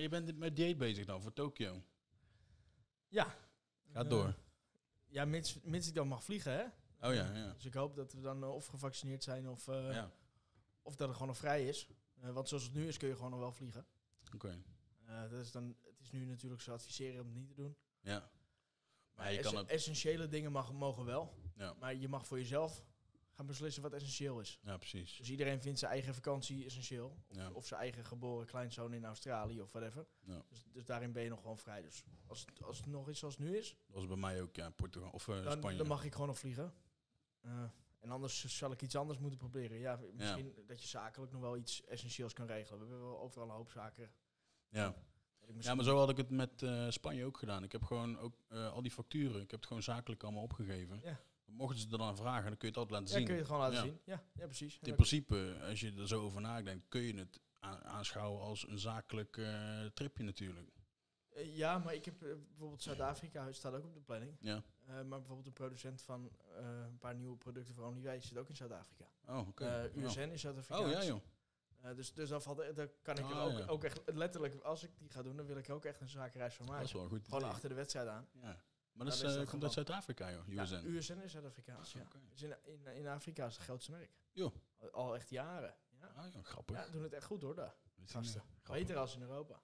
Maar je bent met dieet bezig dan voor Tokio. Ja. Ga Eh, door. Ja, mits, mits ik dan mag vliegen, hè. Oh ja, ja. Dus ik hoop dat we dan eh, of gevaccineerd zijn of, eh, ja. of dat het gewoon nog vrij is. Eh, want zoals het nu is, kun je gewoon nog wel vliegen. Oké. Eh, dat is dan, het is nu natuurlijk zo adviseren om het niet te doen. Ja. Maar Maar je kan het... essentiële dingen mag, mogen wel. Ja. Maar je mag voor jezelf gaan beslissen wat essentieel is. ja, precies. Dus iedereen vindt zijn eigen vakantie essentieel. Of, Ja. of zijn eigen geboren kleinzoon in Australië of whatever. Ja. Dus, dus daarin ben je nog gewoon vrij. Dus als, het- als het nog is zoals het nu is, Dat was bij mij ook, ja, Portugal of eh, dan, Spanje. dan mag ik gewoon nog vliegen. Eh, en anders zal ik iets anders moeten proberen. Ja, misschien dat je zakelijk nog wel iets essentieels kan regelen. We hebben wel overal een hoop zaken. ja. Ja, maar zo had ik het met eh, Spanje ook gedaan. Ik heb gewoon ook al die facturen, ik heb het gewoon zakelijk allemaal opgegeven. Ja. Mochten ze er dan vragen, dan kun je het altijd laten ja, zien. kun je het gewoon laten Ja. zien. Ja, ja precies. In dan- principe, als je er zo over nadenkt, kun je het aanschouwen als een zakelijk eh, tripje natuurlijk. Eh, ja, maar ik heb eh, bijvoorbeeld Zuid-Afrika, staat ook op de planning. Ja. Maar bijvoorbeeld een producent van een paar nieuwe producten voor OnlyWay zit ook in Zuid-Afrika. Oh, oké. Eh, Oh. USN is Zuid-Afrikaans. Oh ja, joh. Dus dus dan, valt, kan ik er Ah, ook, ja. ook echt letterlijk, als ik die ga doen, dan wil ik ook echt een zakenreis van Dat maken. is wel goed. Gewoon idee. achter de wedstrijd aan. Ja. Maar Dan dat, is, is dat eh, komt uit Zuid-Afrika, joh, Ja, USN. USN is Zuid-Afrikaans, ja. Dus in, in, in Afrika is het grootste merk. Joh. Al, al echt jaren. Ja. Ah, ja, grappig. ja, doen het echt goed hoor daar. Gasten. Grappig. Beter als in Europa.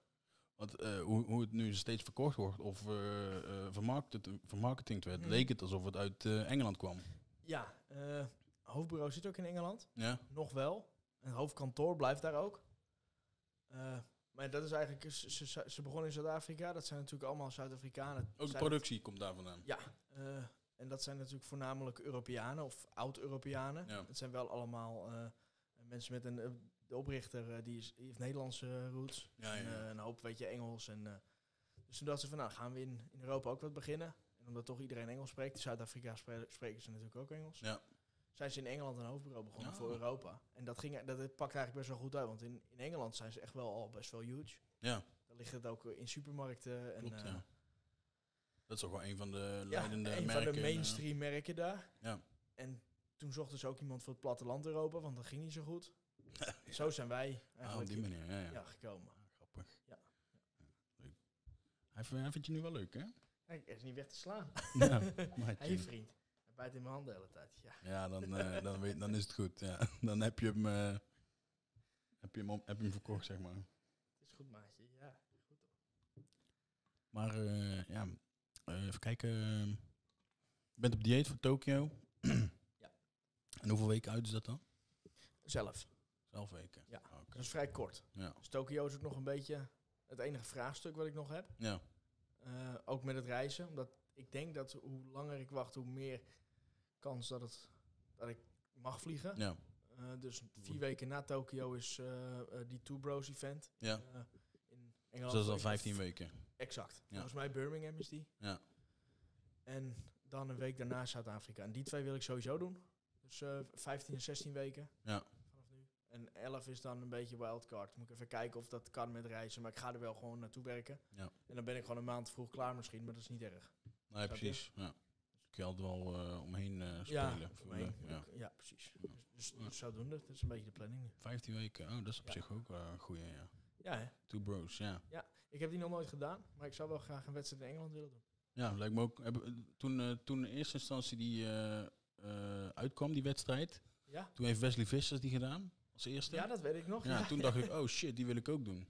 Want eh, hoe, hoe het nu steeds verkocht wordt of eh eh, vermarkt, vermarketingd werd, Mhm. leek het alsof het uit eh, Engeland kwam. Ja, eh hoofdbureau zit ook in Engeland. Ja, Nog wel. En het hoofdkantoor blijft daar ook. Maar dat is eigenlijk, ze, ze, ze begonnen in Zuid-Afrika. Dat zijn natuurlijk allemaal Zuid-Afrikanen. ook de productie komt daar vandaan. Ja, eh, en dat zijn natuurlijk voornamelijk Europeanen of oud-Europeanen. Ja. Het zijn wel allemaal eh, mensen met een... eh, de oprichter die, is, die heeft Nederlandse roots. Ja, ja, En, een hoop weet je Engels. En, dus toen dachten ze van, nou gaan we in, in Europa ook wat beginnen. En omdat toch iedereen Engels spreekt, in Zuid-Afrika spre- spreken ze natuurlijk ook Engels. Ja. Zijn ze in Engeland een hoofdbureau begonnen Ja. voor Europa. En dat, ging, dat het pakt eigenlijk best wel goed uit, want in, in Engeland zijn ze echt wel al best wel huge. Ja, Daar ligt het ook in supermarkten. En, klopt, eh, ja. Dat is toch wel een van de ja, leidende een merken. van de eh, mainstream merken daar. ja. En toen zochten ze ook iemand voor het platteland Europa, want dat ging niet zo goed. Zo zijn wij Ah, op eigenlijk die manier, ja, ja. ja, gekomen. Ah, grappig. Ja. Leuk. Hij, vindt- je nu wel leuk, hè? Hij is niet weg te slaan. Ja, Hé vriend, hij bijt in mijn handen de hele tijd. Ja. Ja, dan, eh, dan, weet, dan is het goed. Ja. Dan heb je hem, eh, heb je hem, op- heb je hem verkocht, zeg maar. Het is goed maatje, ja. Goed toch. Maar eh, ja, even kijken. eh, Je bent op dieet voor Tokio. Ja. En hoeveel weken uit is dat dan? Zelf, Zelf weken. Ja. Dat is vrij kort. Ja. Dus Tokio is ook nog een beetje het enige vraagstuk wat ik nog heb. Ja. Ook met het reizen, omdat ik denk dat hoe langer ik wacht, hoe meer kans dat, het, dat ik mag vliegen. Ja. Eh, dus vier weken na Tokio is eh, eh, die Two Bros event. Ja. in Dus Engeland. dat is al 15 weken. Exact. Volgens mij Birmingham is die. Ja. En dan een week daarna Zuid-Afrika. En die twee wil ik sowieso doen. Dus eh 15 en 16 weken Ja. vanaf nu. En 11 is dan een beetje wildcard. Moet ik even kijken of dat kan met reizen. Maar ik ga er wel gewoon naartoe werken. Ja. En dan ben ik gewoon een maand vroeg klaar misschien. Maar dat is niet erg. Nee, precies. Ja. Kun je altijd wel eh, omheen eh, Ja, spelen. mij. Ja. Ja, precies. Ja. Dus, dus, Ja. dus zodoende. Dat is een beetje de planning nu. 15 weken. Oh, dat is op Ja. zich ook wel een goeie, ja. Ja, hè? Two bros, ja. Ik heb die nog nooit gedaan. Maar ik zou wel graag een wedstrijd in Engeland willen doen. Ja, lijkt me ook. Hebben, toen, eh, toen in eerste instantie die eh, eh, uitkwam, die wedstrijd, Ja? toen heeft Wesley Vissers die gedaan als eerste. Ja, dat weet ik nog. Ja, toen dacht ik, oh shit, die wil ik ook doen.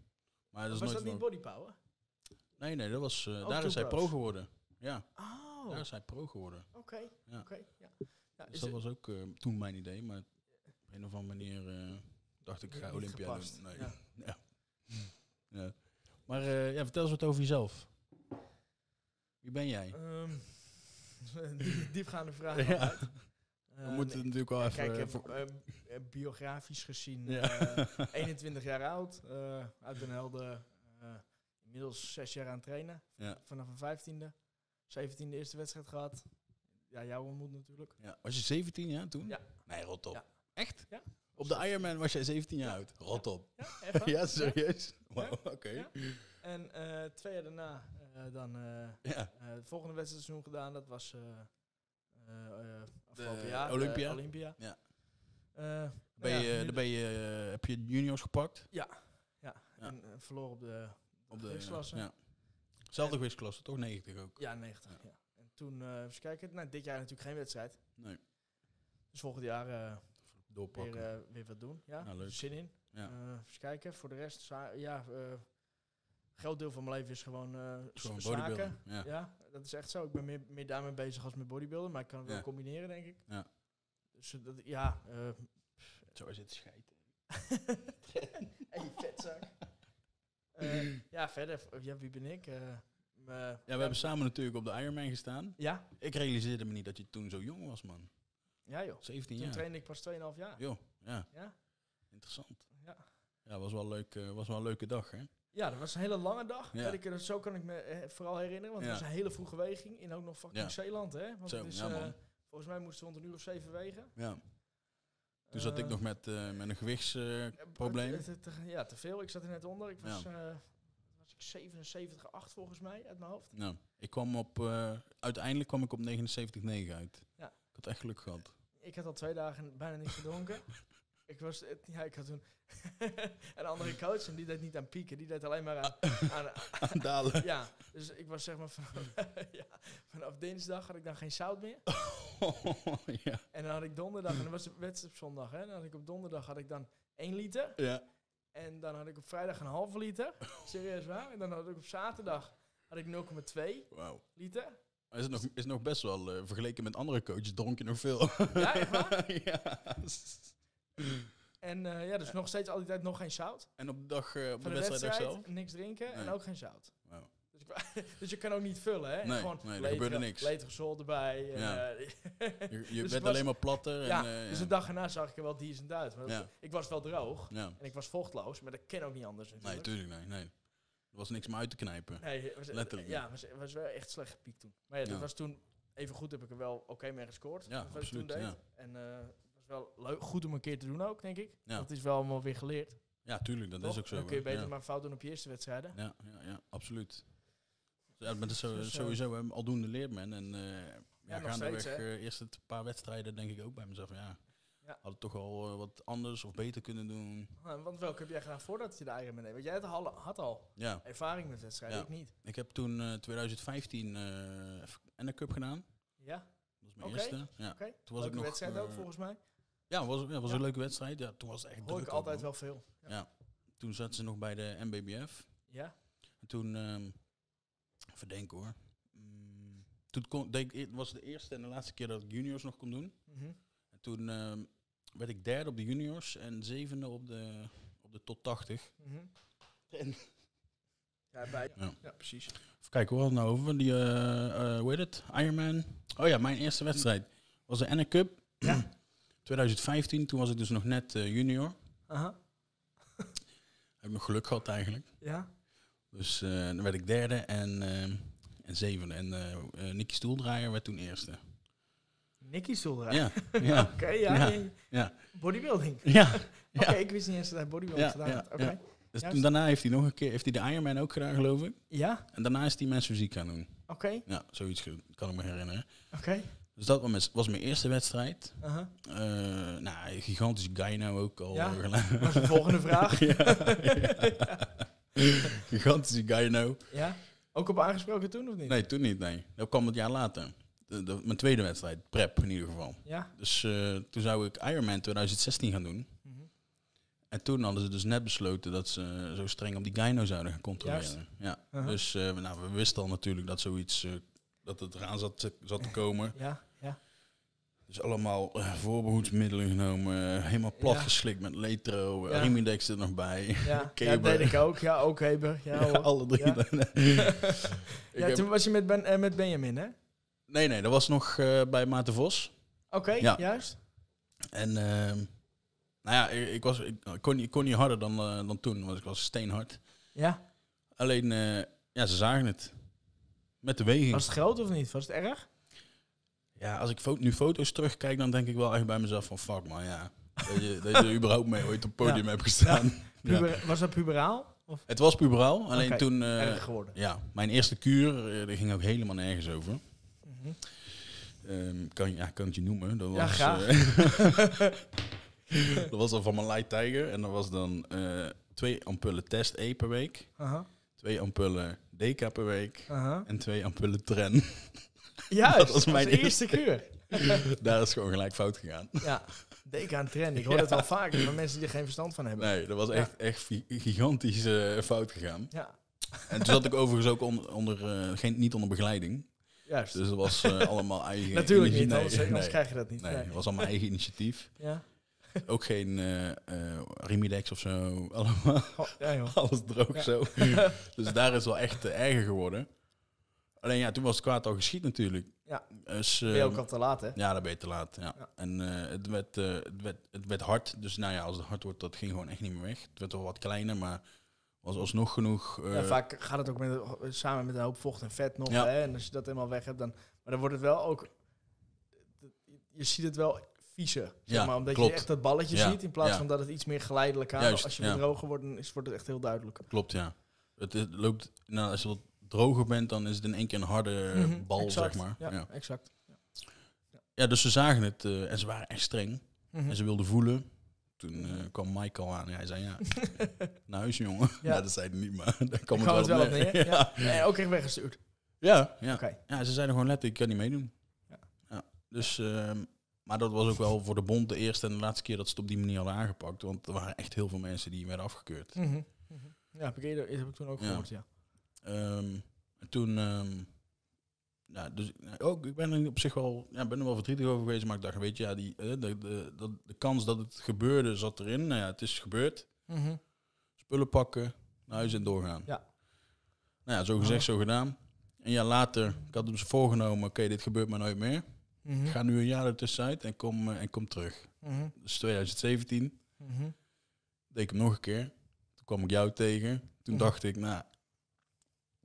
Maar dat is was nooit dat niet bodypower? Nee, nee, dat was, eh, Oh, daar is hij pro geworden. Ja, Oh, daar is hij pro geworden. oké. Ja. Oké, ja. ja Dus dat het- was ook eh, toen mijn idee, maar op een of andere manier eh, dacht ik, ik ga Niet Olympia gepast. doen. Nee. Ja. Ja. ja. Maar eh, ja, vertel eens wat over jezelf. Wie ben jij? Ehm, die- diepgaande vraag. Ja. We moeten nee, natuurlijk wel even... Kijk, biografisch gezien Ja. eh, 21 jaar oud, eh, uit Den Helder, eh, inmiddels 6 jaar aan het trainen, Ja. vanaf een 15e, 17e eerste wedstrijd gehad. Ja, jou ontmoet natuurlijk. ja. Was je 17 jaar toen? Ja. Nee, rot op. Ja. Echt? Ja. Op de Ironman was jij 17 jaar oud? Rot op. Ja. Ja, serieus? Oké. En eh, twee jaar daarna eh, dan eh, het volgende wedstrijdseizoen gedaan. Dat was afgelopen De jaar. Olympia? de Olympia. Ja. Eh, Ben je, ja, ben je, heb je juniors gepakt? Ja, Ja. en eh, verloor op de Op de gewichtsklasse. Ja. Zelfde gewichtsklasse, toch? 90 ook. Ja, 90. Ja. En toen, eh even kijken, nou, dit jaar natuurlijk geen wedstrijd. Nee. Dus volgend jaar eh, Doorpakken. weer, eh, weer wat doen. Ja, leuk. zin in. Ja. Even kijken, voor de rest, ja, groot deel van mijn leven is gewoon, gewoon zaken. Ja. Ja, dat is echt zo. Ik ben meer, meer daarmee bezig als met bodybuilden, maar ik kan het wel combineren, denk ik. Ja. Dus dat, ja, Zo is het schijten. hey, vetzak. Eh, ja, verder, ja, wie ben ik? Eh, Ja, we hebben samen natuurlijk op de Ironman gestaan. Ja, Ik realiseerde me niet dat je toen zo jong was, man. ja joh. 17 Toen jaar. trainde ik pas 2,5 jaar. Jo, ja. Ja. Interessant. Ja. Ja, was wel leuk. eh, was wel een leuke dag, hè? Ja, dat was een hele lange dag. Ja. Ik, zo kan ik me vooral herinneren. Want Ja. het was een hele vroege weging in ook nog fucking Ja. Zeeland, hè? Want Zo, het is, ja, man. volgens mij moesten we rond een uur of zeven wegen. Ja. Toen zat ik Eh, nog met, eh, met een eh, gewichtsprobleem. het- ja, te veel. Ik zat er net onder. Ik was, eh, was ik 77,8 volgens mij uit mijn hoofd. nou, ik kwam op... eh, uiteindelijk kwam ik op 79,9 uit. Ja. Ik had echt geluk gehad. Ik had al twee dagen bijna niet gedronken. ik was, het- ja, ik had toen een andere coach en die deed niet aan pieken, die deed alleen maar aan, aan, Aan dalen. ja. Dus ik was zeg maar vanaf, ja, vanaf dinsdag had ik dan geen zout meer. ja. En dan had ik donderdag, en dan was de wedstrijd op zondag, hè. Dan had ik op donderdag had ik dan 1 liter. ja. En dan had ik op vrijdag een halve liter. Serieus waar. En dan had ik op zaterdag had ik 0,2 Wauw. liter. Is het nog, is nog best wel, eh, vergeleken met andere coaches, dronk je nog veel. Ja, echt waar? ja. En eh, ja, dus nog steeds altijd nog geen zout. En op de dag, eh, op de, wedstrijd, wedstrijd, zelf? niks drinken en ook geen zout. Dus, dus je kan ook niet vullen, hè? Nee, Gewoon nee, er gebeurde niks. Letergezol erbij. En, Ja. eh, Je, je Dus was- alleen maar platter. ja, en, eh, dus ja. de dag erna zag ik er wel decent uit. Maar Ja. ik was wel droog Ja. en ik was vochtloos, maar dat ken ook niet anders Nee, natuurlijk. tuurlijk nee, nee. Er was niks meer uit te knijpen. Nee, was, Letterlijk Ja, was, was wel echt slecht gepiekt toen. Maar ja, dat Ja. was toen, even goed heb ik er wel oké mee gescoord. Ja, toen deed. ja. En wel leuk, goed om een keer te doen ook, denk ik. Ja. Dat is wel allemaal weer geleerd. Ja, tuurlijk, dat toch? is ook zo. Dan kun je beter ja. maar fout doen op je eerste wedstrijden. Ja, ja, ja, absoluut. Ja, maar dat is sowieso aldoende leert men. En eh ja, gaandeweg eh, eerst het paar wedstrijden denk ik ook bij mezelf. Ja, Ja. had het toch al eh, wat anders of beter kunnen doen. Want welke heb jij gedaan voordat je de Ironman deed? Want jij had al, had al Ja, ervaring met wedstrijden, ik niet. ik heb toen eh 2015 eh en Cup gedaan. Ja, Dat was mijn eerste. Ja, toen was ik Leuke nog. wedstrijd ook volgens mij. Ja, was, ja, was een leuke wedstrijd. Ja, toen was het echt Hoor druk. ik altijd wel veel. Ja. Toen zaten ze nog bij de MBBF. Ja? En toen, ehm even denken hoor. Mm, toen kon, deed ik, het was de eerste en de laatste keer dat ik juniors nog kon doen. Mhm. En toen ehm, werd ik derde op de juniors en zevende op de, op de tot 80. Mhm. En- Ja, bij. Ja. Ja, precies. Even kijken, hoe had het nou over? Die, eh eh hoe heet het? Ironman. Oh ja, mijn eerste wedstrijd was de N Cup. Ja. 2015, toen was ik dus nog net eh, junior. Aha. Heb nog geluk gehad eigenlijk. Ja? Dus eh, dan werd ik derde en, eh, en zevende. En Nicky Stoeldraaier werd toen eerste. Nicky Stoeldraai. Ja, ja, Oké, ja. Ja. Bodybuilding. ja. Oké, ik wist niet eens dat hij bodybuilding gedaan had. Oké. Dus Juist. toen daarna heeft hij nog een keer, heeft hij de Ironman ook gedaan, geloof ik. Ja? En daarna is hij mensen fysiek gaan doen. Oké. Ja, zoiets kan ik me herinneren. Oké. Dus dat was mijn, was mijn eerste wedstrijd. Aha. Eh nou, een gigantische gyno ook al. Ja. eh, Dat is de volgende vraag. ja, ja. gigantische gyno. Ja? Ook op aangesproken toen of niet? Nee, toen niet, nee. Dat kwam het jaar later. De, de- mijn tweede wedstrijd, prep in ieder geval. Ja? Dus eh, toen zou ik Ironman 2016 gaan doen. Mhm. En toen hadden ze dus net besloten dat ze zo streng op die gyno zouden gaan controleren. Juist. Ja. Dus eh, nou, we wisten al natuurlijk dat zoiets, eh, dat het eraan zat, zat te komen. Ja? Dus allemaal eh, voorbehoedsmiddelen genomen, eh, helemaal plat Ja. geslikt met Letro, Ja. ja. Rimidex er nog bij. Ja, ja dat deed ik ook. Ja, ook Heber. Ja, alle drie. Ja. Toen was je met, ben, eh, met Benjamin, hè? Nee, nee, dat was nog eh, bij Maarten Vos. Oké, juist. En ehm, nou ja, ik, ik was, ik, ik kon, niet- kon niet harder dan, eh, dan toen, want ik was steenhard. Ja. Alleen, eh, ja, ze zagen het. Met de weging. Was het groot of niet? Was het erg? Ja, als ik fo- nu foto's terugkijk, dan denk ik wel echt bij mezelf van fuck man, ja. Dat je, dat je er überhaupt mee ooit op het podium Ja. hebt gestaan. Ja. Was dat puberaal? Of Het was puberaal, alleen toen... eh, erg geworden? ja, mijn eerste kuur, eh, daar ging ook helemaal nergens over. Mhm. Ehm, kan, ja, kan het je noemen. Dat Ja, was, graag. eh, dat was dan van mijn Light Tiger. En dat was dan twee ampullen test E per week. Twee ampullen DK per week en twee ampullen tren. Juist, Dat was mijn eerste kuur. Daar is gewoon gelijk fout gegaan. Ja, deken aan trend. Ik hoor het wel vaker van mensen die er geen verstand van hebben. Nee, dat was echt, echt fi- gigantisch eh, fout gegaan. Ja, En toen zat ik overigens ook onder, onder eh, geen, niet onder begeleiding. juist. Dus dat was eh, allemaal eigen Natuurlijk niet, nee, anders, nee, krijg je dat niet. nee, het was allemaal eigen initiatief. Ja. Ook geen Remidex of zo. Allemaal, Oh, ja, joh. alles droog Ja. zo. dus daar is wel echt erger geworden. Alleen ja, toen was het kwaad al geschied natuurlijk. Ja. Dus, Ben je eh, ook al te laat, hè? Ja, dan ben je te laat. Ja. Ja. En eh, het, werd, eh, het, werd, het werd hard. Dus nou ja, als het hard wordt, dat ging gewoon echt niet meer weg. Het werd wel wat kleiner, maar was alsnog genoeg. Ja, vaak gaat het ook met, samen met een hoop vocht en vet nog. Ja. Hè? En als je dat helemaal weg hebt, dan... Maar dan wordt het wel ook... Je ziet het wel viezer, zeg Ja, maar. Omdat klopt. je echt dat balletje ziet, in plaats van dat het iets meer geleidelijk aan. Juist, als je droger wordt, dan is, wordt het echt heel duidelijk. Klopt, ja. Het, het loopt, nou, als je droger bent, dan is het in één keer een harde eh, Mhm, bal, exact. zeg maar. Ja, Ja. exact. Ja, dus ze zagen het eh, en ze waren echt streng. Mhm. En ze wilden voelen. Toen eh, kwam Michael aan en hij zei, ja, naar huis jongen. Ja. Ja. dat zei hij niet, maar daar kwam het wel, het wel op neer. Ja. En ook echt weggestuurd. Ja, ja. Oké. ja, ze zeiden gewoon letterlijk, ik kan niet meedoen. Ja. Ja. Dus, ehm, maar dat was ook wel voor de bond de eerste en de laatste keer dat ze het op die manier hadden aangepakt. Want er waren echt heel veel mensen die werden afgekeurd. Mhm. Mhm. Ja, heb ik, eerder, heb ik toen ook Ja. gehoord, ja. Ehm, en toen, ehm, ja, dus ja, ook, ik ben er op zich wel, ja, ben er wel verdrietig over geweest, maar ik dacht, weet je, ja, die, eh, de, de, dat, de kans dat het gebeurde zat erin. Nou ja, het is gebeurd. Mhm. Spullen pakken, naar huis en doorgaan. Ja. Nou ja, zo gezegd, zo gedaan. Een jaar later, ik had dus voorgenomen, oké, dit gebeurt maar nooit meer. Mhm. Ik ga nu een jaar ertussenuit en kom, eh, en kom terug. Mhm. Dus 2017 Mhm. deed ik hem nog een keer. Toen kwam ik jou tegen. Toen dacht ik, nou,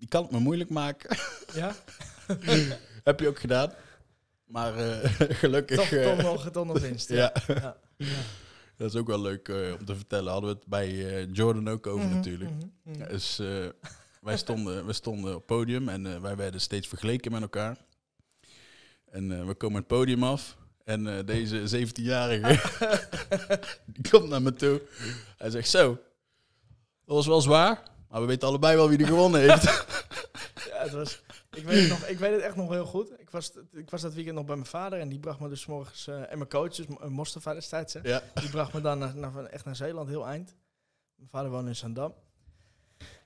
die kan het me moeilijk maken. Ja, Heb je ook gedaan. Maar eh, gelukkig... toch, toch nog, toch nog winst. Ja. ja, dat is ook wel leuk eh, om te vertellen. Hadden we het bij eh, Jordan ook over Mhm, natuurlijk. Ja, Dus wij, stonden, wij stonden op podium en wij werden steeds vergeleken met elkaar. En we komen het podium af. En deze 17-jarige die komt naar me toe. Hij zegt zo, dat was wel zwaar, maar we weten allebei wel wie er gewonnen heeft. Ja, het was, ik, weet het nog, ik weet het echt nog heel goed. Ik was, ik was dat weekend nog bij mijn vader en die bracht me dus morgens... eh, en mijn coach, dus uh, Mostafa destijds, hè, ja. die bracht me dan naar, naar, echt naar Zeeland, heel eind. Mijn vader woonde in Zandam.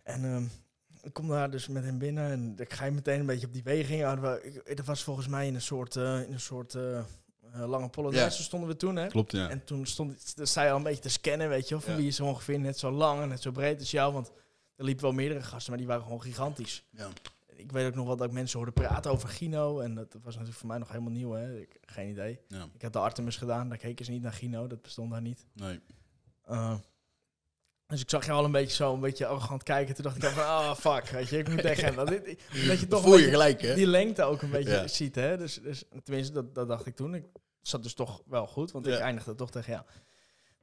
En ehm, ik kom daar dus met hem binnen en ik ga je meteen een beetje op die weging. We, ik, dat was volgens mij in een soort, eh, in een soort eh, lange polonaise Ja. stonden we toen, hè. Klopt, ja. En toen stond sta je al een beetje te scannen, weet je wel. Van Ja. wie is ongeveer net zo lang en net zo breed als jou. Want er liepen wel meerdere gasten, maar die waren gewoon gigantisch. ja. Ik weet ook nog wel dat ik mensen hoorde praten over Gino. En dat was natuurlijk voor mij nog helemaal nieuw, hè. Ik, geen idee. ja. Ik had de Artemis gedaan, daar keken ze niet naar Gino. Dat bestond daar niet. Nee. Uh, dus ik zag je al een beetje zo, een beetje arrogant kijken. Toen dacht ik van, oh fuck, weet je, ik moet tegen hem. Dat, dat je toch Voel je beetje gelijk, hè? die lengte ook een beetje Ja. ziet, hè. Dus, dus tenminste, dat, dat dacht ik toen. Ik zat dus toch wel goed, want ik Ja. eindigde toch tegen jou.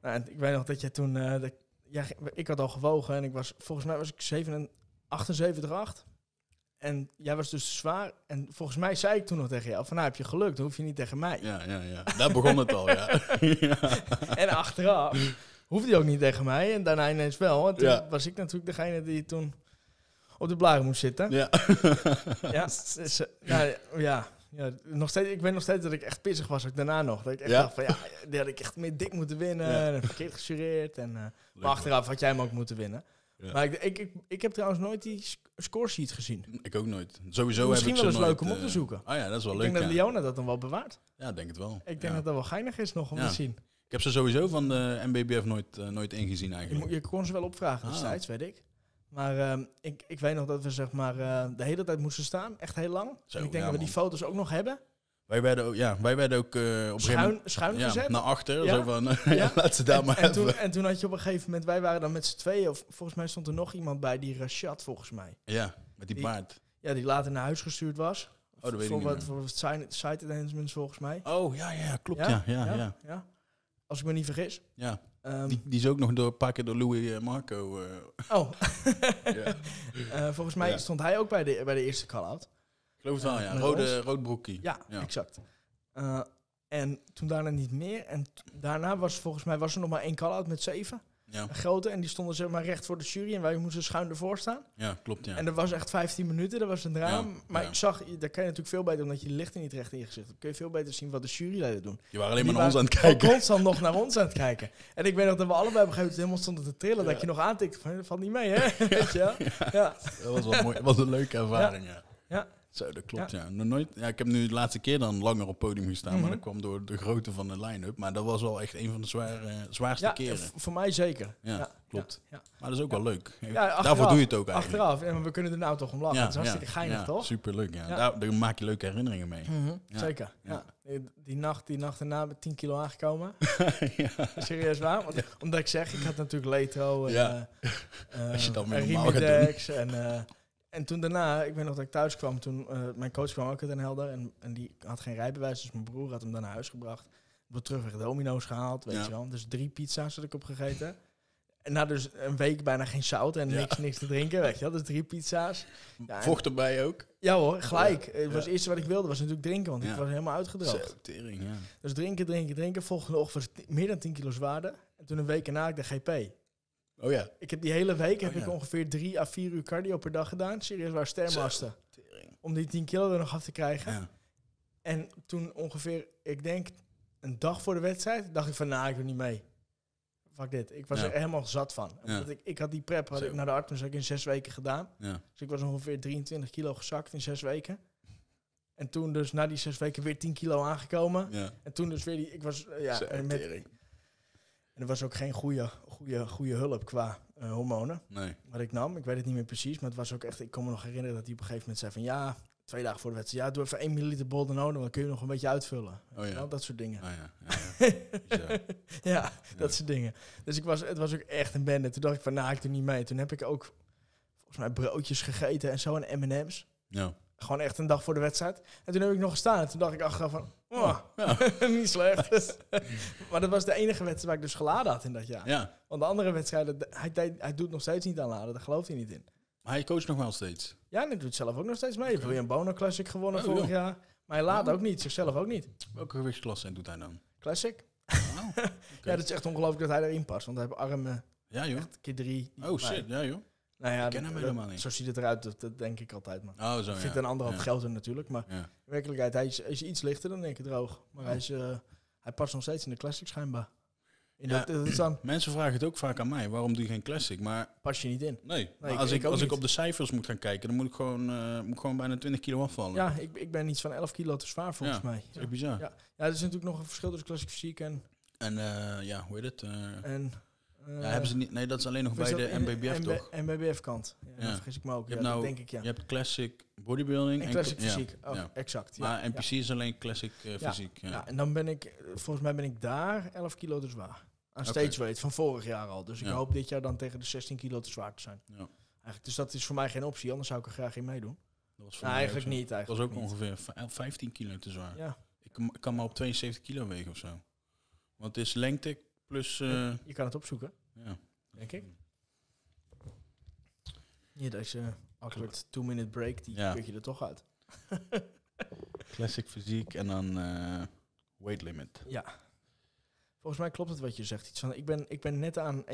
Nou, en ik weet nog dat je toen, eh, dat, ja, ik had al gewogen en ik was, volgens mij was ik 7 78,8. En jij was dus zwaar. En volgens mij zei ik toen nog tegen jou, van nou heb je geluk, dan hoef je niet tegen mij. Ja, ja, ja. Daar begon het al, ja. ja. En achteraf hoefde hij ook niet tegen mij. En daarna ineens wel. En toen Ja. was ik natuurlijk degene die toen op de blaren moest zitten. Ja. Ja, dus, nou, ja, ja, nog steeds, ik weet nog steeds dat ik echt pissig was, ook daarna nog. Dat ik echt Ja? dacht van, ja, die had ik echt meer dik moeten winnen. Ja. En verkeerd gesureerd. En, eh, maar achteraf had jij hem ook moeten winnen. Ja. Maar ik, ik, ik, ik heb trouwens nooit die sc- scoresheet gezien. Ik ook nooit. Sowieso Misschien heb ik wel eens leuk om op te eh, zoeken. Oh ja, dat is wel ik leuk. denk dat. Leona dat dan wel bewaart. Ja, ik denk het wel. Ik denk dat dat wel geinig is nog om te zien. Ik heb ze sowieso van de MBBF nooit, eh, nooit ingezien Je, eigenlijk. mo- je kon ze wel opvragen Ah. destijds, weet ik. Maar ehm, ik, ik weet nog dat we zeg maar eh, de hele tijd moesten staan. Echt heel lang. Zo, en ik denk ja, dat we die foto's ook nog hebben. Wij werden ook, ja, wij werden ook eh, op een gegeven Schuin, moment schuin ja, gezet. naar achter. Ja. Zo van, ja, Ja. laat ze daar en, maar en, hebben. toen, en toen had je op een gegeven moment, wij waren dan met z'n tweeën, of volgens mij stond er nog iemand bij, die Rashad volgens mij. Ja, met die Die- paard. Ja, die later naar huis gestuurd was. Oh, dat weet ik voor niet wat, voor wat site, enhancements volgens mij. Oh, ja, ja, klopt. Ja, ja, ja. ja. ja. Als ik me niet vergis. Ehm, Die, die is ook nog door, een paar keer door Louis eh, Marco. eh, oh, ja. Eh, volgens mij Ja. stond hij ook bij de, bij de eerste call-out. Ik geloof het wel, ja. Rode, rood broekie. Ja, Ja. exact. En toen daarna niet meer. En daarna was volgens mij was er nog maar één call-out met zeven. Ja, een grote. En die stonden zeg maar recht voor de jury. En wij moesten schuin ervoor staan. ja klopt, ja. En dat was echt 15 minuten, dat was een drama. Ja, maar ja. ik zag, daar kan je natuurlijk veel beter, omdat je de lichten niet recht in je gezicht hebt, kun je veel beter zien wat de juryleden doen. Je waren alleen maar naar ons aan het kijken. constant nog naar ons aan het kijken. En ik weet nog dat we allebei op een gegeven moment helemaal stonden te trillen. Dat je nog aantikte van, dat valt niet mee, hè? Weet je wel? Ja. Dat was wel mooi. Dat was een leuke ervaring, ja. Ja. Zo, dat klopt, ja. Nog nooit, ja. Ik heb nu de laatste keer dan langer op podium gestaan, Mhm. maar dat kwam door de grootte van de line-up. Maar dat was wel echt een van de zware, zwaarste Ja, keren. voor mij zeker. Ja, klopt. Ja, Maar dat is ook wel leuk. achteraf- Daarvoor doe je het ook eigenlijk. Achteraf, en we kunnen er nou toch om lachen. het is hartstikke geinig, ja, toch? Superleuk, ja. Ja. Daar, daar maak je leuke herinneringen mee. Mhm, Ja. Zeker. Ja. Ja. Die, nacht, die nacht erna met 10 kilo aangekomen. ja. Serieus waar? Want, Omdat ik zeg, ik had natuurlijk Letro en, Ja. eh, eh, Als je dan weer en normaal gaat en, eh, en toen daarna, ik weet nog dat ik thuis kwam, toen eh, mijn coach kwam ook uit Den Helder en, en die had geen rijbewijs, dus mijn broer had hem dan naar huis gebracht. De terugweg domino's gehaald, weet Ja. je wel. Dus drie pizza's had ik opgegeten. En na dus een week bijna geen zout en Ja. niks, niks te drinken, weet je wel. Dus drie pizza's. Ja, Vocht erbij ook. Ja hoor, gelijk. Het was het eerste wat ik wilde, was natuurlijk drinken, want ik was helemaal uitgedroogd. Tering. Dus drinken, drinken, drinken. Volgende ochtend meer dan 10 kilo zwaarder. En toen een week erna ik de GP. Oh ja. Ik heb die hele week heb Oh, ja. ik ongeveer 3 à 4 uur cardio per dag gedaan. Serieus waar stermasten. Om die 10 kilo er nog af te krijgen. Ja. En toen ongeveer, ik denk een dag voor de wedstrijd, dacht ik van nou, ik doe niet mee. Fuck dit. Ik was Ja. er helemaal zat van. Omdat ik, ik had die prep had Zo. ik naar de arts ook in zes weken gedaan. Dus ik was ongeveer 23 kilo gezakt in zes weken. En toen dus na die zes weken weer 10 kilo aangekomen. En toen dus weer die, ik was, ja, met. En er was ook geen goede, goede, goede hulp qua eh, hormonen. Nee. Wat ik nam, ik weet het niet meer precies, maar het was ook echt, ik kan me nog herinneren dat hij op een gegeven moment zei van ja, twee dagen voor de wedstrijd, ja, doe even 1 milliliter boldenone, dan kun je nog een beetje uitvullen. Oh ja. Dat soort dingen. Ah ja. ja, ja. Ja, dat soort dingen. Dus ik was, het was ook echt een bende. Toen dacht ik van nou, ik doe niet mee. Toen heb ik ook volgens mij broodjes gegeten en zo en M&M's. Ja. Gewoon echt een dag voor de wedstrijd. En toen heb ik nog gestaan. En toen dacht ik achteraf van, oh, Ja. niet slecht. maar dat was de enige wedstrijd waar ik dus geladen had in dat jaar. ja. Want de andere wedstrijden, hij, hij doet nog steeds niet aan laden. Daar gelooft hij niet in. Maar hij coacht nog wel steeds. Ja, en hij doet zelf ook nog steeds mee. Hij heeft weer een Bono Classic gewonnen Oh, vorig joh. jaar. Maar hij laat Oh. ook niet, zichzelf ook niet. Welke gewichtsklasse doet hij dan? Classic? Oh. Ja, dat is echt ongelooflijk dat hij erin past. Want hij heeft armen, Ja, joh. echt keer drie. Oh shit, ja joh. Nou ja, Ik ken hem helemaal niet. Zo ziet het eruit, dat, dat denk ik altijd. Maar. Oh, zo Ik vind ja. een ander ja. groter natuurlijk. Maar in werkelijkheid, hij is, iets lichter dan ik droog. Maar hij, is, eh, hij past nog steeds in de Classic schijnbaar. In dat, dat Mensen vragen het ook vaak aan mij, waarom doe je geen classic? Maar pas je niet in. nee, ik- als, ik als ik op de cijfers moet gaan kijken, dan moet ik gewoon, eh, moet gewoon bijna 20 kilo afvallen. Ja, ik, ik ben iets van 11 kilo te zwaar volgens mij. Dat is bizar. Ja. ja, er is natuurlijk nog een verschil tussen Classic fysiek en... En eh, ja, hoe heet het? En eh, ja, hebben ze niet, nee, dat is alleen nog bij de MBBF MB toch? MBBF-kant. Ja, Ja. Vergis ik me ook. Je Ja, hebt nou- denk ik, ja. Je hebt classic bodybuilding en Classic fysiek. Oh, ja. exact. Maar. NPC is alleen classic eh, fysiek. Ja. Ja, en dan ben ik, volgens mij ben ik daar 11 kilo te zwaar. Aan stage weight van vorig jaar al. Dus ik hoop dit jaar dan tegen de 16 kilo te zwaar te zijn. Ja. Eigenlijk, dus dat is voor mij geen optie, anders zou ik er graag in meedoen. Dat was voor Nou, eigenlijk niet. Dat was Eigenlijk ook niet. ongeveer vij- 15 kilo te zwaar. Ja, Ik kan- ik kan maar op 72 kilo wegen of zo. Want het is lengte plus... eh, je kan het opzoeken, ja. denk ik. Hier, deze awkward two-minute break, die Ja. je er toch uit. Classic fysiek en dan eh, weight limit. Ja. Volgens mij klopt het wat je zegt. Iets van, ik, ben, ik ben net aan 1,72.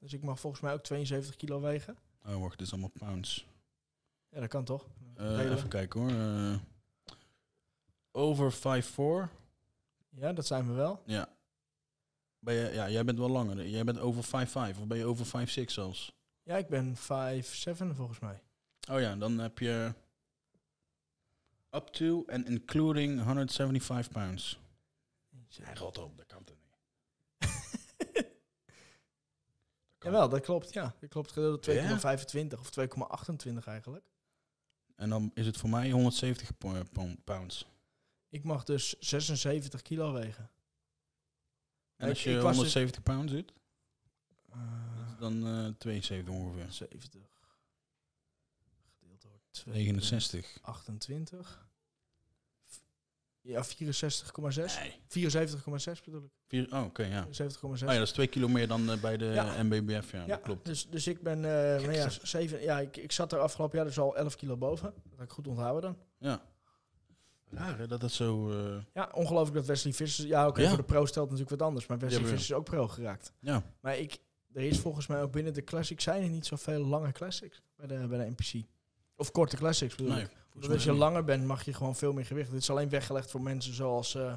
Dus ik mag volgens mij ook 72 kilo wegen. Oh, wacht, dit is allemaal pounds. Ja, dat kan toch? Eh, even kijken hoor. Eh, over 5'4. Ja, dat zijn we wel. Ja. Ben je, ja, jij bent wel langer. Jij bent over 5'5 of ben je over 5'6 zelfs? Ja, ik ben 5'7 volgens mij. Oh ja, dan heb je up to and including 175 pounds. Ja, rot op, dat kan toch niet. Jawel, dat klopt. Ja, dat klopt. Gedeeld door Ja? 2,25 of 2,28 eigenlijk. En dan is het voor mij 170 po- po- pounds. Ik mag dus 76 kilo wegen. En als je ik was dus- 170 pounds zit, Eh, dan eh 72 ongeveer. 70 gedeeld door 69. 28. Ja, 64,6. Nee. 74,6 bedoel ik. Vier, oh, oké, ja. 74,6. Oh ja, dat is twee kilo meer dan eh, bij de Ja. MBBF, ja, ja, dat klopt. Dus, dus ik ben, eh nou ja, zeven, ja ik, ik zat er afgelopen jaar dus al 11 kilo boven. Dat ik goed onthouden dan. Ja. Raar hè, dat het zo... eh, Ja, ongelooflijk dat Wesley Vissers... Ja, oké, Ja. voor de pro stelt natuurlijk wat anders. Maar Wesley Ja, Vissers is ook pro geraakt. ja, Maar ik, er is volgens mij ook binnen de classics zijn er niet zoveel lange classics bij de, bij de NPC. Of korte classics bedoel Nee, ik. Dus als je niet. langer bent, mag je gewoon veel meer gewicht. Dit is alleen weggelegd voor mensen zoals... eh,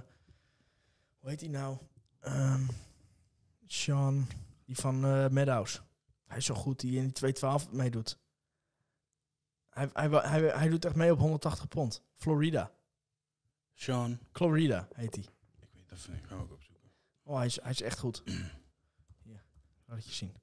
hoe heet die nou? Ehm Sean, die van eh Meadows. Hij is zo goed, die in die 212 meedoet. Hij, hij, hij, hij doet echt mee op 180 pond. Florida. Sean, Florida heet hij. ik weet even, ik ga ook opzoeken. Oh, hij is, hij is echt goed. Hier, laat het je zien.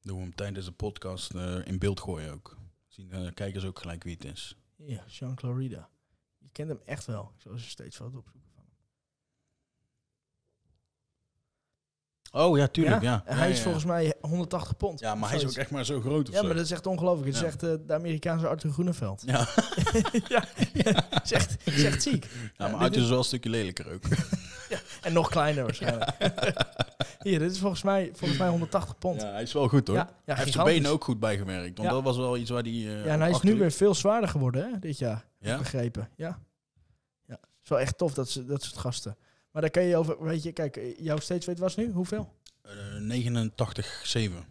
Doen we hem tijdens de podcast eh, in beeld gooien ook. Zien de kijkers ook gelijk wie het is. Ja, Sean Florida. Je kent hem echt wel. Ik zal een steeds foto opzoeken van hem. Oh ja, tuurlijk. Ja, En hij Ja, is ja, volgens mij 180 pond. Ja, maar hij is ook echt maar zo groot of Ja, zo. maar dat is echt ongelooflijk. Het is Ja. echt eh, de Amerikaanse Arthur Groeneveld. Ja, ja, is echt ziek. ja Ja, maar uit is wel een stukje lelijker ook. En nog kleiner waarschijnlijk. Hier, dit is volgens mij, volgens mij 180 pond. Ja, hij is wel goed hoor. Ja, ja, hij heeft zijn benen ook goed bijgewerkt. Want Ja. dat was wel iets waar hij... eh, Ja, en hij is nu weer veel zwaarder geworden hè, dit jaar. Ja? Begrepen. Ja. ja. Het is wel echt tof dat ze dat soort gasten. Maar daar kan je over, weet je, kijk, jouw steeds weet was nu hoeveel? Eh, 89, 7.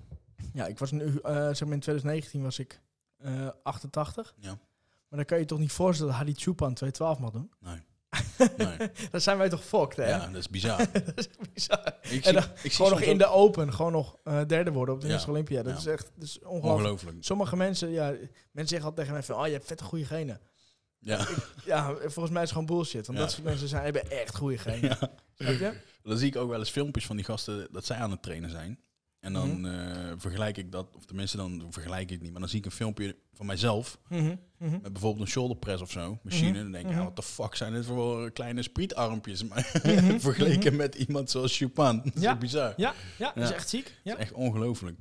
Ja, ik was nu, eh, zeg maar in 2019 was ik eh 88. Ja. Maar dan kan je toch niet voorstellen dat Hadi Chupan 212 mag doen? Nee. nee. Dan zijn wij toch fokt, hè? Ja, dat is bizar. dat is bizar. ik En zie, dan ik Gewoon nog in de open, gewoon nog derde worden op de Ja. Olympia. Dat Ja. is echt dat is ongelooflijk. Sommige mensen, ja, mensen zeggen altijd tegen mij van, oh, je hebt vette goede genen. Ja. Ja, volgens mij is het gewoon bullshit. Want Ja. dat soort mensen zijn, hebben echt goede genen. ja. Dan zie ik ook wel eens filmpjes van die gasten dat zij aan het trainen zijn. En dan Mhm. eh, vergelijk ik dat, of tenminste dan vergelijk ik het niet, maar dan zie ik een filmpje van mijzelf Mhm, mhm. met bijvoorbeeld een shoulder press of zo, machine. En dan denk ik, ja, wat de fuck zijn dit voor kleine sprietarmpjes? Maar vergeleken met iemand zoals Chupan, dat is Ja. bizar. Ja, ja, dat is Ja. echt ziek. Dat Ja, is echt ongelooflijk.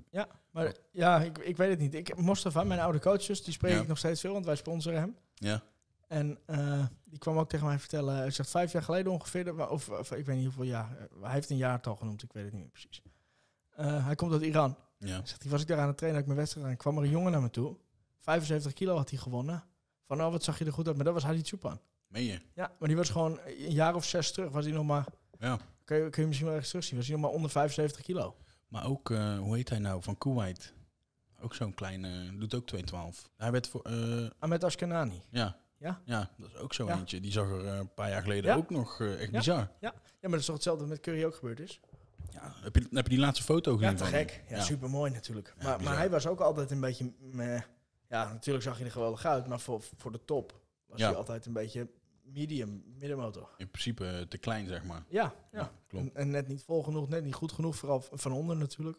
maar ja, ik, ik weet het niet. Ik, Mostafa, mijn oude coaches, die spreek Ja. ik nog steeds veel, want wij sponsoren hem. Ja, En eh, die kwam ook tegen mij vertellen, hij zegt vijf jaar geleden ongeveer, of, of ik weet niet hoeveel jaar, eh, hij heeft een jaartal genoemd, ik weet het niet meer precies. Eh, hij komt uit Iran. ja. Zegt hij, was ik daar aan het trainen, had ik mijn wedstrijd aan, kwam er een jongen naar me toe. 75 kilo had hij gewonnen. Van, oh, wat zag je er goed uit. Maar dat was Hadi Chupan. Meen je? Ja, maar die was gewoon een jaar of zes terug. Was hij nog maar, Ja. kun je, kun je misschien wel ergens terugzien, was hij nog maar onder 75 kilo. Maar ook, hoe heet hij nou, van Kuwait? Ook zo'n kleine, doet ook 212. Hij werd voor, Ahmed Ashkenani. ja. Ja? Ja, dat is ook zo Ja. eentje. Die zag er eh, een paar jaar geleden Ja. ook nog eh, echt Ja. bizar. Ja, maar dat is toch hetzelfde met Curry ook gebeurd is? Ja, heb, je, heb je die laatste foto gezien Ja, te gek. Ja, Ja. super mooi natuurlijk. Ja, maar, maar hij was ook altijd een beetje... meh. ja, natuurlijk zag je er geweldig uit. Maar voor, voor de top was Ja. hij altijd een beetje medium, middenmotor. In principe eh, te klein, zeg maar. Ja, ja. Ja, klopt. En, en net niet vol genoeg, net niet goed genoeg. Vooral van onder natuurlijk.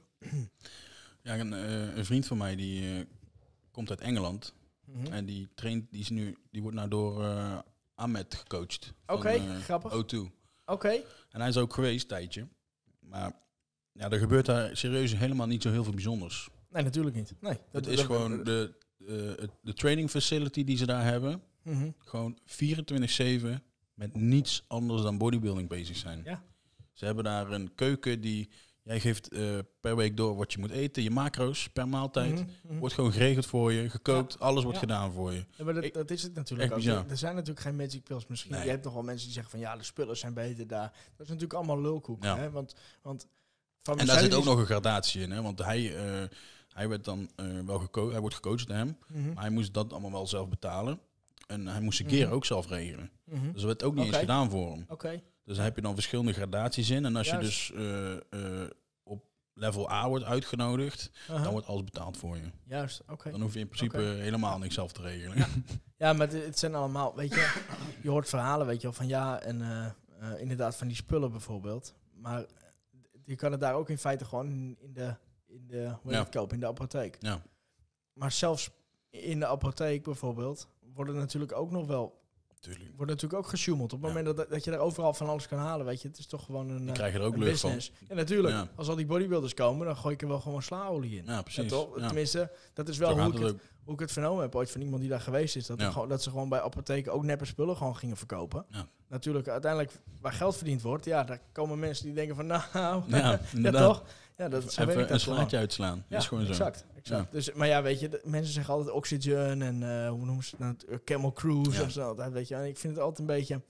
Ja, een, een vriend van mij die komt uit Engeland. Mhm. En die traint, die, is nu, die wordt nou door eh, Ahmed gecoacht. Oké, eh, grappig. O2. Oké. En hij is ook geweest, een tijdje. Maar ja, er gebeurt daar serieus helemaal niet zo heel veel bijzonders. Nee, natuurlijk niet. Nee, Het is gewoon de, de training facility die ze daar hebben. Mhm. Gewoon 24-7 met niets anders dan bodybuilding bezig zijn. Ja. Ze hebben daar een keuken die... Jij geeft eh, per week door wat je moet eten, je macro's per maaltijd. Mhm, mhm. Wordt gewoon geregeld voor je, gekookt, alles wordt Ja. gedaan voor je. Ja, maar dat, dat is het natuurlijk ook. bizar. Er, zijn natuurlijk geen magic pills. Misschien Nee. je hebt nog wel mensen die zeggen van ja, de spullen zijn beter daar. Dat is natuurlijk allemaal lulkoek. Ja. Hè? Want, want En daar zit ook nog een gradatie in, hè? want hij, eh, hij werd dan eh, wel gecoacht, hij wordt gecoacht door hem, Mhm, maar hij moest dat allemaal wel zelf betalen. En hij moest zijn Mhm. ook zelf regelen. Dus dat werd ook niet eens gedaan voor hem. Oké. Dus daar heb je dan verschillende gradaties in. En als Juist. je dus eh, eh, op level A wordt uitgenodigd, dan wordt alles betaald voor je. Juist, oké. Dan hoef je in principe helemaal niks zelf te regelen. Ja. Ja, maar het, zijn allemaal, weet je, je hoort verhalen, weet je wel, van ja, en eh, inderdaad van die spullen bijvoorbeeld. Maar je kan het daar ook in feite gewoon in de, in de hoe Ja. het, kopen, in de apotheek. Ja. Maar zelfs in de apotheek bijvoorbeeld, worden natuurlijk ook nog wel, Tuurlijk. wordt natuurlijk ook gesjoemeld. Op het Ja. moment dat, dat je daar overal van alles kan halen, weet je, het is toch gewoon een, eh, krijg je er ook van. business. Ja, natuurlijk. Ja. Als al die bodybuilders komen, dan gooi ik er wel gewoon slaolie in. Ja, precies. Ja, toch? Tenminste, dat is wel hoe ik, het het, ook. hoe ik het vernomen heb ooit van iemand die daar geweest is. Dat, gewoon, dat ze gewoon bij apotheken ook neppe spullen gewoon gingen verkopen. Natuurlijk, uiteindelijk waar geld verdiend wordt, ja, daar komen mensen die denken van nou, Ja, toch? Ja, dat zo Even een dat gewoon. slaatje uitslaan. Ja, dat is gewoon zo. exact. exact. Dus, maar ja, weet je, de- mensen zeggen altijd oxygen en eh, hoe noemen ze het nou? Eh, Camel Cruise Ja. of zo. altijd, Weet je. En ik vind het altijd een beetje...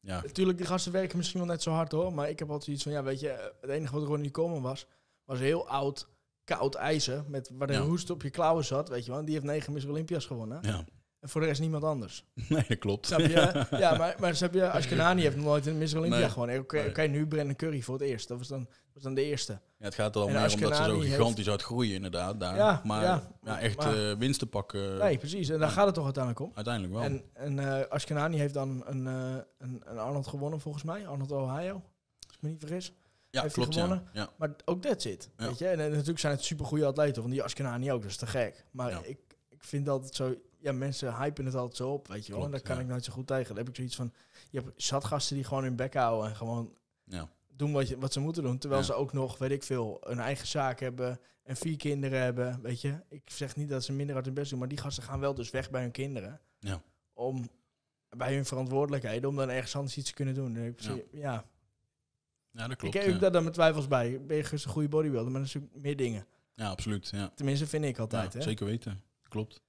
Ja, Natuurlijk, die gasten werken misschien wel net zo hard hoor. Maar ik heb altijd iets van, ja, weet je, eh, het enige wat Ronnie Coleman was, was heel oud, koud ijzer. Met, waar de Ja. roest op je klauwen zat, weet je wel. En die heeft negen Miss Olympia's gewonnen. ja. En voor de rest niemand anders. Nee, dat klopt. Snap je? ja, maar, maar snap je, Ashkenani heeft nog nooit een Miss Olympia Nee. gewonnen. Oké, oké, nu Brandon Curry voor het eerst. Dat was dan, was dan de eerste. Ja, het gaat er al meer om dat ze zo Ashkenani heeft- gigantisch uitgroeien inderdaad. Daar. Ja, maar ja. ja, echt Maar- eh, winst te pakken, Nee, precies. En daar gaat het toch uiteindelijk om. uiteindelijk wel. En, en eh Ashkenani heeft dan een, eh, een, een Arnold gewonnen volgens mij. Arnold Ohio, als ik me niet vergis. ja, heeft klopt, ja. gewonnen? ja. Maar ook that's it. Ja. Weet je? En, eh, natuurlijk zijn het super goede atleten, want die Ashkenani ook, dat is te gek. Maar Ja. ik, ik vind altijd zo, ja, mensen hypen het altijd zo op, weet je wel. en daar kan ja. ik nooit zo goed tegen. Dan heb ik zoiets van, je hebt zat gasten die gewoon hun bek houden en gewoon Ja. doen wat, je, wat ze moeten doen. Terwijl Ja. ze ook nog, weet ik veel, een eigen zaak hebben en vier kinderen hebben, weet je. Ik zeg niet dat ze minder hard hun best doen, maar die gasten gaan wel dus weg bij hun kinderen. Ja. Om bij hun verantwoordelijkheden, om dan ergens anders iets te kunnen doen. En ik, Ja. ja. ja, dat klopt. ik heb daar dan mijn twijfels bij. Ben je een goede bodybuilder, maar zijn natuurlijk meer dingen. ja, absoluut. Ja. Tenminste, vind ik altijd. Hè? zeker weten. Klopt.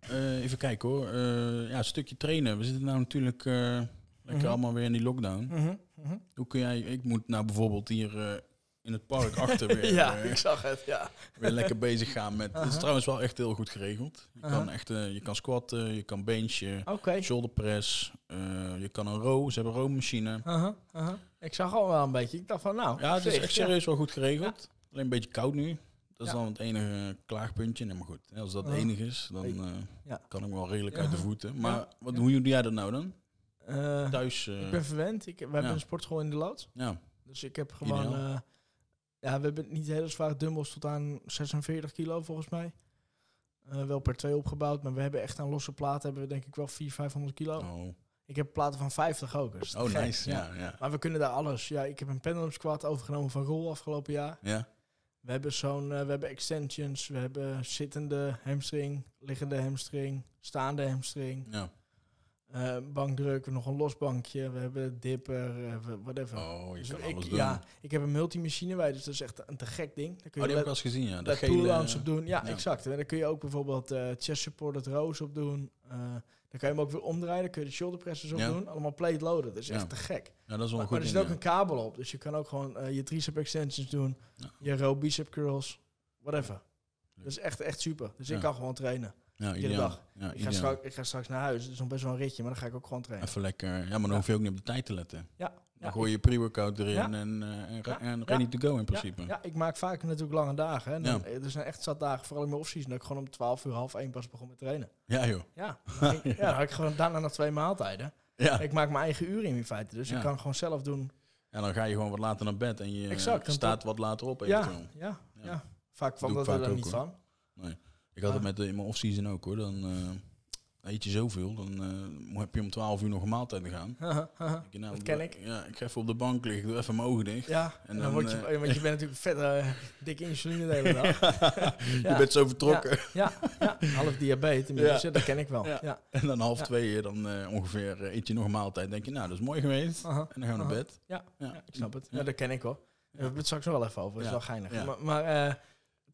Eh, even kijken hoor. Eh, ja, een stukje trainen. We zitten nou natuurlijk eh, lekker Mhm. allemaal weer in die lockdown. Mhm, mhm. Hoe kun jij... Ik moet nou bijvoorbeeld hier in het park achter weer, ja, ik zag het, ja. weer lekker bezig gaan met... Het is trouwens wel echt heel goed geregeld. Je kan echt... je kan squatten, je kan benchen, Oké. shoulder press. je kan een row. Ze hebben een rowmachine. Ik zag al wel een beetje. Ik dacht van, nou, Ja, het is echt ja. serieus wel goed geregeld. Alleen een beetje koud nu. Dat is Ja. dan het enige klaagpuntje. Nee, maar goed. Als dat het enige is, dan eh, Ja. kan ik wel redelijk Ja. uit de voeten. Maar wat, hoe doe jij dat nou dan? Eh, Thuis? eh, ik ben verwend. Ik, we hebben een sportschool in de loods. ja. Dus ik heb gewoon... Eh, ja, we hebben niet hele zware dumbbells tot aan 46 kilo volgens mij. Eh, wel per twee opgebouwd, maar we hebben echt aan losse platen hebben we denk ik wel 400, 500 kilo. Oh, Ik heb platen van 50 ook. Dus oh nice. Ja, ja. Maar we kunnen daar alles. Ja, ik heb een pendulum squat overgenomen van Roel afgelopen jaar. ja. We hebben zo'n, eh, we hebben extensions, we hebben zittende hamstring, liggende hamstring, staande hamstring, ja. eh bankdruk, nog een los bankje, we hebben dipper, eh, whatever. Oh, je Dus kan ik, alles doen. ja, ik heb een multimachine bij, dus dat is echt een te gek ding. Daar kun Oh, je die heb ik let- al eens gezien, ja. Op doen. Ja, ja. exact. En daar kun je ook bijvoorbeeld chest supported rows op doen. Dan kan je hem ook weer omdraaien, dan kun je de shoulder presses op Ja. doen. Allemaal plate loaden, dat is Ja. echt te gek. Ja, dat is wel Maar, maar er zit ook een kabel op, dus je kan ook gewoon eh, je tricep extensions doen, je row bicep curls, whatever. Dat is echt, echt super. Dus ik kan gewoon trainen. Ja, iedere dag. Ja, Ik ga, straks, ik ga straks naar huis, het is nog best wel een ritje, maar dan ga ik ook gewoon trainen. Even lekker... Ja, maar dan hoef je ook niet op de tijd te letten. Ja. Dan gooi je pre-workout erin en, eh, en, ready to go in principe. Ja, ik maak vaak natuurlijk lange dagen. Hè. Dan- Ja. Er zijn echt zat dagen, vooral in mijn off-season, dat ik gewoon om 12 uur, half 1 pas begon met trainen. Ja, joh. Ja, dan, ja, dan had ik gewoon daarna nog twee maaltijden. Ja. Ik maak mijn eigen uren in feite, dus Ja. ik kan gewoon zelf doen. En dan ga je gewoon wat later naar bed en je Exact, staat wat later op Ja, eventueel. ja, Ja. ja. Vaak kwam dat er vaak ook, niet hoor. van. Ik had het Ah. met eh, in mijn off-season ook hoor. Dan eh, eet je zoveel, dan eh, heb je om 12 uur nog een maaltijd te gaan. Je, nou, Dat ken ik. Ja, ik ga even op de bank liggen, doe even mijn ogen dicht. ja, En dan, dan, word je, eh, want je bent natuurlijk vet eh, dikke insuline de hele dag. je bent zo vertrokken. Ja, ja, half diabetes, dat ken ik wel. Ja. En dan half twee, dan ongeveer eet je nog een maaltijd. denk je, nou, dat is mooi geweest. En dan gaan we naar bed. Ja, ik snap het. Ja. Dat ken ik hoor. We hebben het straks wel even over, dat is wel geinig. Maar, maar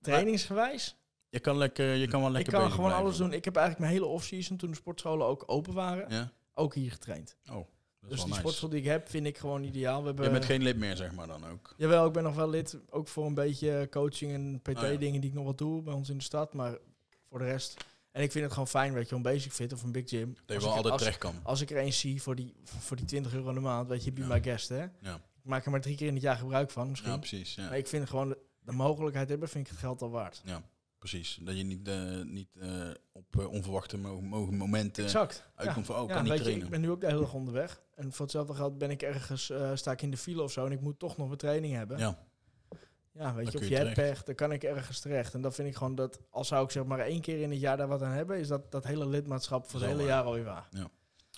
trainingsgewijs, Je kan, lekker, je kan wel ik lekker kan bezig gewoon blijven. alles doen. Ik heb eigenlijk mijn hele off-season, toen de sportscholen ook open waren, Ja? ook hier getraind. Oh, dat is Dus die nice. sportschool die ik heb, vind ik gewoon ideaal. We hebben, Je bent geen lid meer, zeg maar, dan ook. Jawel, ik ben nog wel lid, ook voor een beetje coaching en Oh, ja. PT-dingen die ik nog wat doe bij ons in de stad, maar voor de rest... En ik vind het gewoon fijn, weet je, een basic fit of een big gym. Dat je wel ik- altijd als, terecht kan. als ik er eens zie voor die, voor die 20 euro in de maand, weet je, be Ja. my guest, hè. Ja. Ik maak er maar drie keer in het jaar gebruik van, misschien. Ja, precies. Ja. Maar ik vind gewoon de, de mogelijkheid hebben, vind ik het geld al waard. Precies. Dat je niet, eh, niet eh, op eh, onverwachte mo mo- momenten exact. uitkomt van, oh, ik Ja, kan niet weet je, trainen. ik ben nu ook de hele dag onderweg. En voor hetzelfde geld ben ik ergens, sta ik in de file of zo en ik moet toch nog een training hebben. Ja, Ja, weet Dan je, of je hebt pech, dan kan ik ergens terecht. En dat vind ik gewoon dat, als zou ik zeg maar één keer in het jaar daar wat aan hebben, is dat, dat hele lidmaatschap voor het hele jaar alweer waar.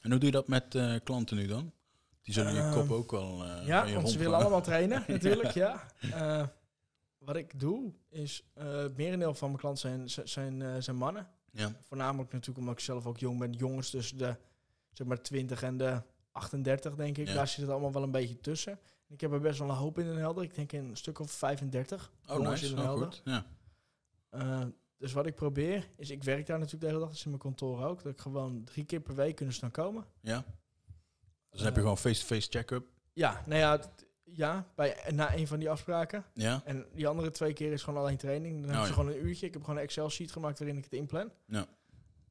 En hoe doe je dat met klanten nu dan? Die zullen je Ehm, kop ook wel ja, want ze willen allemaal trainen, natuurlijk, ja. Wat ik doe, is, eh het merendeel van mijn klanten zijn, zijn, eh, zijn mannen. Ja, Voornamelijk natuurlijk omdat ik zelf ook jong ben. Jongens tussen de zeg maar 20 en de 38, denk ik. Ja. Daar zit het allemaal wel een beetje tussen. En ik heb er best wel een hoop in Den Helder. Ik denk een stuk of 35 oh jongens nice, in oh, Helder. goed. Ja. Eh, dus wat ik probeer, is ik werk daar natuurlijk de hele dag. Dat is in mijn kantoor ook. Dat ik gewoon drie keer per week kunnen ze dan komen. ja, Dus dan heb je gewoon face-to-face check-up. Ja, nou ja, ja bij, na een van die afspraken. Ja? En die andere twee keer is gewoon alleen training. Dan Oh, ze ja. gewoon een uurtje. Ik heb gewoon een Excel-sheet gemaakt waarin ik het inplan. Ja.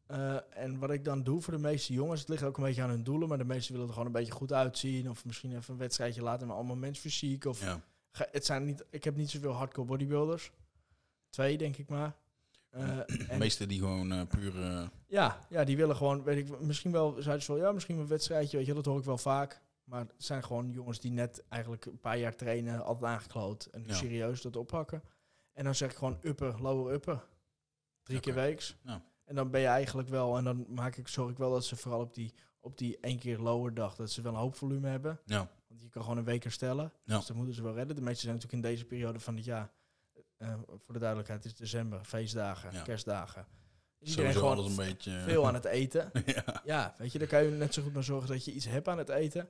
Eh, en wat ik dan doe voor de meeste jongens, het ligt ook een beetje aan hun doelen, maar de meesten willen er gewoon een beetje goed uitzien. Of misschien even een wedstrijdje laten, maar allemaal mensfysiek. Of Ja. Ga- het zijn niet, ik heb niet zoveel hardcore bodybuilders. Twee, denk ik maar. Eh, De meeste die gewoon eh, puur... ja, ja, die willen gewoon, weet ik, misschien wel, zeiden ze wel, ja, misschien een wedstrijdje, weet je, dat hoor ik wel vaak. Maar het zijn gewoon jongens die net eigenlijk een paar jaar trainen, altijd aangekloot en nu Ja. serieus dat oppakken. En dan zeg ik gewoon upper, lower upper. Drie keer weeks. Ja. En dan ben je eigenlijk wel, en dan maak ik, zorg ik wel dat ze vooral op die, op die één keer lower dag, dat ze wel een hoop volume hebben. ja. Want je kan gewoon een week herstellen. Ja. Dus dat moeten ze wel redden. De meeste zijn natuurlijk in deze periode van het jaar. eh, voor de duidelijkheid, het is december, feestdagen, Ja. kerstdagen. Is Sowieso gewoon alles een beetje... eh, veel aan het eten. ja, Ja, weet je, dan kan je net zo goed maar zorgen dat je iets hebt aan het eten.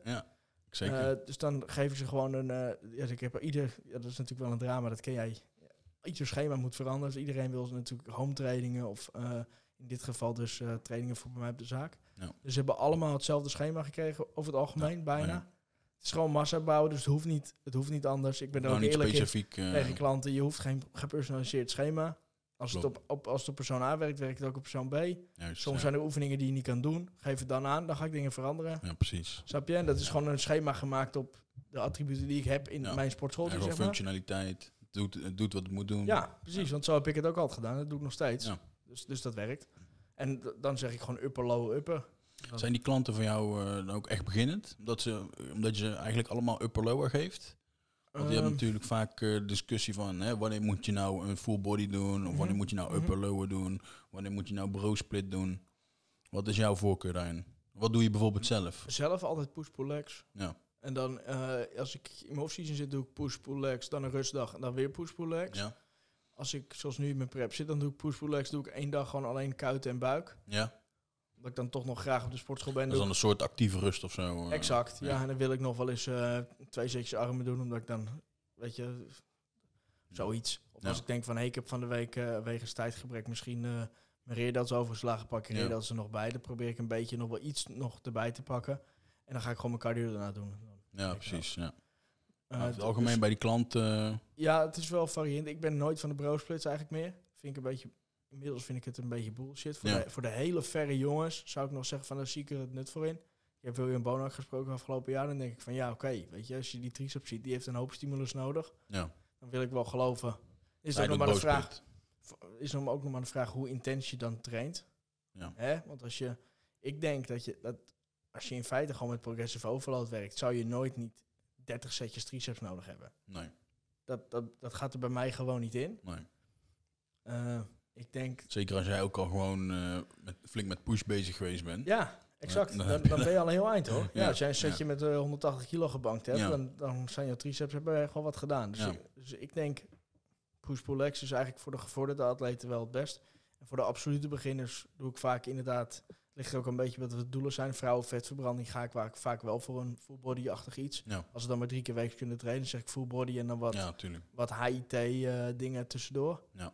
zeker. Eh, dus dan geef ik ze gewoon een. eh, ja, ik heb ieder. Ja, dat is natuurlijk wel een drama, dat ken jij. Ieder schema moet veranderen. Dus iedereen wil natuurlijk home trainingen of in dit geval dus trainingen voor bij mij op de zaak. Ja. Dus ze hebben allemaal hetzelfde schema gekregen over het algemeen, bijna. ja. Het is gewoon massa bouwen, dus het hoeft niet, het hoeft niet anders. Ik ben er nou, ook niet eerlijk in specifiek... eh, tegen klanten. Je hoeft geen gepersonaliseerd schema. Als het, op, op, als op persoon A werkt, werkt het ook op persoon B. juist, Soms ja. zijn er oefeningen die je niet kan doen. Geef het dan aan, dan ga ik dingen veranderen. Ja, precies. Snap je? En dat is gewoon een schema gemaakt op de attributen die ik heb in Ja. mijn sportschool. En zeg functionaliteit. Doet, het doet wat het moet doen. Ja, precies. Want zo heb ik het ook altijd gedaan. Dat doe ik nog steeds. Dus, dus dat werkt. En dan zeg ik gewoon upper, lower, upper. Zijn die klanten van jou eh, dan ook echt beginnend? Omdat, ze, omdat je ze eigenlijk allemaal upper-lower geeft? Want je hebt Ehm, natuurlijk vaak eh, discussie van hè, wanneer moet je nou een full body doen? Of wanneer Mhm. moet je nou Mhm. upper-lower doen? Wanneer moet je nou bro split doen? Wat is jouw voorkeur daarin? Wat doe je bijvoorbeeld zelf? Zelf altijd push-pull legs. Ja, En dan, eh, als ik in mijn off-season zit, doe ik push-pull legs. Dan een rustdag en dan weer push-pull legs. ja, Als ik, zoals nu in mijn prep zit, dan doe ik push-pull legs. Doe ik één dag gewoon alleen kuiten en buik. ja. Omdat ik dan toch nog graag op de sportschool ben. Dat is dan een soort actieve rust of zo. eh. Exact, ja. ja. En dan wil ik nog wel eens eh, twee setjes armen doen, omdat ik dan, weet je, zoiets. Of Ja. als ik denk van, hé, ik heb van de week eh wegens tijdgebrek misschien eh mijn reerdels overgeslagen, pak ik Ja. reerdels er nog bij. Dan probeer ik een beetje nog wel iets nog erbij te pakken. En dan ga ik gewoon mijn cardio daarna doen. Ja, precies. Ja. Eh, Maar over het dus- algemeen bij die klant... ja, het is wel variërend. Ik ben nooit van de bro splits eigenlijk meer. Vind ik een beetje, inmiddels vind ik het een beetje bullshit. Voor, Ja. de, voor de hele verre jongens zou ik nog zeggen van, daar zie ik er het nut voor in. Ik heb William Bonak gesproken afgelopen jaar. Dan denk ik van, ja, oké, weet je, als je die triceps ziet, die heeft een hoop stimulus nodig. ja, Dan wil ik wel geloven. Is er nog maar de vraag, is er ook nog maar de vraag hoe intens je dan traint. Ja. Hè? Want als je, ik denk dat je, dat als je in feite gewoon met progressive overload werkt, zou je nooit niet 30 setjes triceps nodig hebben. Nee, Dat, dat, dat gaat er bij mij gewoon niet in. nee. Eh, ik denk, Zeker als jij ook al gewoon eh, met, flink met push bezig geweest bent. ja, exact. dan Dan, ben je al een heel eind hoor. Ja, Ja, als jij een setje met eh, 180 kilo gebankt hebt, Ja. dan, dan zijn je triceps hebben gewoon wat gedaan. Dus, ik, dus ik denk, push-pull legs is eigenlijk voor de gevorderde atleten wel het best. En voor de absolute beginners doe ik vaak inderdaad, ligt er ook een beetje wat de doelen zijn. Vrouwen, vetverbranding ga ik vaak, vaak wel voor een full body-achtig iets. Ja, Als ze dan maar drie keer week kunnen trainen, zeg ik full body en dan wat, ja wat HIT eh, dingen tussendoor. Ja.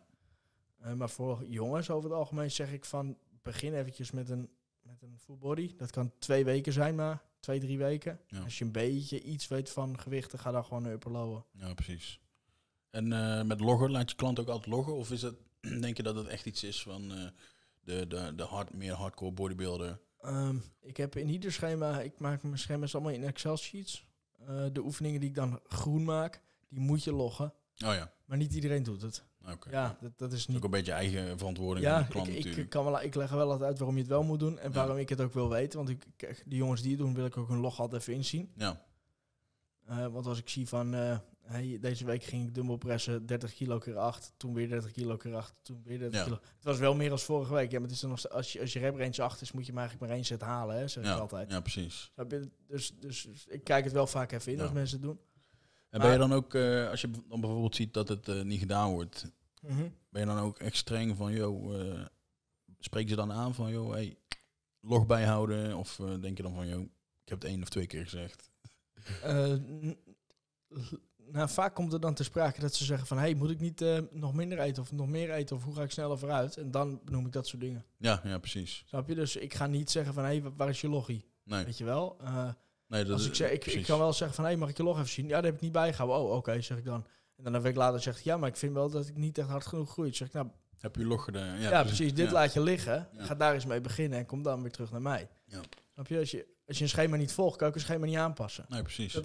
Eh, maar voor jongens over het algemeen zeg ik van begin eventjes met een, met een full body. Dat kan twee weken zijn maar, twee, drie weken. Ja. Als je een beetje iets weet van gewichten, ga dan gewoon naar upper lower. Ja, precies. En eh, met loggen, laat je klant ook altijd loggen? Of is het, denk je dat het echt iets is van eh, de, de, de hard, meer hardcore bodybuilder? Ehm, ik heb in ieder schema, ik maak mijn schema's allemaal in Excel sheets. De oefeningen die ik dan groen maak, die moet je loggen. Oh ja, Maar niet iedereen doet het. Oké. Ja, dat, dat is Dat is niet ook een beetje eigen verantwoording Ja, van de klant ik, ik, kan wel, ik leg er wel altijd uit waarom je het wel moet doen en Ja. waarom ik het ook wil weten. Want ik, die jongens die het doen, wil ik ook hun log altijd even inzien. Ja, Eh, want als ik zie van, eh, hey, deze week ging ik dumbbell pressen 30 kilo keer 8, toen weer 30 kilo keer 8, toen weer 30 Ja. kilo. Het was wel meer als vorige week. Ja, maar het is dan nog, als, je, als je rep range 8 is, moet je maar eigenlijk maar één set halen, hè, zeg ik ja, altijd. ja, precies. Dus, dus, dus ik kijk het wel vaak even in als mensen het doen. En ben je dan ook, eh, als je dan bijvoorbeeld ziet dat het eh, niet gedaan wordt, Mhm. ben je dan ook echt streng van, joh, eh, spreek ze dan aan van, joh, hey, log bijhouden? Of denk je dan van, joh, ik heb het één of twee keer gezegd? Nou, vaak komt er dan te sprake dat ze zeggen van... hey, moet ik niet nog minder eten of nog meer eten... of hoe ga ik sneller vooruit? En dan noem ik dat soort dingen. Ja, ja, precies. Snap je? Dus ik ga niet zeggen van... hé, hey, wa- waar is je loggie? Nee, Weet je wel? Eh, Nee, dat Als ik, zeg, ik, ik kan wel zeggen van, hé, mag ik je log even zien? Ja, dat heb ik niet bijgehouden. Oh, oké, zeg ik dan. En dan een week later zegt ja, maar ik vind wel dat ik niet echt hard genoeg groei. Dan zeg ik, nou, Heb je log gedaan? ja, precies, dit Ja. laat je liggen. Ga daar eens mee beginnen en kom dan weer terug naar mij. Ja. Snap je? Als, je? als je een schema niet volgt, kan ik een schema niet aanpassen. Nee, precies. Dat-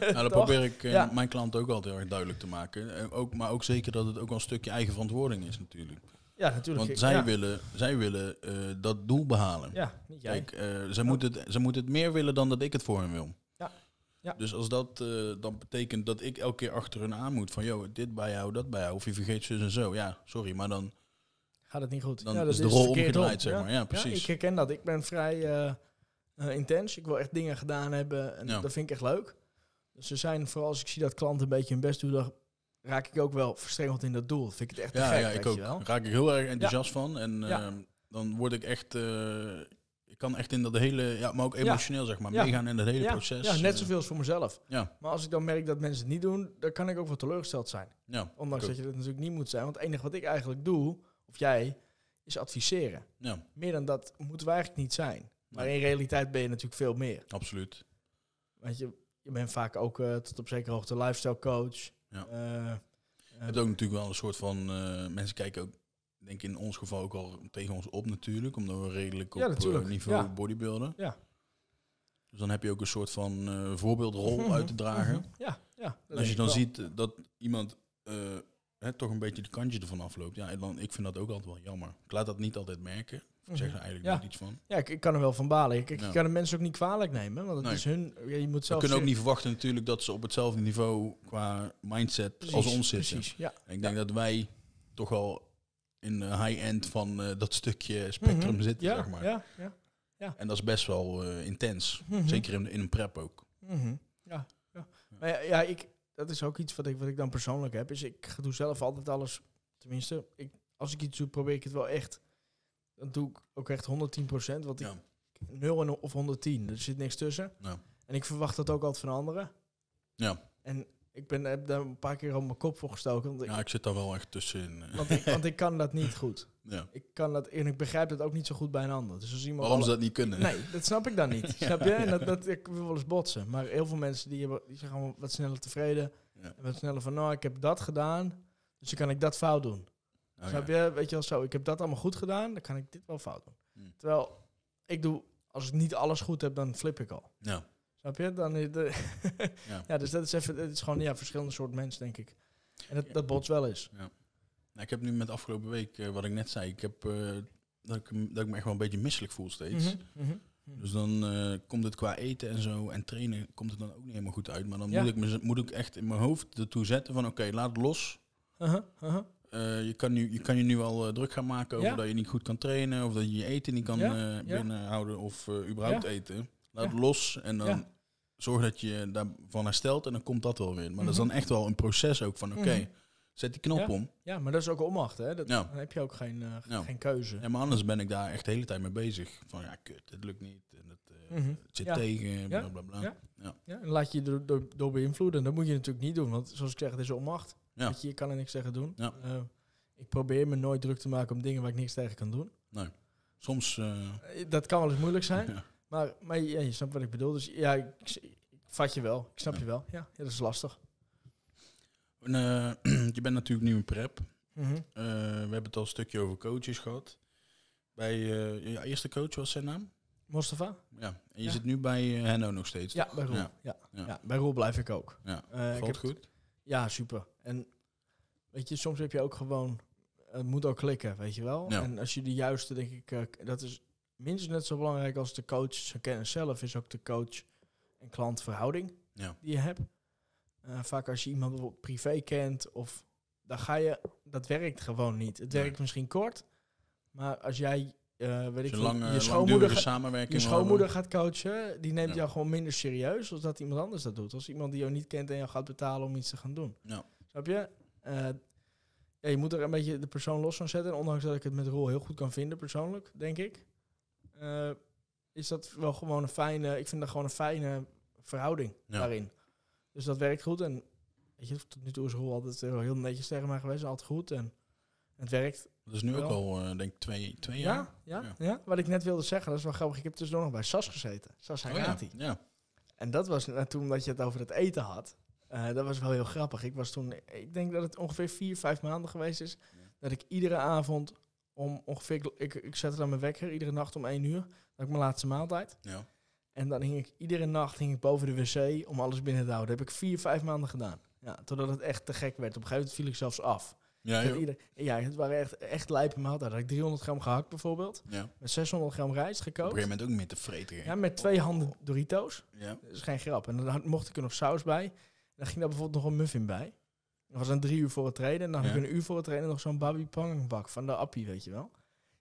nou, dat probeer ik eh, Ja. mijn klanten ook altijd heel erg duidelijk te maken. En ook, maar ook zeker dat het ook wel een stukje eigen verantwoording is natuurlijk. Ja, natuurlijk. Want zij ja. willen, zij willen eh, dat doel behalen. Ja, niet jij. Kijk, eh, zij, moeten het, zij moeten het meer willen dan dat ik het voor hen wil. Ja. Ja. Dus als dat eh, dan betekent dat ik elke keer achter hun aan moet van, joh, dit bij jou, dat bij jou, of je vergeet zus en zo. Ja, sorry, maar dan, Gaat het niet goed. dan ja, dat is de rol omgedraaid, om. zeg maar. Ja, precies. ik herken dat. Ik ben vrij intens. Ik wil echt dingen gedaan hebben. En Ja. dat vind ik echt leuk. Dus ze zijn, vooral als ik zie dat klanten een beetje hun best doen, dan raak ik ook wel verstrengeld in dat doel. Dat vind ik het echt Ja, gek, ja, ik ook. Daar raak ik heel erg enthousiast van. En Ja. ehm, dan word ik echt... eh, ik kan echt in dat hele... Ja, maar ook emotioneel, zeg maar. Meegaan in dat hele proces. ja, net eh, zoveel als voor mezelf. Ja, Maar als ik dan merk dat mensen het niet doen, dan kan ik ook wel teleurgesteld zijn. ja. Ondanks dat je dat natuurlijk niet moet zijn. Want het enige wat ik eigenlijk doe, of jij, is adviseren. Ja, Meer dan dat moeten we eigenlijk niet zijn. Maar in realiteit ben je natuurlijk veel meer. absoluut. Want je, je bent vaak ook eh, tot op zekere hoogte lifestyle coach. Ja. Eh, eh, Je hebt ook natuurlijk wel een soort van... eh, mensen kijken ook, denk ik in ons geval ook al tegen ons op natuurlijk. Omdat we redelijk op Ja, eh, niveau Ja. bodybuilden. Ja. Dus dan heb je ook een soort van eh, voorbeeldrol uit te dragen. Ja, ja. als je dan wel. ziet eh, dat iemand eh, hè, toch een beetje de kantje ervan afloopt. Ja, dan, ik vind dat ook altijd wel jammer. Ik laat dat niet altijd merken. Ik zeg er Mhm. eigenlijk Ja. niet iets van. Ja, ik, ik kan er wel van balen. Ik, ik Ja. kan de mensen ook niet kwalijk nemen. Want het Nee. is hun... Ja, je moet We zelf kunnen ook niet verwachten natuurlijk dat ze op hetzelfde niveau qua mindset Precies, als ons zitten. Precies, ja. En ik denk dat wij toch wel in de high-end van eh, dat stukje spectrum Mhm. zitten, ja, zeg maar. Ja, ja. En dat is best wel eh, intens. Mhm. Zeker in, in een prep ook. Mhm. Ja, ja. Maar ja, ja, ik, dat is ook iets wat ik, wat ik dan persoonlijk heb. Is ik doe zelf altijd alles, tenminste, ik, als ik iets doe, probeer ik het wel echt. Dan doe ik ook echt 110%, want ik, Ja. 0 en of 110, er zit niks tussen. En ik verwacht dat ook altijd van anderen. Ja. En ik ben, heb daar een paar keer op mijn kop voor gestoken, want ik, ja, ik zit daar wel echt tussenin. want ik, want ik kan dat niet goed. ja. Ik kan dat, en ik begrijp dat ook niet zo goed bij een ander. Dus als iemand Waarom alle- ze dat niet kunnen? Nee, dat snap ik dan niet. snap je? En dat, dat ik wil wel eens botsen. Maar heel veel mensen die, hebben, die zijn gewoon wat sneller tevreden. Ja. En wat sneller van, nou, ik heb dat gedaan, dus dan kan ik dat fout doen. Oh, snap ja. je? Weet je wel zo, ik heb dat allemaal goed gedaan, dan kan ik dit wel fout doen. Hmm. Terwijl, ik doe, als ik niet alles goed heb, dan flip ik al. Ja. Snap je? Dan, is de Ja. ja, dus dat is even, het is gewoon, ja, verschillende soort mens, denk ik. En dat, dat bots wel eens. Nou, ik heb nu met afgelopen week, eh, wat ik net zei, ik heb eh, dat, ik, dat ik me echt wel een beetje misselijk voel steeds. Mhm, mhm, mhm. Dus dan eh, komt het qua eten en zo en trainen komt het dan ook niet helemaal goed uit. Maar dan Ja. moet, ik me, moet ik echt in mijn hoofd ertoe zetten van oké, laat het los. Uh-huh, uh-huh. Eh, je, kan nu, je kan je nu al eh, druk gaan maken over Ja. dat je niet goed kan trainen of dat je je eten niet kan Ja, eh, binnenhouden of überhaupt eten. Laat het los en dan zorg dat je daarvan herstelt en dan komt dat wel weer. Maar dat is Mhm. dan echt wel een proces ook van oké, Mhm. zet die knop om. Ja, maar dat is ook onmacht, hè? Dat. Dan heb je ook geen, geen keuze. Ja, maar anders ben ik daar echt de hele tijd mee bezig. Van ja, kut, het lukt niet. En het, Mhm. het zit tegen, bla bla bla. Ja. En laat je je door, door, door beïnvloeden. Dat moet je natuurlijk niet doen, want zoals ik zeg, het is onmacht. Ja. Weet je, je kan er niks tegen doen. Ja. Eh, ik probeer me nooit druk te maken om dingen waar ik niks tegen kan doen. Soms, eh, Eh, Dat kan wel eens moeilijk zijn, ja. maar, maar ja, je snapt wat ik bedoel. Dus ja, ik, ik vat je wel. Ik snap je wel. Ja, dat is lastig. En, je bent natuurlijk nu in prep. Mhm. We hebben het al een stukje over coaches gehad. Bij je eerste coach, was zijn naam? Mustafa? Ja. En je Ja. zit nu bij eh, Henno nog steeds, Ja, toch? bij Roel. Ja. Ja. Bij Roel blijf ik ook. Ja. Ik Valt heb- goed? Ja, super. En weet je, soms heb je ook gewoon... Het moet ook klikken, weet je wel. Ja. En als je de juiste, denk ik... eh, dat is minstens net zo belangrijk als de coach zijn kennis zelf... is ook de coach- en klantverhouding Ja. die je hebt. Eh, vaak als je iemand bijvoorbeeld privé kent... of dan ga je... Dat werkt gewoon niet. Het Nee. werkt misschien kort... maar als jij... eh, weet ik je schoonmoeder, ga- samenwerking je schoonmoeder gaat coachen, die neemt Ja. jou gewoon minder serieus als dat iemand anders dat doet. Als iemand die jou niet kent en jou gaat betalen om iets te gaan doen. Ja. Snap je? Eh, ja, je moet er een beetje de persoon los van zetten. En ondanks dat ik het met Roel heel goed kan vinden, persoonlijk, denk ik. eh, is dat wel gewoon een fijne, ik vind dat gewoon een fijne verhouding Ja. daarin. Dus dat werkt goed. En weet je, tot nu toe is Roel altijd heel netjes tegen mij geweest. Altijd goed. En het werkt. Dat is nu ook Wel. al, eh, denk ik, twee, twee jaar. Ja, ja, Ja. Wat ik net wilde zeggen, dat is wel grappig. Ik heb tussendoor nog bij SAS gezeten. SAS Oh, Hairati. ja. ja. En dat was toen omdat je het over het eten had. Eh, dat was wel heel grappig. Ik was toen, ik denk dat het ongeveer vier, vijf maanden geweest is. Dat ik iedere avond om ongeveer, ik, ik zette dan mijn wekker iedere nacht om één uur. Dat ik mijn laatste maaltijd. Ja. En dan hing ik iedere nacht hing ik boven de wc om alles binnen te houden. Dat heb ik vier, vijf maanden gedaan. Ja, totdat het echt te gek werd. Op een gegeven moment viel ik zelfs af. Ja, ieder- ja, het waren echt, echt lijpe maaltijden. Had ik 300 gram gehakt bijvoorbeeld. ja. Op Met 600 gram rijst een gekookt. gegeven moment ook meer te vreten. Ja, met twee handen Doritos. Ja. Dat is geen grap. En dan mocht ik er nog saus bij. En dan ging daar bijvoorbeeld nog een muffin bij. Dat was dan drie uur voor het trainen. En dan Ja. ik een uur voor het trainen nog zo'n babi pangbak van de appie, weet je wel.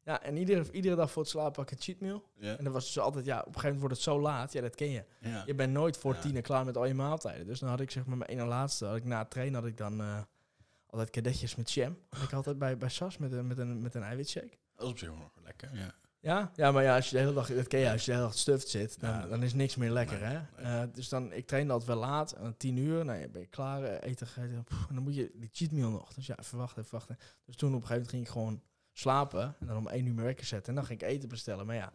Ja, en iedere, iedere dag voor het slapen pak ik een cheat meal. Ja. En dat was dus altijd, ja, op een gegeven moment wordt het zo laat. Ja, dat ken je. Ja. Je bent nooit voor tien uur klaar met al je maaltijden. Dus dan had ik zeg maar mijn ene laatste. Had ik na het trainen had ik dan eh, altijd kadetjes met jam. Ik altijd bij, bij Sas met een, met, een, met een eiwitshake. Dat is op zich wel nog lekker. Ja. Ja, ja, maar ja, als je de hele dag, dat ken je, als je de hele dag stuffed zit, dan, Ja. dan is niks meer lekker, Nee, hè? nee. Eh, dus dan, ik train altijd wel laat, aan tien uur, nou, ja, ben je klaar, eh, eten gegeten, pff, en dan moet je die cheat meal nog. Dus ja, even wachten, even wachten. Dus toen op een gegeven moment ging ik gewoon slapen en dan om één uur mijn wekker zetten en dan ging ik eten bestellen. Maar ja,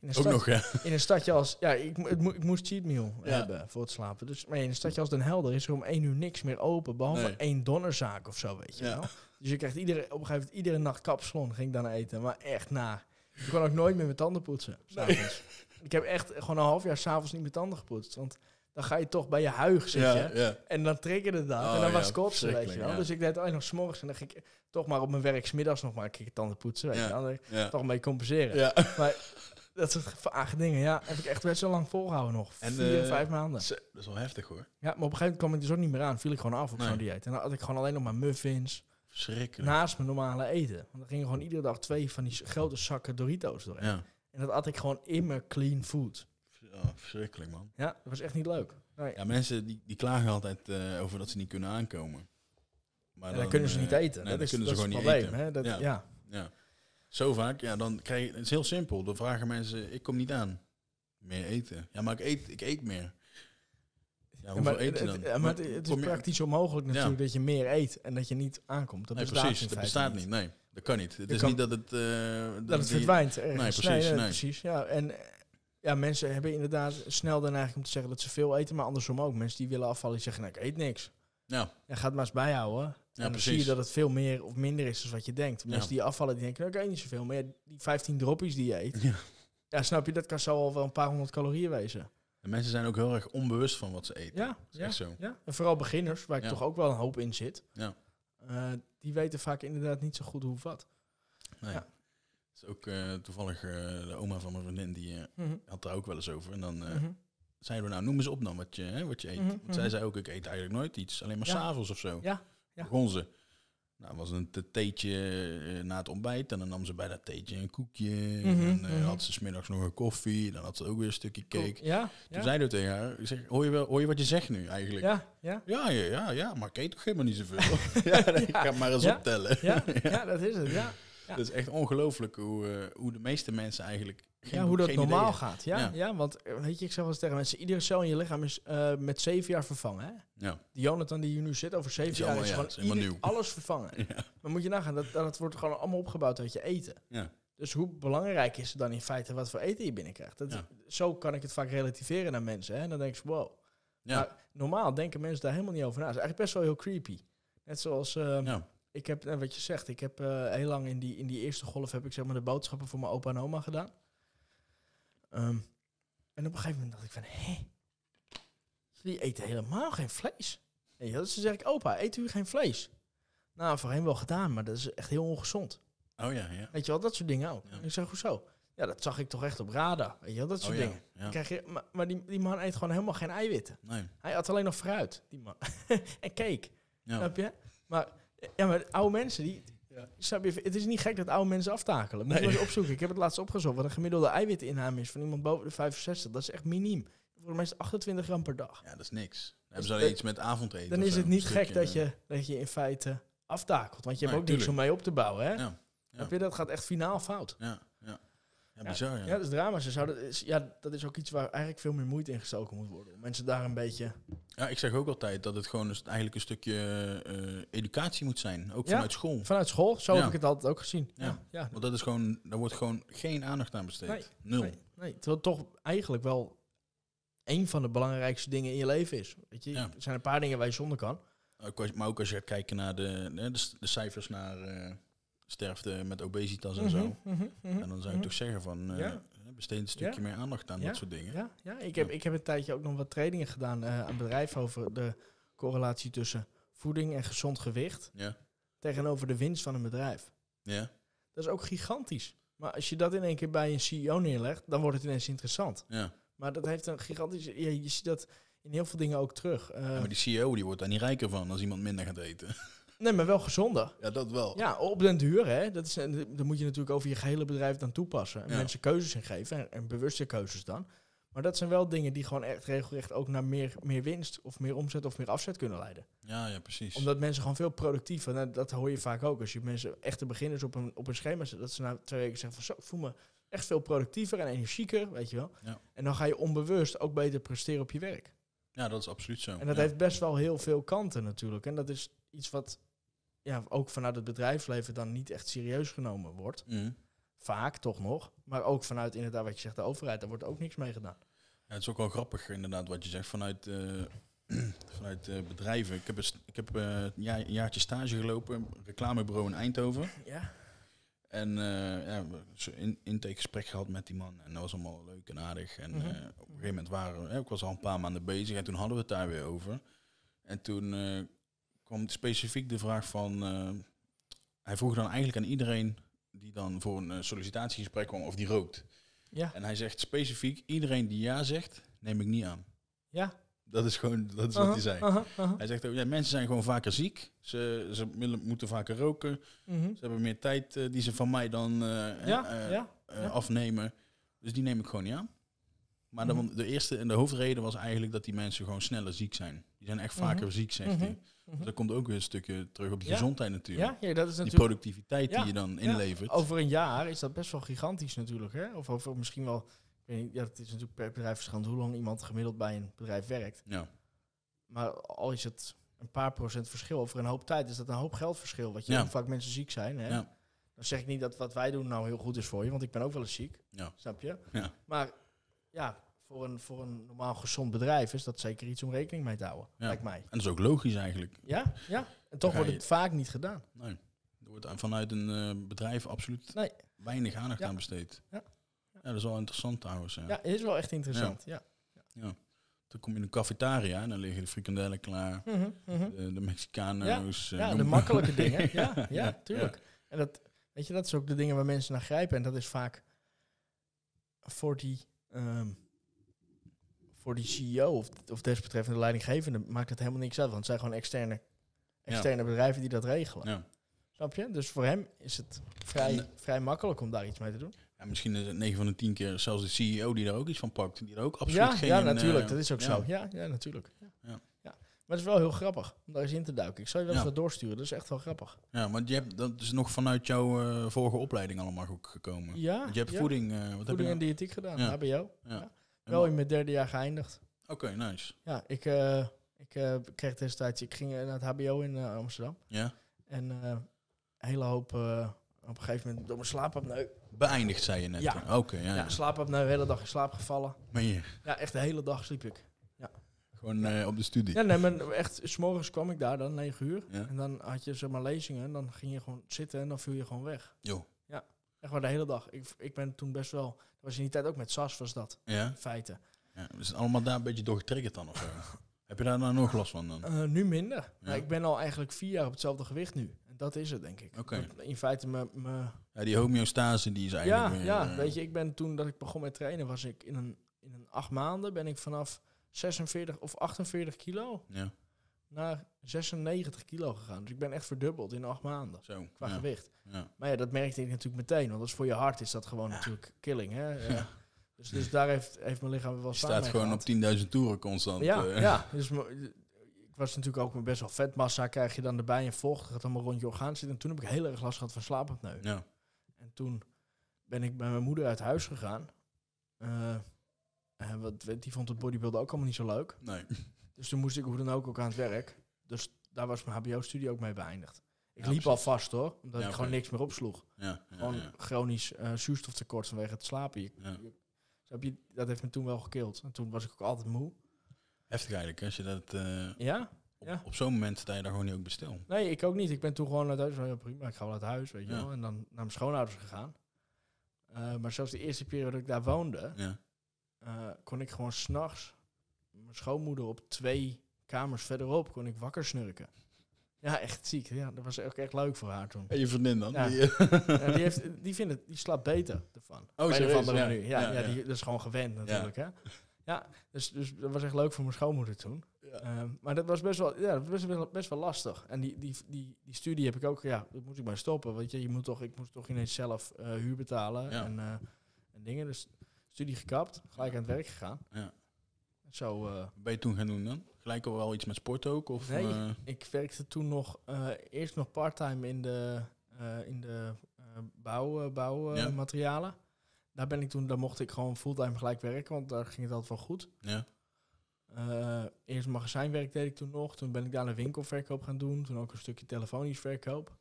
in een, Ook stad, nog, ja. in een stadje als, ja, ik, het mo- ik moest cheat meal Ja. hebben voor het slapen. Dus maar in een stadje als Den Helder is er om één uur niks meer open, behalve Nee. één donnerzaak of zo, weet je wel. Dus je krijgt iedere, op een gegeven moment iedere nacht kapsalon ging ik dan eten, maar echt na. Ik kon ook nooit meer mijn tanden poetsen. s'avonds. Ik heb echt gewoon een half jaar s'avonds niet mijn tanden gepoetst. Want dan ga je toch bij je huig zitten. Ja, ja. En dan triggerde dat. Oh, en dan ja, was het kotsen, weet je wel. Dus ik deed het alleen nog s'morgens. En dan ging ik toch maar op mijn werk smiddags nog maar een keer tanden poetsen. Weet je wel. Dan. Toch een beetje compenseren. Maar dat soort vage dingen, ja, heb ik echt best zo lang volgehouden nog. En, Vier, eh, vijf maanden. Dat is wel heftig hoor. Ja, maar op een gegeven moment kwam ik dus ook niet meer aan. Viel ik gewoon af op Nee. zo'n dieet. En dan had ik gewoon alleen nog maar muffins Verschrikkelijk. naast mijn normale eten. Want dan gingen gewoon iedere dag twee van die grote zakken Doritos doorheen. Ja. En dat had ik gewoon mijn clean food. Ja, verschrikkelijk man. Ja, dat was echt niet leuk. Nee. Ja, mensen die, die klagen altijd eh, over dat ze niet kunnen aankomen. Maar En dan kunnen ze eh, niet eten. Nee, dat is, kunnen dat ze is gewoon het niet probleem. eten. Hè? Dat, Ja. ja. Ja. Zo vaak, ja, dan krijg je, het is heel simpel. Dan vragen mensen, ik kom niet aan. Meer eten. Ja, maar ik eet, ik eet meer. Ja, hoeveel maar eet je het, dan? het- ja, maar het, het is je- praktisch onmogelijk natuurlijk dat je meer eet en dat je niet aankomt. Dat nee, bestaat precies, dat bestaat niet. Nee, dat kan niet. Het is kan- niet dat het... eh, Dat het verdwijnt ergens. Nee, precies, nee. precies. Ja, en eh, ja, mensen hebben inderdaad snel dan eigenlijk om te zeggen dat ze veel eten, maar andersom ook. Mensen die willen afvallen, die zeggen, nou, ik eet niks. Ja, Ja, ga het maar eens bijhouden. en dan precies. zie je dat het veel meer of minder is dan wat je denkt. Mensen die afvallen, die denken, nou, ik eet niet zoveel. Maar die 15 droppies die je eet, Ja. ja, snap je, dat kan zo al wel een paar honderd calorieën wezen. En mensen zijn ook heel erg onbewust van wat ze eten. Ja, is ja. echt zo. Ja, en vooral beginners, waar ik Ja. toch ook wel een hoop in zit. Ja. Eh, die weten vaak inderdaad niet zo goed hoe wat. Nee. Ja. Is ook eh, toevallig eh, de oma van mijn vriendin, die eh, had daar ook wel eens over. En dan Mhm. zeiden we, nou noem eens op dan wat je, hè, wat je eet. Mhm, Want mhm. zij zei ook, ik eet eigenlijk nooit iets. Alleen maar s'avonds of zo. Ja, ja. Begon ze. Nou, was een theetje eh, na het ontbijt. En dan nam ze bij dat theetje een koekje. Mhm, en eh, mhm. had ze smiddags nog een koffie. Dan had ze ook weer een stukje cake. Ja, Toen ja. zeiden we tegen haar, zeg, hoor je, wel, hoor je wat je zegt nu eigenlijk? Ja, ja, Ja, ja, ja, ja, maar ik eet toch helemaal niet zoveel? ja, nee, ik ga maar eens optellen. ja, ja, dat is het. Ja, Dat is echt ongelooflijk hoe, eh, hoe de meeste mensen eigenlijk... geen- ja hoe dat normaal idee gaat. Ja, Ja. ja. want eh, weet je, ik zeg wel eens tegen mensen, iedere cel in je lichaam is eh, met zeven jaar vervangen. Hè? Ja, Die Jonathan die hier nu zit, over zeven jaar is ja, gewoon is helemaal ieder- nieuw. alles vervangen. ja, Maar moet je nagaan, dat, dat wordt gewoon allemaal opgebouwd uit je eten. ja. Dus hoe belangrijk is het dan in feite wat voor eten je binnenkrijgt? Dat. Zo kan ik het vaak relativeren naar mensen. Hè? En dan denk je, wow. Ja. Maar normaal denken mensen daar helemaal niet over na. Het is eigenlijk best wel heel creepy. Net zoals, eh, ja. Ik heb, en wat je zegt, ik heb eh, heel lang in die, in die eerste golf heb ik zeg maar de boodschappen voor mijn opa en oma gedaan. Ehm, en op een gegeven moment dacht ik van, hé, jullie eten helemaal geen vlees. En ja, dus zeg ik, opa, eet u geen vlees? Nou, voorheen wel gedaan, maar dat is echt heel ongezond. Oh ja, ja. Weet je wel, dat soort dingen ook. Ja. Ik zeg, hoezo? Ja, dat zag ik toch echt op radar. Weet je wel, dat soort Oh dingen. ja. Dan Krijg je, maar maar die, die man eet gewoon helemaal geen eiwitten. Nee. Hij had alleen nog fruit, die man. en cake, Ja. snap je? Maar, ja, maar oude mensen, die, Ja. snap je, het is niet gek dat oude mensen aftakelen. Moet je Nee. eens opzoeken. Ik heb het laatst opgezocht wat een gemiddelde eiwitinname is van iemand boven de 65. Dat is echt miniem. Voor de meeste 28 gram per dag. ja, dat is niks. Dan hebben Dus ze iets met avondeten. Dan is het niet gek dat je, dat je in feite aftakelt. Want je hebt Nee, ook niks om mee op te bouwen, hè? Ja, ja. Je? Dat gaat echt finaal fout. Ja, ja. Bizar, ja. Ja, dat is drama. Ze zouden, ja, dat is ook iets waar eigenlijk veel meer moeite in gestoken moet worden. Om mensen daar een beetje... Ja, ik zeg ook altijd dat het gewoon eigenlijk een stukje eh, educatie moet zijn. Ook Ja. vanuit school. Vanuit school, zo heb ik het altijd ook gezien. Ja, Ja. Want dat is gewoon, daar wordt gewoon geen aandacht aan besteed. Nee, Nul. Nee, nee, terwijl het toch eigenlijk wel een van de belangrijkste dingen in je leven is. Weet je, er zijn een paar dingen waar je zonder kan. Maar ook als je gaat kijken naar de, de, de cijfers naar eh, sterfte met obesitas en zo. Mhm, mhm, mhm, En dan zou je mhm. toch zeggen van, Ja. besteed een stukje meer aandacht aan dat soort dingen. Ja, ja ik, heb, ik heb een tijdje ook nog wat trainingen gedaan eh, aan bedrijven over de correlatie tussen voeding en gezond gewicht Ja. tegenover de winst van een bedrijf. Ja. Dat is ook gigantisch. Maar als je dat in één keer bij een CEO neerlegt, dan wordt het ineens interessant. Ja. Maar dat heeft een gigantisch... Je, je ziet dat in heel veel dingen ook terug. Eh, Ja, maar die CEO die wordt daar niet rijker van als iemand minder gaat eten. Nee, maar wel gezonder. Ja, dat wel. Ja, op den duur, hè. Dat is, dan moet je natuurlijk over je gehele bedrijf dan toepassen. En Ja. mensen keuzes in geven. En, en bewuste keuzes dan. Maar dat zijn wel dingen die gewoon echt regelrecht ook naar meer, meer winst of meer omzet of meer afzet kunnen leiden. Ja, ja, precies. Omdat mensen gewoon veel productiever, nou, dat hoor je vaak ook. Als je mensen, echte beginners op een, op een schema zet, dat ze na twee weken zeggen van zo, ik voel me echt veel productiever en energieker, weet je wel. Ja. En dan ga je onbewust ook beter presteren op je werk. Ja, dat is absoluut zo. En dat ja. heeft best wel heel veel kanten natuurlijk. En dat is iets wat ja, ook vanuit het bedrijfsleven dan niet echt serieus genomen wordt. Mhm. Vaak toch nog. Maar ook vanuit inderdaad wat je zegt, de overheid, daar wordt ook niks mee gedaan. Ja, het is ook wel grappig inderdaad wat je zegt vanuit, eh, vanuit eh, bedrijven. Ik heb, ik heb eh, een, jaar- een jaartje stage gelopen, reclamebureau in Eindhoven. Ja. En eh ja, in intakegesprek gehad met die man. En dat was allemaal leuk en aardig. En Mhm. eh, op een gegeven moment waren we, ik was al een paar maanden bezig en toen hadden we het daar weer over. En toen eh, kwam specifiek de vraag van, hij vroeg dan eigenlijk aan iedereen die dan voor een sollicitatiegesprek kwam of die rookt. Ja. En hij zegt specifiek, iedereen die ja zegt, neem ik niet aan. Ja. Dat is gewoon, dat is wat Aha, hij zei. aha, aha. Hij zegt ook, ja, mensen zijn gewoon vaker ziek. Ze, ze moeten vaker roken. Mhm. Ze hebben meer tijd eh, die ze van mij dan eh, Ja, eh, ja. ja. afnemen. Dus die neem ik gewoon niet aan. Maar Mhm. de, de eerste en de hoofdreden was eigenlijk dat die mensen gewoon sneller ziek zijn. Die zijn echt vaker Mhm. ziek, zegt hij. Dus dat komt ook weer een stukje terug op die Ja. gezondheid natuurlijk. Ja, ja, dat is Die natuurlijk... productiviteit Ja, die je dan inlevert. Over een jaar is dat best wel gigantisch natuurlijk. Hè? Of over misschien wel... Ja, het is natuurlijk per bedrijf verschillend hoe lang iemand gemiddeld bij een bedrijf werkt. Ja. Maar al is het een paar procent verschil over een hoop tijd, is dat een hoop geldverschil. Wat je Ja. vaak mensen ziek zijn. Hè? Ja. Dan zeg ik niet dat wat wij doen nou heel goed is voor je, want ik ben ook wel eens ziek. Ja. Snap je? Ja. Maar ja, voor een, voor een normaal gezond bedrijf is dat zeker iets om rekening mee te houden. Lijkt mij. En dat is ook logisch eigenlijk. Ja, ja. En toch wordt je- het vaak niet gedaan. Nee. Er wordt vanuit een eh, bedrijf absoluut Nee. weinig aandacht aan besteed. Ja. Ja, dat is wel interessant trouwens. Ja. Ja, is wel echt interessant. Ja. Dan kom je in een cafetaria en dan liggen de frikandellen klaar. Mhm, mhm. De, de Mexicano's. eh, Ja, de makkelijke dingen. Ja, ja, Ja, tuurlijk. En dat, weet je, dat is ook de dingen waar mensen naar grijpen. En dat is vaak voor die, ehm, voor die CEO of, of desbetreffende leidinggevende maakt het helemaal niks uit. Want het zijn gewoon externe, externe bedrijven die dat regelen. Ja. Snap je? Dus voor hem is het vrij, En- vrij makkelijk om daar iets mee te doen. Ja, misschien is het 9 van de 10 keer zelfs de CEO die daar ook iets van pakt. Die er ook absoluut Ja, geen... ja, eh, natuurlijk. dat is ook ja. zo. Ja, ja natuurlijk. Ja. Ja. Maar het is wel heel grappig om daar eens in te duiken. Ik zal je wel eens wat doorsturen. Dat is echt wel grappig. Ja, want je hebt, dat is nog vanuit jouw eh, vorige opleiding allemaal ook gekomen. Ja, Want je hebt voeding... eh, wat heb je voeding en nou? diëtiek gedaan. HBO. Ja. En Wel in mijn derde jaar geëindigd. Oké, nice. Ja, ik, eh, ik eh, kreeg destijds... Ik ging eh, naar het HBO in eh, Amsterdam. Ja. En eh, een hele hoop... eh, op een gegeven moment door mijn slaapapneu. Beëindigd, zei je net. Ja. Oké, ja. Ja, ja. slaapapneu, de hele dag in slaap gevallen. Meen je? Ja, echt de hele dag sliep ik. Gewoon eh, op de studie. Ja, nee, maar echt, s'morgens kwam ik daar dan, 9 uur. Ja. En dan had je zeg maar lezingen en dan ging je gewoon zitten en dan viel je gewoon weg. Jo. Echt maar de hele dag. Ik, ik ben toen best wel... Was in die tijd ook met SAS was dat, Ja? in feite. ja. Is het allemaal daar een beetje door getriggerd dan of? Heb je daar nou nog last van dan? Eh, nu minder. Ja. Maar ik ben al eigenlijk vier jaar op hetzelfde gewicht nu. Dat is het, denk ik. Oké. In feite, me, Ja, die homeostase die is ja, eigenlijk weer, ja, eh, weet je, ik ben toen dat ik begon met trainen, was ik in een, in een acht maanden ben ik vanaf 46 of 48 kilo Ja, naar 96 kilo gegaan. Dus ik ben echt verdubbeld in acht maanden zo. qua ja, gewicht. ja. Maar ja, dat merkte ik natuurlijk meteen, want dat is voor je hart is dat gewoon natuurlijk killing. Hè? Ja. Dus, dus daar heeft, heeft mijn lichaam wel Je zwaar staat gewoon gehad. op 10.000 toeren constant. Ja, eh. ja. Dus ik was natuurlijk ook met best wel vetmassa, krijg je dan erbij en vocht, gaat allemaal rond je orgaan zitten. En toen heb ik heel erg last gehad van slaapapneu. Ja. En toen ben ik bij mijn moeder uit huis gegaan. Eh, eh, wat, die vond het bodybuilden ook allemaal niet zo leuk. Nee. Dus toen moest ik hoe dan ook ook aan het werk. Dus daar was mijn hbo-studie ook mee beëindigd. Ik Ja, liep al vast hoor, omdat Ja, ik gewoon niks meer opsloeg. Ja, ja, Gewoon chronisch eh, zuurstoftekort vanwege het slapen. Je? Dat heeft me toen wel gekild. En toen was ik ook altijd moe. Heftig eigenlijk, als je dat... eh, Ja? op, Ja. op zo'n moment sta je daar gewoon niet ook bij stil. Nee, ik ook niet. Ik ben toen gewoon uit huis. van, Ja, prima, ik ga wel uit huis, weet je wel. En dan naar mijn schoonouders gegaan. Eh, maar zelfs de eerste periode dat ik daar woonde, Ja. eh, kon ik gewoon s'nachts mijn schoonmoeder op twee kamers verderop kon ik wakker snurken. Ja, echt ziek. Ja, dat was ook echt leuk voor haar toen. En je vriendin dan? Ja. Die, Ja, die, heeft, die, vindt het, die slaapt beter ervan. Of serieus? andere Ja. Ja, ja, Ja, ja. Die, dat is gewoon gewend natuurlijk. Hè? Ja, dus, dus dat was echt leuk voor mijn schoonmoeder toen. Ja. Ehm, maar dat was best wel, ja, dat was best wel, best wel lastig. En die, die, die, die studie heb ik ook, ja, dat moest ik maar stoppen. Weet je, je moet toch, ik moest toch ineens zelf eh, huur betalen Ja. en, eh, en dingen. Dus studie gekapt, gelijk aan het werk gegaan. Ja. Zo, eh, Wat ben je toen gaan doen dan? Gelijk al wel iets met sport ook? Of, Nee. ik werkte toen nog, eerst nog parttime in de, in de bouw, Ja. Daar ben ik toen, daar mocht ik gewoon fulltime gelijk werken, want daar ging het altijd wel goed. ja. Eh, eerst magazijnwerk deed ik toen nog. Toen ben ik daar een winkelverkoop gaan doen. Toen ook een stukje telefonisch verkoop.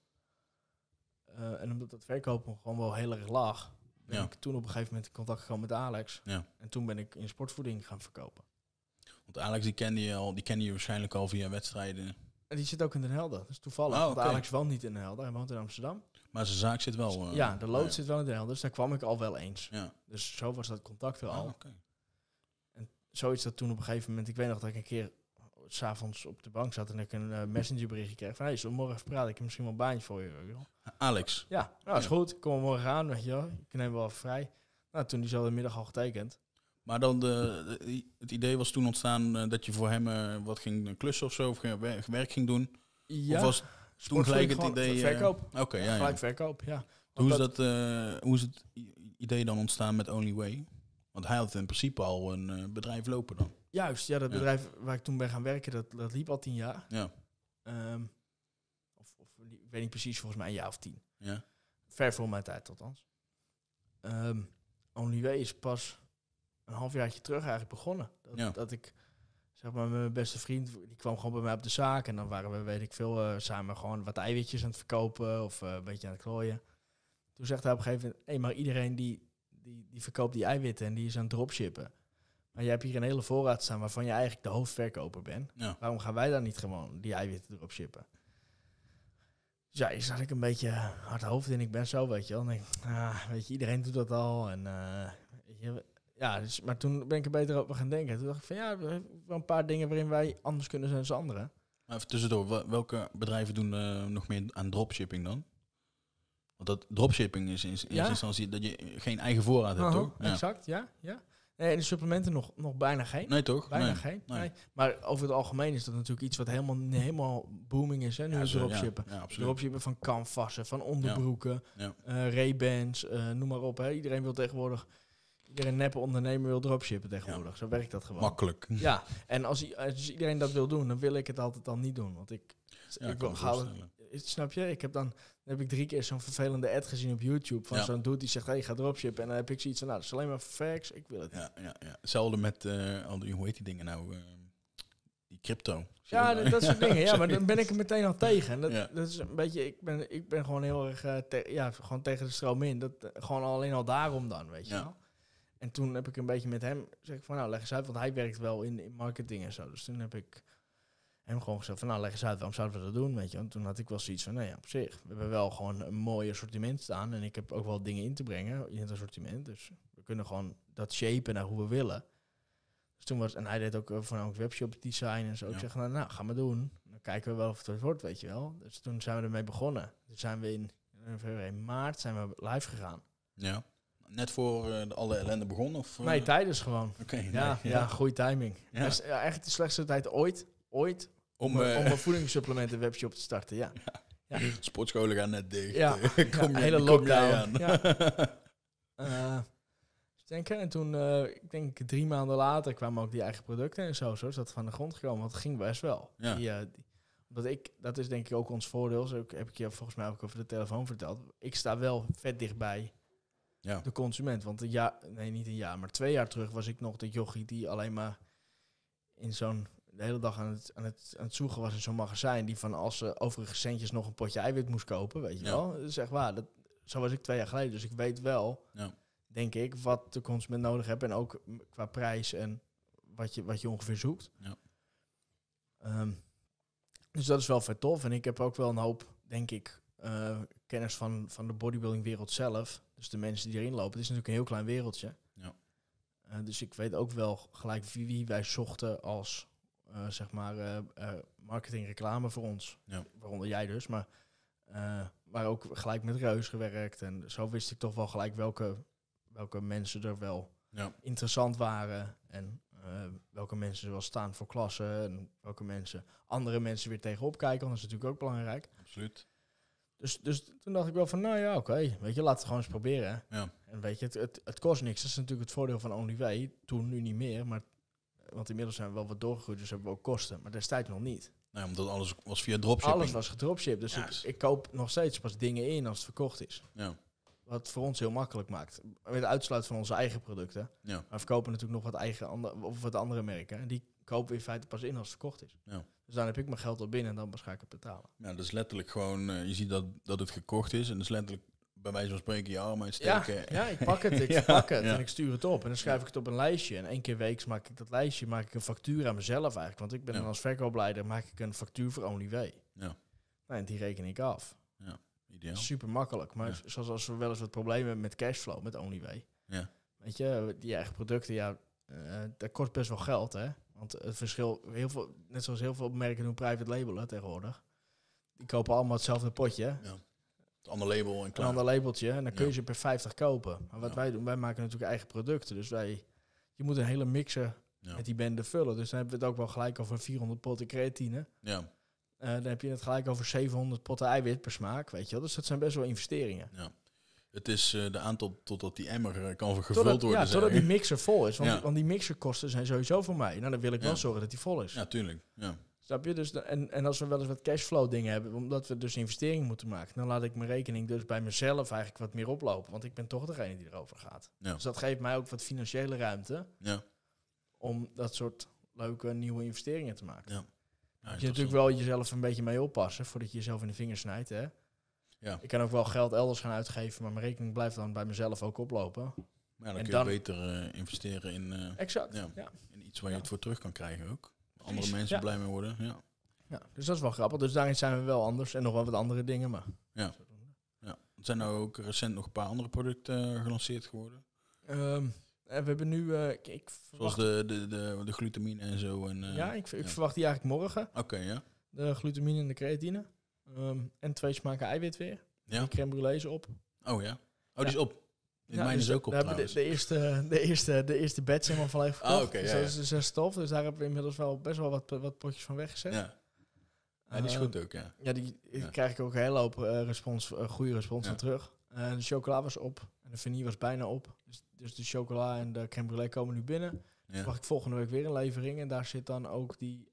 Eh, en omdat dat verkopen gewoon wel heel erg lag, ben Ja. ik toen op een gegeven moment in contact gekomen met Alex. Ja. En toen ben ik in sportvoeding gaan verkopen. Want Alex die kende je al, die kende je waarschijnlijk al via wedstrijden. En die zit ook in Den Helder. Dat is toevallig. Oh, want. Alex woont niet in Den Helder. Hij woont in Amsterdam. Maar zijn zaak zit wel. eh, ja, de lood ja. zit wel in Den Helder. Dus daar kwam ik al wel eens. Ja. Dus zo was dat contact er Ah, al. oké. Zoiets dat toen op een gegeven moment... Ik weet nog dat ik een keer s'avonds op de bank zat... en ik een uh, messengerberichtje kreeg van... Hey, we morgen even praten? Ik heb misschien wel een baantje voor je. wel. Alex. Ja, nou is Ja. goed. Kom morgen aan, weet je wel. Ik neem wel vrij. Nou, toen diezelfde middag al getekend. Maar dan de, de- het idee was toen ontstaan eh, dat je voor hem eh, wat ging klussen of zo, of werk ging doen. Ja, Of was toen gelijk het idee... eh, Verkoop. Oké, ja, ja. Gelijk verkoop, ja. Hoe is, dat, hoe is het idee dan ontstaan met Only Way? Want hij had in principe al een bedrijf lopen dan. Juist, ja, dat Ja. bedrijf waar ik toen ben gaan werken, dat, dat liep al tien jaar. Ja, Ehm, of, of ik weet niet precies, volgens mij een jaar of tien. ja, Ver voor mijn tijd althans. Ehm Only Way is pas een halfjaartje terug eigenlijk begonnen. Dat, Ja. dat ik, zeg maar, met mijn beste vriend, die kwam gewoon bij mij op de zaak. En dan waren we, weet ik veel, eh, samen gewoon wat eiwitjes aan het verkopen of eh, een beetje aan het klooien. Toen zegt hij op een gegeven moment, hé, maar iedereen die, die, die verkoopt die eiwitten en die is aan het dropshippen. Maar jij hebt hier een hele voorraad staan waarvan je eigenlijk de hoofdverkoper bent. ja. Waarom gaan wij dan niet gewoon die eiwitten erop shippen? Dus ja, is ik een beetje hard hoofd in. Ik ben zo, weet je wel. Denk ik, ah, weet je, iedereen doet dat al. En, eh, weet je, ja, dus, maar toen ben ik er beter over gaan denken. Toen dacht ik van ja, we hebben wel een paar dingen waarin wij anders kunnen zijn dan anderen. Maar even tussendoor, wel- welke bedrijven doen eh, nog meer aan dropshipping dan? Want dat dropshipping is in Ja. instantie dat je geen eigen voorraad hebt, Aha, toch? Ja. Exact, ja. ja. Nee, en de supplementen nog, nog bijna geen. Nee, toch? Bijna nee. geen. nee. Nee. Maar over het algemeen is dat natuurlijk iets wat helemaal, helemaal booming is. Hè, nu Ja, dropshippen. Ja, ja. Dropshippen van canvassen, van onderbroeken, Ja. eh Ray-Bans, eh, noem maar op. Hè. Iedereen wil tegenwoordig, iedereen neppe ondernemer wil dropshippen tegenwoordig. Zo werkt dat gewoon. Makkelijk. Ja, en als, iedereen dat wil doen, dan wil ik het altijd dan niet doen. Want ik, Ja, ik wil, voorstellen. snap je? Ik heb dan, dan heb ik drie keer zo'n vervelende ad gezien op YouTube van Ja. zo'n dude die zegt, hey, ga dropshippen. En dan heb ik zoiets van, nou, dat is alleen maar facts, ik wil het niet. Ja, ja, ja. Hetzelfde met, eh, al die, hoe heet die dingen nou? eh, die crypto. Ja, dat, dat soort dingen. Ja, maar dan ben ik er meteen al tegen. En dat, Ja. dat is een beetje, ik ben, ik ben gewoon heel erg, eh, te- ja, gewoon tegen de stroom in. Dat, eh, gewoon alleen al daarom dan, weet je Ja. wel. En toen heb ik een beetje met hem, zeg ik van, nou, leg eens uit, want hij werkt wel in, in marketing en zo. Dus toen heb ik hem gewoon gezegd van, nou, leg eens uit, waarom zouden we dat doen, weet je. Want toen had ik wel zoiets van, nou ja, op zich, we hebben wel gewoon een mooi assortiment staan. En ik heb ook wel dingen in te brengen in het assortiment. Dus we kunnen gewoon dat shapen naar hoe we willen. Dus toen was, en hij deed ook eh, voornamelijk webshop design en zo. Ik zeg, nou, nou, ga maar doen. Dan kijken we wel of het wat wordt, weet je wel. Dus toen zijn we ermee begonnen. Toen zijn we in, eh, in maart zijn we live gegaan. Ja. Net voor eh, alle ellende begon? Of, eh? Nee, tijdens gewoon. Oké, Ja, nee, ja, goede timing. Ja. Ja, eigenlijk de slechtste tijd ooit, ooit Om, om, een- eh, om een voedingssupplementen webshop te starten, ja. sportscholen gaan net dicht. Ja, kom ja, je, hele kom lockdown. aan? Ja. Eh, dus denken. En toen, eh, ik denk drie maanden later, kwamen ook die eigen producten en zo. Zo is dat van de grond gekomen, want het ging best wel. Ja. Die, die- omdat ik, dat is denk ik ook ons voordeel. Zo heb ik je volgens mij ook over de telefoon verteld. Ik sta wel vet dichtbij ja. de consument. Want een jaar, nee niet een jaar, maar twee jaar terug was ik nog de jochie die alleen maar in zo'n de hele dag aan het, aan het, aan het zoeken was in zo'n magazijn. Die van als ze overige centjes nog een potje eiwit moest kopen, weet je Ja. wel. Dat is echt waar. Dat, zo was ik twee jaar geleden. Dus ik weet wel Ja. denk ik, wat de consument nodig heeft. En ook qua prijs en wat je, wat je ongeveer zoekt. Ja. Ehm, dus dat is wel vet tof. En ik heb ook wel een hoop, denk ik, eh, kennis van, van de bodybuilding wereld zelf. Dus de mensen die erin lopen. Het is natuurlijk een heel klein wereldje. Ja. Eh, dus ik weet ook wel gelijk wie, wie wij zochten als eh, zeg maar eh, marketing reclame voor ons. Ja. Waaronder jij dus. Maar, maar ook gelijk met Reus gewerkt. En zo wist ik toch wel gelijk welke, welke mensen er wel Ja. interessant waren. En welke mensen wel staan voor klassen. En welke mensen andere mensen weer tegenop kijken. Want dat is natuurlijk ook belangrijk. Absoluut. Dus, dus toen dacht ik wel van, nou ja, oké. weet je, laten we gewoon eens proberen. Ja. En weet je, het, het, het kost niks. Dat is natuurlijk het voordeel van OnlyWay. Toen, nu niet meer. Maar, want inmiddels zijn we wel wat doorgegroeid, dus hebben we ook kosten. Maar destijds nog niet. Nou, omdat alles was via dropshipping. Alles was gedropshipped. Dus Ja, ik, is- ik koop nog steeds pas dingen in als het verkocht is. Ja. Wat voor ons heel makkelijk maakt. Met uitsluit van onze eigen producten. Ja. Maar we verkopen natuurlijk nog wat eigen andere, of wat andere merken. En die kopen we in feite pas in als het verkocht is. Ja. Dus dan heb ik mijn geld al binnen en dan ga ik het betalen. Ja, dat is letterlijk gewoon, eh, je ziet dat, dat het gekocht is en dat is letterlijk bij wijze van spreken je arm Ja, uitsteken. ja, ik pak het, ik Ja, pak het ja. en ik stuur het op. En dan schrijf ik het op een lijstje. En één keer weeks maak ik dat lijstje, maak ik een factuur aan mezelf eigenlijk. Want ik ben Ja. dan als verkoopleider, maak ik een factuur voor OnlyWay. Ja. Nou, en die reken ik af. Ideaal. Super makkelijk. Maar Ja. zoals als we wel eens wat problemen hebben met cashflow, met OnlyWay. Ja. Weet je, die eigen producten, ja, eh, dat kost best wel geld, hè. Want het verschil, heel veel, net zoals heel veel merken doen private labelen tegenwoordig. Die kopen allemaal hetzelfde potje. Het andere label en Een klaar. ander labeltje. En dan kun je Ja. ze per 50 kopen. Maar wat Ja. wij doen, wij maken natuurlijk eigen producten. Dus wij, je moet een hele mixer Ja. met die bende vullen. Dus dan hebben we het ook wel gelijk over 400 potten creatine. Ja, Eh, dan heb je het gelijk over 700 potten eiwit per smaak, weet je wel. Dus dat zijn best wel investeringen. ja. Het is eh, de aantal totdat die emmer eh, kan gevuld Totdat, worden. ja, zeg totdat die mixer vol is. Want, Ja. want die mixerkosten zijn sowieso voor mij. Nou, dan wil ik wel Ja. zorgen dat die vol is. Ja, tuurlijk. Ja. Snap je? Dus de- en, en als we wel eens wat cashflow dingen hebben, omdat we dus investeringen moeten maken, dan laat ik mijn rekening dus bij mezelf eigenlijk wat meer oplopen. Want ik ben toch degene die erover gaat. Ja. Dus dat geeft mij ook wat financiële ruimte Ja. om dat soort leuke nieuwe investeringen te maken. Ja. Je moet je natuurlijk wel jezelf een beetje mee oppassen voordat je jezelf in de vingers snijdt. Hè? Ja. Ik kan ook wel geld elders gaan uitgeven, maar mijn rekening blijft dan bij mezelf ook oplopen. Maar ja, dan en kun dan- je beter eh, investeren in, eh, Exact. Ja. Ja. in iets waar je het voor terug kan krijgen ook. Andere Precies, mensen blij mee worden. Ja. Ja, dus dat is wel grappig. Dus daarin zijn we wel anders en nog wel wat andere dingen. Maar Ja. Ja. Er zijn nou ook recent nog een paar andere producten eh, gelanceerd geworden. Ehm, we hebben nu. eh, ik, Zoals de, de, de, de glutamine en zo. En, ja, ik, ik verwacht die eigenlijk morgen. Oké, ja. De glutamine en de creatine. Ehm, en twee smaken eiwit weer. Ja. Die crème brûlée op. Oh ja. Oh, die is op. In Ja, mijn dus is ook op hebben de, de, eerste, de, eerste, de eerste batch helemaal van even Ah, verkocht. oké, dus ja, dat is dus stof. Dus daar hebben we inmiddels wel best wel wat, wat potjes van weggezet. Ja. ja, die is Ehm, goed ook, ja. Ja, die krijg ik ook een hele hoop eh, respons, eh, goede respons van terug. Eh, de chocola was op en de vanille was bijna op. Dus, dus de chocola en de crème brûlée komen nu binnen. ja. Mag ik volgende week weer een levering en daar zit dan ook die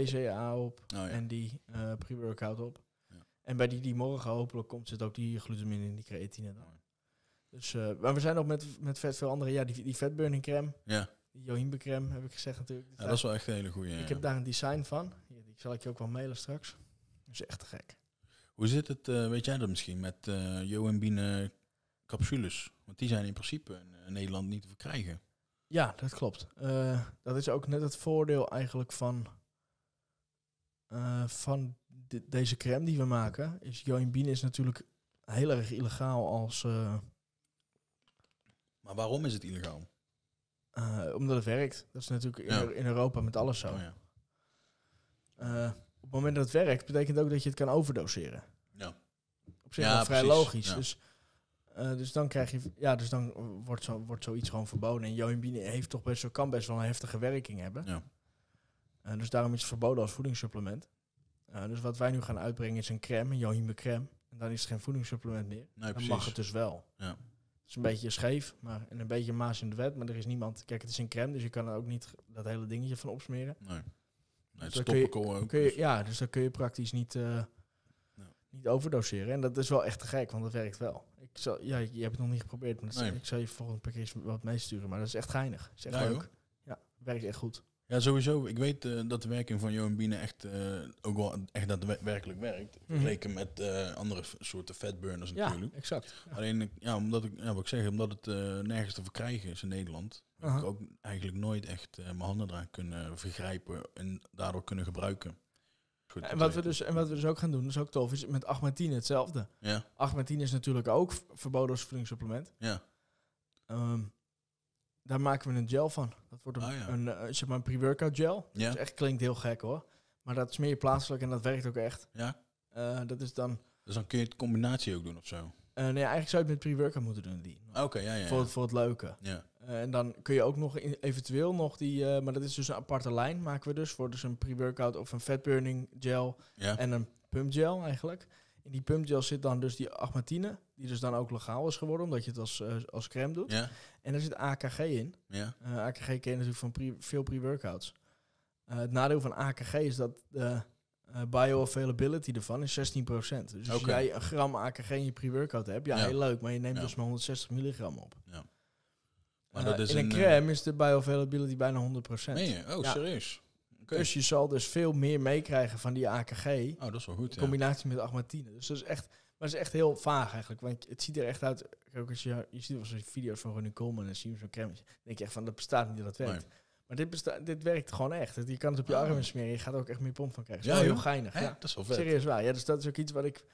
BCA op Oh, ja. en die eh pre-workout op. Ja. En bij die die morgen hopelijk komt zit ook die glutamine en die creatine dan. Dus, eh, maar we zijn ook met, met vet veel andere, ja, die, die vetburning crème, Ja. die Johinbe crème heb ik gezegd natuurlijk. ja, dat is wel echt een hele goede. ik heb daar een design van, Hier, die zal ik je ook wel mailen straks. Dat is echt te gek. Hoe zit het, eh, weet jij dat misschien, met eh Johanbine capsules? Want die zijn in principe in Nederland niet te verkrijgen. Ja, dat klopt. Dat is ook net het voordeel eigenlijk van, eh, van de- deze crème die we maken. Is Joinbine is natuurlijk heel erg illegaal als... eh, Maar waarom is het illegaal? eh, omdat het werkt. Dat is natuurlijk in, Ja. in Europa met alles zo. Oh, ja. Op het moment dat het werkt, betekent ook dat je het kan overdoseren. Ja. Op zich Ja, wel vrij precies, logisch. Dus, dus dan krijg je, ja, dus dan wordt, zo, wordt zoiets gewoon verboden. En Joinbine heeft toch best, wel- kan best wel een heftige werking hebben. Eh, dus daarom is het verboden als voedingssupplement. Eh, dus wat wij nu gaan uitbrengen is een crème, een Johinbe crème. En dan is het geen voedingssupplement meer. Nee, dan mag het dus wel. Ja. Het is een beetje scheef maar, en een beetje maas in de wet. Maar er is niemand... Kijk, het is een crème, dus je kan er ook niet dat hele dingetje van opsmeren. Nee. Nee, het dan is kun je- ook. Kun je, dus- ja, dus dan kun je praktisch niet, eh, Ja. niet overdoseren. En dat is wel echt te gek, want dat werkt wel. Ik zal, ja, je hebt het nog niet geprobeerd, maar is- ik zal je volgende keer wat meesturen. Maar dat is echt geinig. Echt Ja, leuk. Ja, werkt echt goed. Ja, sowieso. Ik weet eh, dat de werking van Johan Biene echt, eh, ook wel echt daadwerkelijk werkt. Mhm. Vergeleken met eh, andere soorten fatburners Ja, natuurlijk. exact. Ja. Alleen, ik- ja, omdat ik, ja, wat ik zeg, omdat het nergens te verkrijgen is in Nederland, heb ik ook eigenlijk nooit echt mijn handen eraan kunnen vergrijpen en daardoor kunnen gebruiken. Goed, En wat, we dus, en wat we dus ook gaan doen, dat is ook tof, is met 8 met 10 hetzelfde. Ja, 8 met 10 is natuurlijk ook verboden als voedingssupplement. ja, Ehm, daar maken we een gel van. Dat wordt een, Ah, ja. een, eh, zeg maar een pre-workout gel. ja, Dat is echt, klinkt heel gek hoor. Maar dat smeer je plaatselijk en dat werkt ook echt. ja. Eh, dat is dan... Dus dan kun je het combinatie ook doen of zo. eh, nee, eigenlijk zou je het met pre-workout moeten doen. Die. Ah, Oké, ja, ja. Voor, Ja. het, voor het leuke. ja. En dan kun je ook nog in- eventueel nog die... maar dat is dus een aparte lijn maken we dus. Voor dus een pre-workout of een fat burning gel. ja. En een pumpgel eigenlijk. In die pumpgel zit dan dus die agmatine. Die dus dan ook legaal is geworden. Omdat je het als, eh, als crème doet. ja, En er zit AKG in. ja. Eh, AKG ken je natuurlijk van pre- veel pre-workouts. Eh, het nadeel van AKG is dat de bioavailability ervan is 16%. Dus als Oké. jij een gram AKG in je pre-workout hebt, ja, Ja. heel leuk, maar je neemt Ja. dus maar 160 milligram op. Maar Eh, dat is in een, crème is de bioavailability bijna 100%. Meen je? Oh, Ja. serieus? Dus je zal dus veel meer meekrijgen van die AKG Oh, dat is wel goed, in ja. combinatie met agmatine. Dus dat is echt, maar dat is echt heel vaag eigenlijk. Want het ziet er echt uit. Als je, je ziet wel eens video's van Ronnie Coleman en zie je zo'n crème. Denk je echt van dat bestaat niet dat het werkt. Maar dit, besta dit werkt gewoon echt. Je kan het op je Ah. armen smeren. Je gaat er ook echt meer pomp van krijgen. Ja, heel geinig. Hè? Ja. Dat is wel vet. Serieus waar. Ja, dus dat is ook iets wat ik,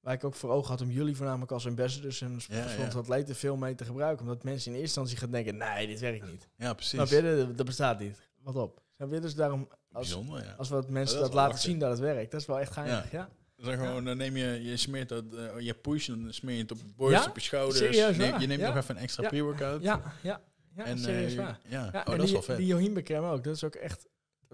waar ik ook voor ogen had om jullie voornamelijk als ambassadors en Ja, gezond ja. atleten veel mee te gebruiken. Omdat mensen in eerste instantie gaan denken, nee, dit werkt niet. Ja, precies. Dat, dat bestaat niet. Wat op. Snap je? Dus daarom, als, Bijzonder, ja. als we het mensen Oh, dat is laten lachen. zien dat het werkt, dat is wel echt geinig. Ja. Dan gewoon, dan neem je, je smeert dat, eh, je push, dan smeer je het op je borst, Ja? op je schouders. Serieus Neem- je neemt Ja. nog even een extra Ja. pre-workout. Ja, ja, ja, en, serieus eh, waar. Ja, Ja, oh, en dat is die, wel vet. Die Johinbe crème ook, dat is ook echt,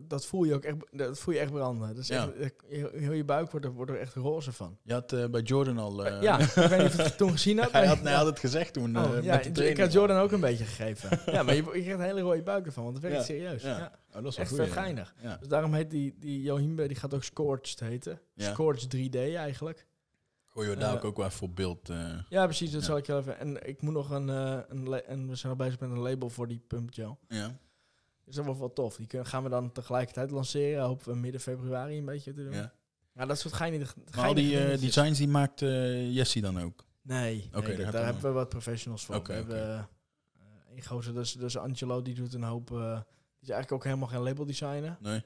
dat voel je ook echt, dat voel je echt branden. Ja. echt, eh, heel, je buik wordt er, wordt er echt roze van. Je had eh, bij Jordan al... eh, ja, ik weet niet of je het toen gezien hebt. hij, had, hij had het gezegd toen Oh, ja, met de ik had Jordan ook een beetje gegeven. ja, maar je, je krijgt een hele rode buik ervan, want het werkt Ja, serieus. ja. Ja. Oh, dat is Echt goed. vet geinig. Ja. Dus daarom heet die, die Johimbe, die gaat ook Scorched heten. Scorched 3D eigenlijk. Gooi je daar ook, wel even voor beeld. Ja, precies, dat zal ik je even... En ik moet nog een, een we zijn al bezig met een label voor die pump gel. ja. Dus dat wordt wel tof. Die kunnen, gaan we dan tegelijkertijd lanceren. Hopen we midden februari een beetje te doen. Ja, ja. dat soort geinige, Maar al geinige die eh, designs die maakt eh Jessie dan ook. Nee, nee, daar hebben we wat professionals voor. We hebben eh een gozer, dus, dus Angelo, die doet een hoop... die is eigenlijk ook helemaal geen label designer. Nee?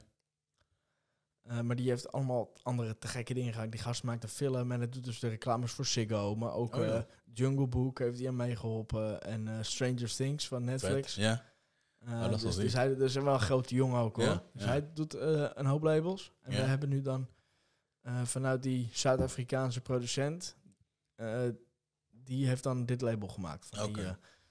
Maar die heeft allemaal andere te gekke dingen gedaan. Die gast maakt een film en het doet dus de reclames voor Ziggo. Maar ook Oh, ja. Jungle Book heeft hij aan meegeholpen. En Stranger Things van Netflix. Ja. Eh, Oh, dat is wel dus, dus hij is wel een grote jongen ook hoor. Ja, Dus ja. hij doet eh, een hoop labels. En Ja. we hebben nu dan eh, vanuit die Zuid-Afrikaanse producent... die heeft dan dit label gemaakt. Van die,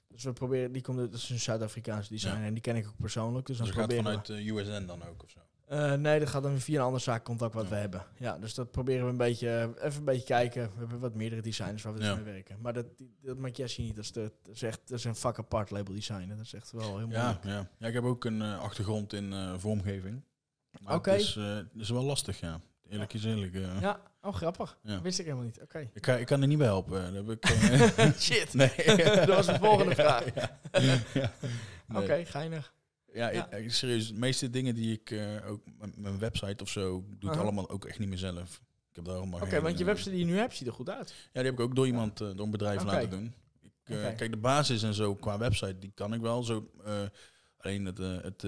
dus we proberen, die komt uit, dat is een Zuid-Afrikaanse designer en die ken ik ook persoonlijk. Dus dan Dus gaat proberen we- vanuit eh, USN dan ook of zo. Eh, nee, dat gaat dan via een ander zaakcontact wat Ja. we hebben. Ja, dus dat proberen we een beetje, even een beetje kijken. We hebben wat meerdere designers waar we dus Ja. mee werken. Maar dat, dat maakt Jessie niet. Dat is, de, dat is echt dat is een vak apart label designen. Dat is echt wel heel Ja, moeilijk. ja. ja, ik heb ook een eh, achtergrond in eh, vormgeving. Oké. Het is, eh, het is wel lastig, ja. Eerlijk is eerlijk. eh. Ja, oh grappig. Wist ik helemaal niet. Oké. Ik, kan, ik kan er niet bij helpen. Dat heb ik, eh, Shit. nee. dat was de volgende vraag. Oké, geinig. Ja, Ja. ik- serieus. De meeste dingen die ik eh, ook mijn website of zo doe, ik allemaal ook echt niet meer zelf. Ik heb daar allemaal Oké, want je website die je nu hebt, ziet er goed uit. Ja, die heb ik ook door iemand, eh, door een bedrijf laten doen. Ik, eh. Kijk, de basis en zo qua website, die kan ik wel. Zo, alleen het, het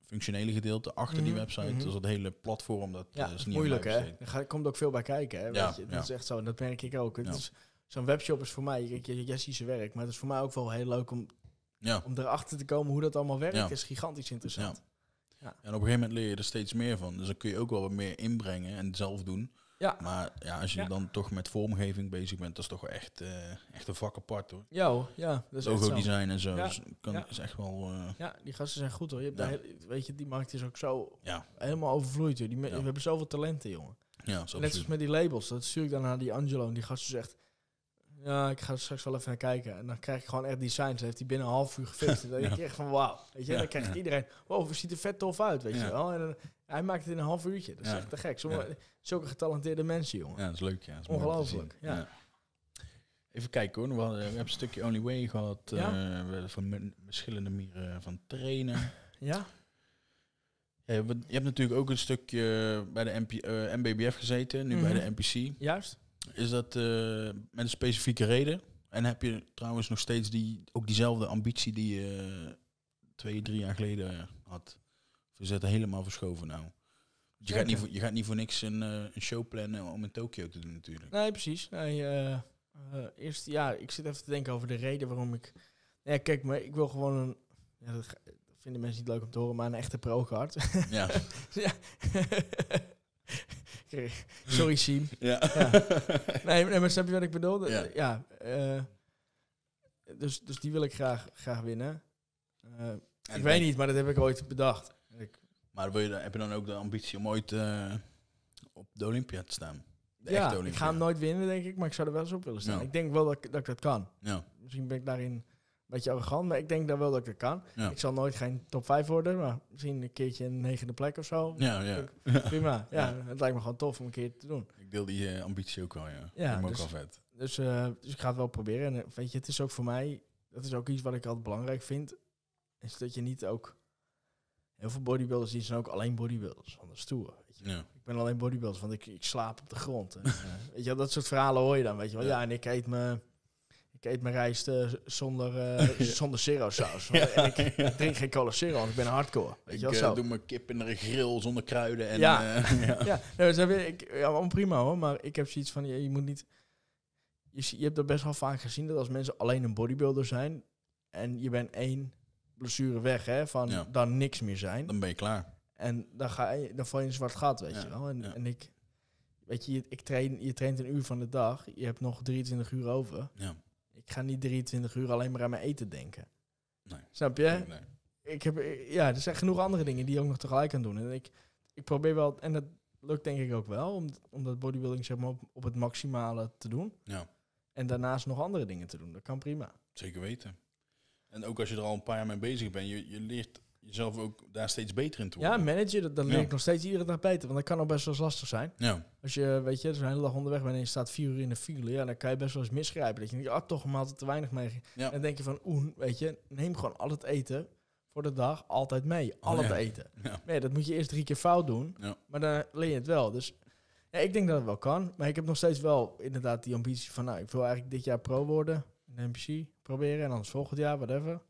functionele gedeelte achter die Mhm, website, dus dat hele platform, dat Ja, is niet moeilijk hè. Er komt ook veel bij kijken hè. Ja, weet je. Dat ja. is echt zo. Dat merk ik ook. Zo'n webshop is voor mij, jij ziet zijn werk, maar het is voor mij ook wel heel leuk om, Ja. om erachter te komen hoe dat allemaal werkt. Ja. is gigantisch interessant. En op een gegeven moment leer je er steeds meer van. Dus dan kun je ook wel wat meer inbrengen en zelf doen. Ja. Maar ja, als je Ja. dan toch met vormgeving bezig bent, dat is toch wel echt, eh, echt een vak apart hoor. Ja hoor, ja. Dat is Logo design en zo. Ja. Dus kan, Ja. is echt wel. eh, Ja, die gasten zijn goed hoor. Je hebt Ja. daar weet je, die markt is ook zo ja, helemaal overvloeid. Joh. Die Ja. We hebben zoveel talenten, jongen. ja, Net zoals met die labels. Dat stuur ik dan naar die Angelo. En die gast zegt... Ja, ik ga er straks wel even naar kijken. En dan krijg ik gewoon echt designs. Heeft hij binnen een half uur gefixt. En dan denk ik echt van wauw. Weet je, dan krijgt iedereen... Wow, het ziet er vet tof uit, weet je wel. En dan, hij maakt het in een half uurtje. Dat is echt te gek. Sommige, Zulke getalenteerde mensen, jongen. Ja, dat is leuk. Ja, is Ongelooflijk, ja. Even kijken hoor. We, hadden- we hebben een stukje Only Way gehad. Ja? eh, we hebben van verschillende manieren van trainen. Ja? Ja, je hebt- je hebt natuurlijk ook een stukje bij de MP, eh, MBBF gezeten, nu bij Mhm. de NPC. Juist? Is dat eh, met een specifieke reden? En heb je trouwens nog steeds die, ook diezelfde ambitie die je eh, twee, drie jaar geleden had? Of is dat helemaal verschoven nou? Je gaat, niet voor, je gaat niet voor niks een, eh, een show plannen om in Tokio te doen natuurlijk. Nee, precies. Nee, eh, eh, eerst, ja, ik zit even te denken over de reden waarom ik... Ja, kijk, maar ik wil gewoon een... Ja, dat vinden mensen niet leuk om te horen, maar een echte pro-card. Ja. ja. Sorry, Siem. ja. Ja. Nee, nee, maar snap je wat ik bedoel? Ja. Ja. eh, dus, dus die wil ik graag, graag winnen. Eh, ik weet niet, maar dat heb ik ooit bedacht. Ik, Maar wil je, dan- heb je dan ook de ambitie om ooit eh, op de Olympia te staan? De ja, ik ga hem nooit winnen, denk ik, maar ik zou er wel eens op willen staan. Ja. Ik denk wel dat ik, dat ik dat kan. Ja, Misschien ben ik daarin beetje arrogant, maar ik denk dan wel dat ik dat kan. ja. Ik zal nooit geen top 5 worden, maar misschien een keertje een negende plek of zo. Ja, ja. Prima. Ja, het lijkt me gewoon tof om een keer te doen. Ik deel die eh, ambitie ook wel, ja. Ja, ook dus- vet. Dus, eh, dus ik ga het wel proberen. En eh, weet je, het is ook voor mij, dat is ook iets wat ik altijd belangrijk vind, is dat je niet ook... Heel veel bodybuilders die zijn ook alleen bodybuilders, van de stoer. Weet je. Ja. Ik ben alleen bodybuilder, want ik, ik slaap op de grond. En, weet je, dat soort verhalen hoor je dan, weet je wel. Ja. En ik eet me, eet mijn rijst eh, zonder, eh zonder zero saus. En ik, ik drink geen cola zero, want ik ben hardcore. Weet Ik je wel, eh, zo. doe mijn kip in een grill zonder kruiden. En, Ja. ja. Ja, nee, dus je, ik, ja, allemaal prima hoor, maar ik heb zoiets van, je, je moet niet... Je, je hebt dat best wel vaak gezien, dat als mensen alleen een bodybuilder zijn... en je bent één blessure weg, hè, van dan niks meer zijn... Dan ben je klaar. en dan, ga je, dan val je in een zwart gat, weet je wel. En, en ik... Weet je, je- ik train, je traint een uur van de dag, je hebt nog 23 uur over. Ja. Ik ga niet 23 uur alleen maar aan mijn eten denken. Nee. Snap je? Nee. ik heb, ja, er zijn genoeg andere dingen die je ook nog tegelijk kan doen. En ik, ik probeer wel, en dat lukt denk ik ook wel, om, om dat bodybuilding zeg maar, op, op het maximale te doen. Ja, En daarnaast nog andere dingen te doen. Dat kan prima. zeker weten. En ook als je er al een paar jaar mee bezig bent, je, je leert jezelf ook daar steeds beter in te Ja, worden. managen, dat, dat leer Ja. ik nog steeds iedere dag beter. Want dat kan ook best wel eens lastig zijn. Ja, Als je, weet je, dus een hele dag onderweg bent en je staat vier uur in de file, ja, dan kan je best wel eens misgrijpen. Dat je denkt, ah, toch een maaltijd te weinig mee. ja. En dan denk je van, oeh, weet je, neem gewoon al het eten voor de dag altijd mee. Al het ja. eten. ja. Nee, dat moet je eerst drie keer fout doen. Ja. Maar dan leer je het wel. Dus ja, ik denk dat het wel kan. Maar ik heb nog steeds wel inderdaad die ambitie van... Nou, ik wil eigenlijk dit jaar pro worden. In de NPC proberen. En anders volgend jaar, whatever.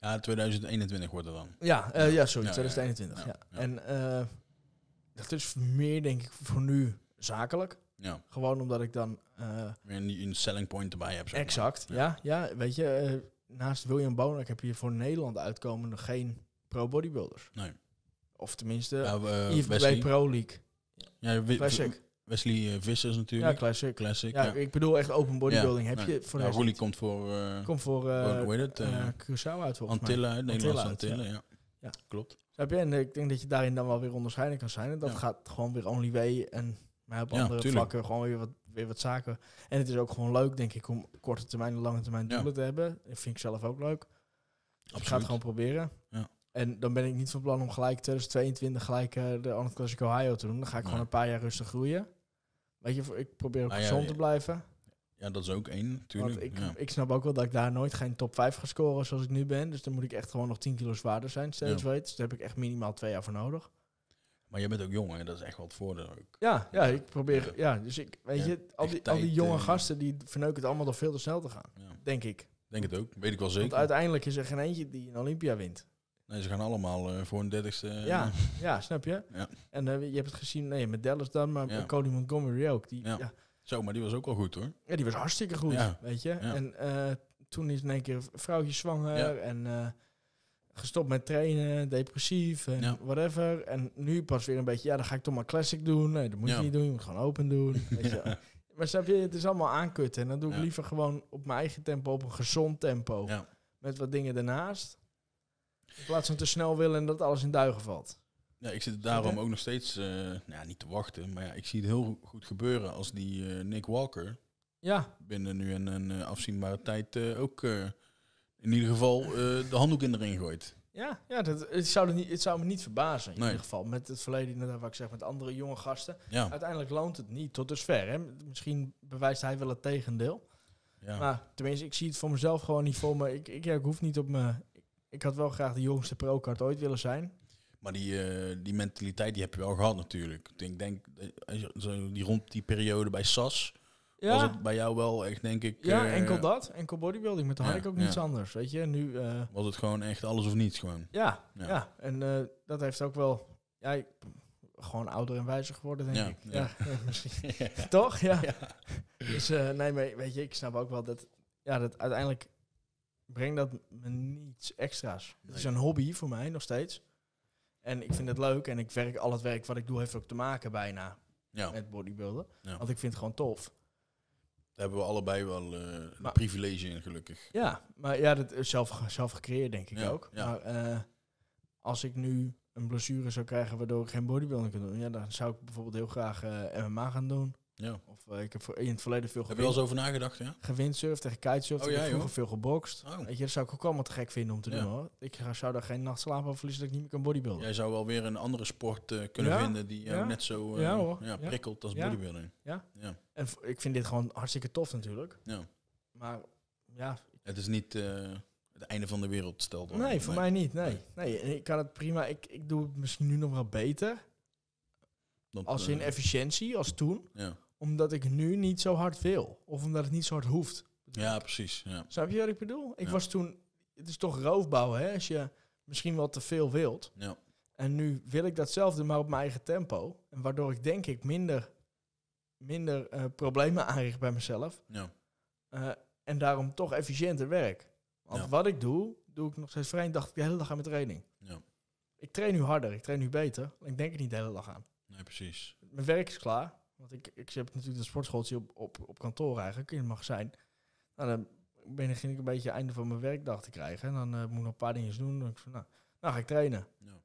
Ja, 2021 wordt het dan. Ja, eh, ja sorry, Ja, 2021. ja. En eh, dat is meer, denk ik, voor nu zakelijk. Ja, Gewoon omdat ik dan... weer een, een selling point erbij zeg maar. exact, ja. ja. weet je, naast William Bonak heb je voor Nederland uitkomende geen pro-bodybuilders. Nee. Of tenminste, Ja, IFBB Pro League. ja, Classic. Wesley eh, Vissers Ja, natuurlijk. classic. Classic. Ja, Ja, ik bedoel echt open bodybuilding. Ja, heb je voor ja, de Roelie komt voor eh Kom voor eh hoe heet het? Curaçao uit volgens. Antillen Nederlandse Antillen. Ja. Ja. klopt. Snap je? En ik denk dat je daarin dan wel weer onderscheidend kan zijn. En dat Ja. gaat gewoon weer only way en maar op Ja, andere tuurlijk. vlakken gewoon weer wat, weer wat zaken. En het is ook gewoon leuk, denk ik, om korte termijn en lange termijn Ja. doelen te hebben. Dat vind ik zelf ook leuk. Dus ik ga het gewoon proberen. Ja. En dan ben ik niet van plan om gelijk 2022 gelijk de Arnold Classic Ohio te doen. Dan ga ik Nee. gewoon een paar jaar rustig groeien. Weet je, ik probeer ook ja, gezond ja. te blijven. Ja, dat is ook één, natuurlijk. Want ik, ja. ik snap ook wel dat ik daar nooit geen top 5 ga scoren zoals ik nu ben. Dus dan moet ik echt gewoon nog 10 kilo zwaarder zijn, steeds Ja. weet. Dus daar heb ik echt minimaal twee jaar voor nodig. Maar je bent ook jong, hè? dat is echt wel het voordeel ook. Ja, ja ik probeer... Ja, dus ik... Weet je, al die, al die tijd, jonge eh, gasten, die verneuken het allemaal door veel te snel te gaan. Denk ik. Denk het ook, weet ik wel Want zeker. uiteindelijk is er geen eentje die een Olympia wint. Nee, ze gaan allemaal eh, voor een dertigste. eh, Ja, ja, snap je? Ja. En eh, je hebt het gezien, nee, met Dallas dan, maar Ja. Cody Montgomery ook. Die, ja. Ja. Ja, Zo, maar die was ook wel goed hoor. die was hartstikke goed, Ja. weet je. Ja. En toen is in één keer vrouwtje zwanger Ja. en gestopt met trainen, depressief en Ja. whatever. En nu pas weer een beetje, ja, dan ga ik toch maar classic doen. Nee, dat moet Ja. je niet doen, je moet gewoon open doen. Weet je. Maar snap je, het is allemaal aankutten. En dan doe ik Ja. liever gewoon op mijn eigen tempo, op een gezond tempo. Ja. Met wat dingen ernaast. In plaats van te snel willen en dat alles in duigen valt. ja, ik zit daarom ook nog steeds, eh, nou, ja, niet te wachten, maar ja, ik zie het heel goed gebeuren als die eh, Nick Walker Ja, binnen nu een, een eh, afzienbare tijd eh, ook eh, in ieder geval eh, de handdoek in de ring gooit. ja, ja dat, het, zou het, niet, het zou me niet verbazen in Nee. ieder geval. Met het verleden, inderdaad, wat ik zeg, met andere jonge gasten. Ja, Uiteindelijk loont het niet, tot dusver. Hè. Misschien bewijst hij wel het tegendeel. ja. Maar tenminste, ik zie het voor mezelf gewoon niet voor me. Ik, ik, ja, ik hoef niet op me. Ik, had wel graag de jongste pro-card ooit willen zijn. Maar die, eh, die mentaliteit die heb je wel gehad natuurlijk. Ik denk, zo die rond die periode bij SAS was het bij jou wel echt, denk ik... ja, eh, enkel dat. Enkel bodybuilding. Met de ja, had ik ook ja. niets anders. Weet je, nu... eh, Was het gewoon echt alles of niets gewoon. ja, Ja. En eh, dat heeft ook wel... Ja, ik, gewoon ouder en wijzer geworden, denk ik. ja. Misschien. Toch? Ja. Dus eh, nee, maar weet je, ik snap ook wel dat... Ja, dat uiteindelijk brengt dat me niets extra's. Het is een hobby voor mij, nog steeds. En ik vind het leuk. En ik werk, al het werk wat ik doe heeft ook te maken bijna Ja, met bodybuilden. Ja. Want ik vind het gewoon tof. daar hebben we allebei wel eh een Maar- privilege in, gelukkig. Ja, maar ja, dat is zelf, zelf gecreëerd, denk ik Ja, ook. ja. Maar eh, als ik nu een blessure zou krijgen waardoor ik geen bodybuilding kan doen, ja, dan zou ik bijvoorbeeld heel graag eh, MMA gaan doen. Ja. Of eh, ik heb voor, in het verleden veel Heb je wel eens over nagedacht, ja? gewindsurfd tegen kitesurf. Oh, ik heb vroeger joh. veel gebokst. Oh. Weet je, dat zou ik ook allemaal te gek vinden om te Ja. doen hoor. Ik zou daar geen nacht slaap over verliezen dat ik niet meer kan bodybuilden. Jij zou wel weer een andere sport eh, kunnen Ja, vinden die jou ja. net zo eh, prikkelt als bodybuilding. Ja. ja. En ik vind dit gewoon hartstikke tof natuurlijk. Ja. Maar ja, Het is niet eh, het einde van de wereld, stelt wel. nee, voor mij niet. Nee. Nee. nee. ik kan het prima. Ik, ik doe het misschien nu nog wel beter. Dat, Als eh, in efficiëntie, als toen. ja. Omdat ik nu niet zo hard wil. Of omdat het niet zo hard hoeft. ja, precies. Ja. Snap je wat ik bedoel? Ik Ja. was toen... Het is toch roofbouw, hè? Als je misschien wel te veel wilt. Ja. En nu wil ik datzelfde, maar op mijn eigen tempo. En waardoor ik denk ik minder, minder eh, problemen aanricht bij mezelf. Ja. Eh, en daarom toch efficiënter werk. Want Ja. wat ik doe, doe ik nog steeds vrij. dacht ik de hele dag aan mijn training. ja. Ik train nu harder, ik train nu beter. Ik denk er niet de hele dag aan. Nee, precies. Mijn werk is klaar. Want ik, ik heb natuurlijk de sportschooltje op, op, op kantoor eigenlijk, in het magazijn. Nou, dan begin ik een beetje einde van mijn werkdag te krijgen. En dan eh, moet ik nog een paar dingen doen. Dan, ik van, nou, nou ga ik trainen. Ja.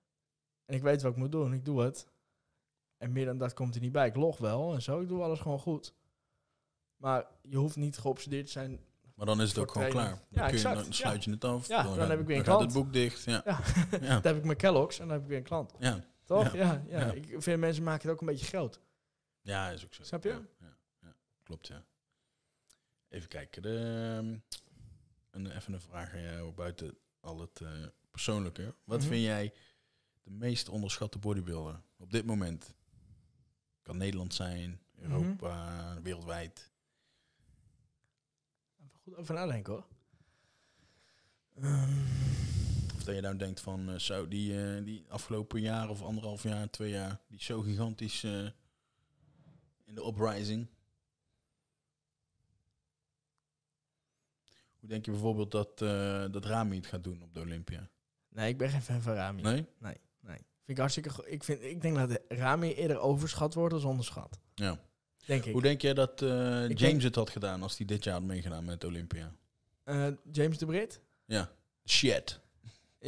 En ik weet wat ik moet doen, ik doe het. En meer dan dat komt er niet bij. Ik log wel en zo, ik doe alles gewoon goed. Maar je hoeft niet geobsedeerd te zijn. Maar dan is het ook gewoon klaar. Dan, Ja, kun je, exact. dan sluit je het af. Ja, dan heb ik weer een dan gaat het klant. boek dicht. Ja. Dan heb ik mijn Kellogg's en dan heb ik weer een klant. Ja. Toch? Ja. Ja, ja. Ja. Ik vind mensen maken het ook een beetje groot. Ja, is ook zo. Snap je? Ja, ja, ja. Klopt, ja. Even kijken. De, ehm, een, even een vraag aan jou buiten al het eh, persoonlijke. Wat Mhm. vind jij de meest onderschatte bodybuilder op dit moment? Kan Nederland zijn, Mhm. Europa, wereldwijd. Even goed over nadenken hoor. Ehm, Of dat je nou denkt van, eh, zo, die, eh, die afgelopen jaar of anderhalf jaar, twee jaar, die zo gigantisch in de uprising. Hoe denk je bijvoorbeeld dat, eh dat Rami het gaat doen op de Olympia? nee, ik ben geen fan van Rami. Nee? Nee, nee. Vind ik hartstikke go- ik, vind, ik denk dat Rami eerder overschat wordt dan onderschat. Ja. Denk ik. Hoe denk jij dat eh, James denk- het had gedaan als hij dit jaar had meegedaan met Olympia? Eh, James de Brit? Ja. Shit.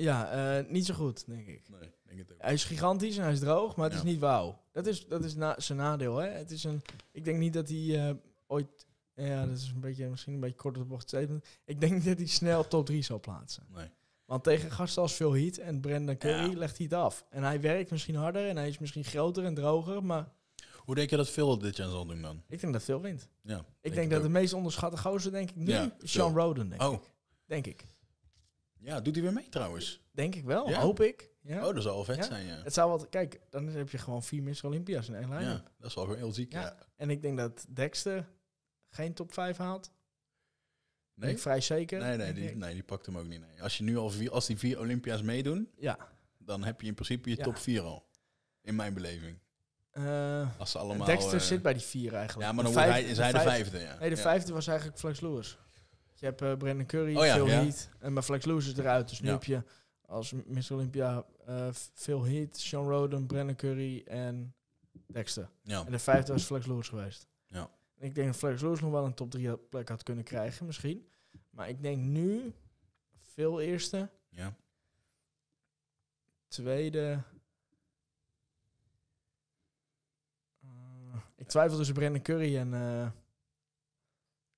Ja, eh, niet zo goed, denk ik. Nee, denk het ook. Hij is gigantisch en hij is droog, maar het Ja. is niet wauw. Dat is, dat is na, zijn nadeel, hè. Het is een, ik denk niet dat hij eh, ooit... Ja, dat is een beetje, misschien een beetje kort op de bocht statement. Ik denk niet dat hij snel top 3 zal plaatsen. Nee. Want tegen gasten als Phil Heat en Brandon Curry Ja. legt hij het af. En hij werkt misschien harder en hij is misschien groter en droger, maar Hoe denk je dat Phil dit jaar zal doen dan? ik denk dat Phil wint. Ja, Ik denk dat de meest onderschatte gozer, denk ik, nu, Ja, Sean. Roden, denk Oh, ik. Denk ik. Ja, doet hij weer mee trouwens? Denk ik wel, Ja? hoop ik. Ja. Oh, dat zou wel vet Ja? zijn, ja. Het zou wat, kijk, dan heb je gewoon vier Miss Olympia's in één lijn. Ja, dat is wel gewoon heel ziek, Ja. ja. En ik denk dat Dexter geen top 5 haalt. Ben Nee? ik vrij zeker. Nee, nee, die, nee, die pakt hem ook niet. Nee. Als je nu al vier, als die vier Olympia's meedoen, Ja. dan heb je in principe je top vier al. In mijn beleving. Eh, Als ze allemaal. Dexter eh, zit bij die vier eigenlijk. Ja, maar De dan wordt vijf- hij, is hij de vijf- vijfde. Ja. Nee, de vijfde was eigenlijk Flex Lewis. Je hebt eh Brandon Curry, Oh ja, ja. Heath. En maar Flex Lewis is eruit. Dus nu Ja. heb je als Miss Olympia eh Phil Heath, Sean Roden, Brandon Curry en Dexter. En de vijfde was Flex Lewis geweest. Ja. En ik denk dat Flex Lewis nog wel een top 3 plek had kunnen krijgen, misschien. Maar ik denk nu veel eerste, ja. tweede. Eh, ik twijfel tussen Brandon Curry en, eh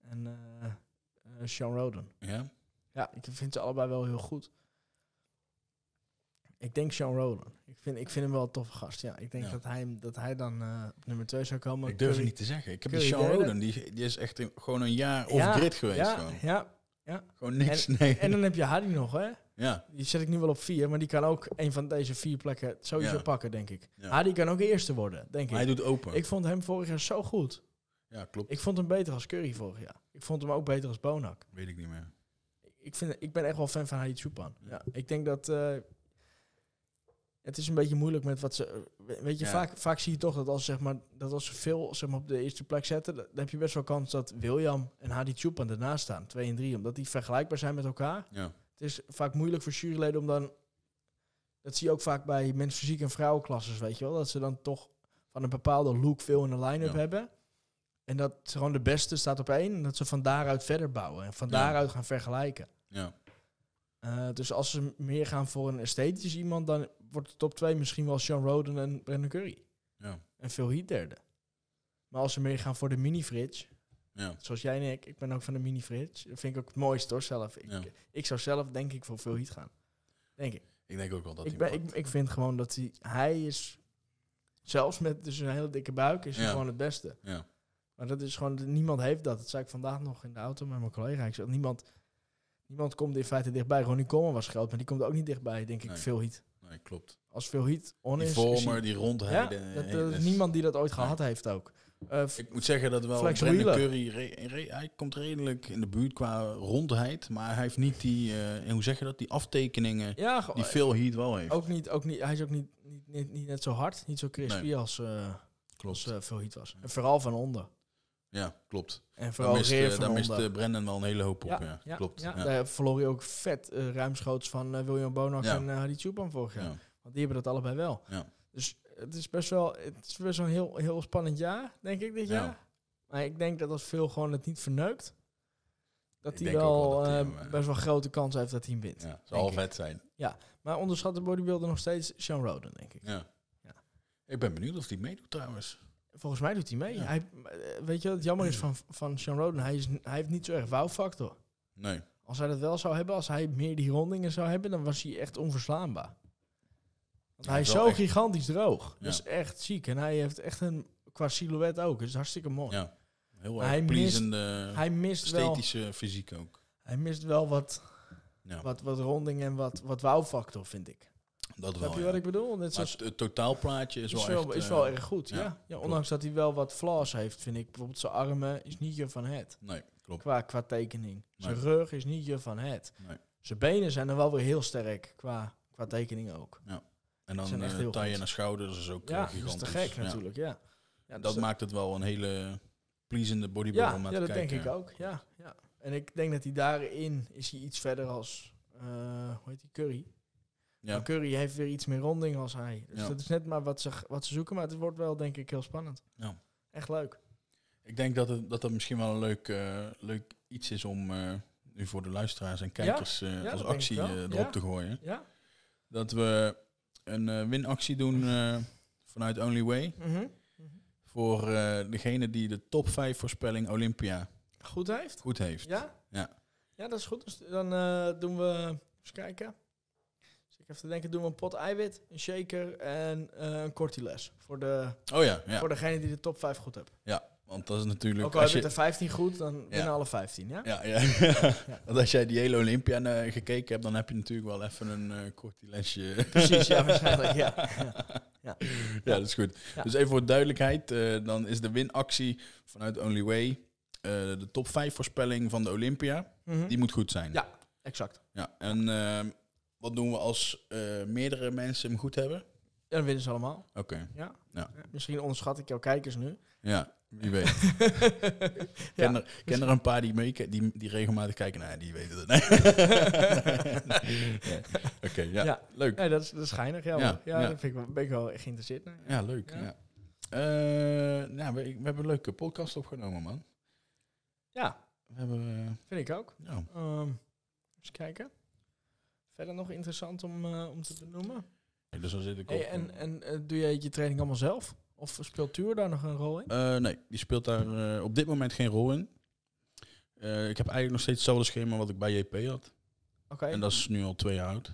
en eh, eh, Sean Roden. Ja. Ja, ik vind ze allebei wel heel goed. Ik denk Sean Roden. Ik vind, ik vind hem wel een toffe gast. Ja, ik denk Ja. dat, hij, dat hij dan eh, op nummer 2 zou komen. Ik durf het niet te zeggen. Ik heb die Sean. Roden, die, die is echt in- gewoon een jaar Ja, off-grid geweest. Ja, Gewoon. ja. gewoon niks, nee. En dan heb je Hardy nog, hè? Ja, Die zet ik nu wel op vier, maar die kan ook een van deze vier plekken sowieso Ja. pakken, denk ik. Ja. Hadi kan ook eerste worden, denk maar hij ik. doet open. Ik vond hem vorig jaar zo goed. Ja, klopt. Ik vond hem beter als Curry vorig jaar. Ik vond hem ook beter als Bonak. Weet ik niet meer. Ik, vind, ik ben echt wel fan van Hadi Chupan. Ja, ik denk dat... eh, het is een beetje moeilijk met wat ze... we- Weet je, Ja. vaak, vaak zie je toch dat als, zeg maar, dat als ze veel zeg maar, op de eerste plek zetten... dan heb je best wel kans dat William en Hadi Chupan ernaast staan. Twee en drie, omdat die vergelijkbaar zijn met elkaar. Ja, Het is vaak moeilijk voor juryleden om dan... Dat zie je ook vaak bij mens fysiek en vrouwenklasses, weet je wel. Dat ze dan toch van een bepaalde look veel in de line-up Ja. hebben. En dat gewoon de beste staat op één. En dat ze van daaruit verder bouwen. En van Ja. daaruit gaan vergelijken. ja, Eh, dus als ze meer gaan voor een esthetisch iemand... dan wordt de top 2 misschien wel Sean Roden en Brandon Curry. ja, En Phil Heath derde. Maar als ze meer gaan voor de mini-fridge... ja. Zoals jij en ik. Ik ben ook van de mini-fridge. Dat vind ik ook het mooiste hoor, zelf. Ik, Ja. ik zou zelf denk ik voor Phil Heath gaan. Denk ik. Ik denk ook wel dat ik, hij ben, ik, ik vind gewoon dat hij... Hij is... Zelfs met dus een hele dikke buik is hij gewoon het beste. Ja, Maar dat is gewoon... Niemand heeft dat. Dat zei ik vandaag nog in de auto met mijn collega. Ik zei, niemand... Niemand komt in feite dichtbij. Ronnie Coleman was groot, maar die komt ook niet dichtbij, denk ik, Nee. Phil Heath. nee, klopt. Als Phil Heath on Die is... vormer, die ja, dat, dat is niemand die dat ooit Nee. gehad heeft ook. Eh, Ik moet zeggen dat wel Brandon. Curry, hij komt redelijk in de buurt qua rondheid. Maar hij heeft niet die, eh, hoe zeg je dat, die aftekeningen ja, ge- die Phil Heat wel heeft. ook niet, ook niet, hij is ook niet, niet, niet, niet net zo hard, niet zo crispy Nee. als, eh klopt. als Phil Heath was. En vooral van onder. Ja, klopt. En Daar vooral mist, rear eh, van daar mist onder. eh, Brendan wel een hele hoop op, ja. klopt. Ja, Ja. Daar verloor je ook vet eh, ruimschoots van eh, William Bonak Ja. en uh, Hadi Chupan vorig jaar. Ja. Want die hebben dat allebei wel. Ja. Dus het is best wel, het is best wel een heel, heel spannend jaar, denk ik, dit Ja. jaar. Maar ik denk dat als Phil gewoon het niet verneukt, dat hij wel, dat eh, eh, best wel grote kans heeft dat hij hem wint. Ja, zal vet zijn. Maar onderschat de bodybuilder nog steeds Sean Roden, denk ik. Ja. Ja. Ik ben benieuwd of hij meedoet trouwens. Volgens mij doet hij mee. Ja. Hij, eh, weet je wat het jammer is van, van Sean Roden? Hij, is, hij heeft niet zo erg wow-factor. Nee. Als hij dat wel zou hebben, als hij meer die rondingen zou hebben, dan was hij echt onverslaanbaar. Want Ja, hij is wel zo echt- gigantisch droog. Ja. Dat is echt ziek. En hij heeft echt een, qua silhouet ook, is hartstikke mooi. Ja. Heel erg hij mist- Hij mist wel, esthetische fysiek ook. hij mist wel wat, wat, wat ronding en wat, wat wow-factor, vind ik. Dat wel. je ja. wat ik bedoel? Net Maar zoals, het, totaalplaatje is, wel, wel, echt... is eh, wel erg goed, ja. ja, ja. ondanks dat hij wel wat flaws heeft, vind ik. Bijvoorbeeld zijn armen is niet je van het. Nee, klopt. Qua, qua tekening. Zijn rug is niet je van het. Nee. Zijn benen zijn dan wel weer heel sterk qua, qua tekening ook. En dan heel taille naar schouders is ook Ja, eh, dat is gigantisch. te gek Ja. natuurlijk, ja. ja Dat dus, maakt het wel een hele pleasende bodybuilder ja, om naar ja, te dat kijken. denk ik ook. Ja, ja. En ik denk dat hij daarin is hij iets verder als, hoe heet die, Curry. Ja, Maar Curry heeft weer iets meer ronding als hij. Dus Ja. dat is net maar wat ze, wat ze zoeken, maar het wordt wel denk ik heel spannend. Ja. Echt leuk. Ik denk dat het, dat het misschien wel een leuk, eh, leuk iets is om eh, nu voor de luisteraars en kijkers eh, als dat actie erop te gooien. Ja? Dat we een winactie doen vanuit Only Way. Mhm. Voor eh, degene die de top 5 voorspelling Olympia Goed heeft? goed heeft. Ja? Ja. Ja, dat is goed. Dus dan doen we, eens kijken. Ik even te denken, doen we een pot eiwit, een shaker en eh, een cortiles. Voor, de, Oh ja, ja. voor degene die de top 5 goed heeft. Want dat is natuurlijk... Ook al als heb je er 15 goed, dan winnen alle 15, ja? Ja, ja. Want als jij die hele Olympia eh, gekeken hebt, dan heb je natuurlijk wel even een eh kortilensje. Precies, ja, waarschijnlijk, ja. ja, dat is goed. Ja. Dus even voor duidelijkheid, dan is de winactie vanuit Only Way de top 5 voorspelling van de Olympia. Mhm. Die moet goed zijn. Ja. Exact. ja. En eh, wat doen we als eh, meerdere mensen hem goed hebben? Ja, dan winnen ze allemaal. Oké, Ja. Ja. Misschien onderschat ik jouw kijkers nu. ja, wie weet. ja. Ken, er, ken er een paar die, mee, die, die regelmatig kijken? Nee, die weten het. Nee. Nee. Oké, ja. Ja. Leuk. Nee, dat is, dat is geinig. Ja, Ja, ja, daar vind ik wel, ben ik wel geïnteresseerd naar. Ja, leuk. Ja. Eh, nou, we, we hebben een leuke podcast opgenomen, man. Ja, We hebben... vind ik ook. eh, ja. Ehm eens kijken. Verder nog interessant om, eh, om te benoemen. Dus dan zit ik Hey, op... en en eh, doe jij je training allemaal zelf? Of speelt Tuur daar nog een rol in? Eh, nee, die speelt daar eh, op dit moment geen rol in. Eh, ik heb eigenlijk nog steeds hetzelfde schema wat ik bij JP had. Oké. En dat is nu al twee jaar oud.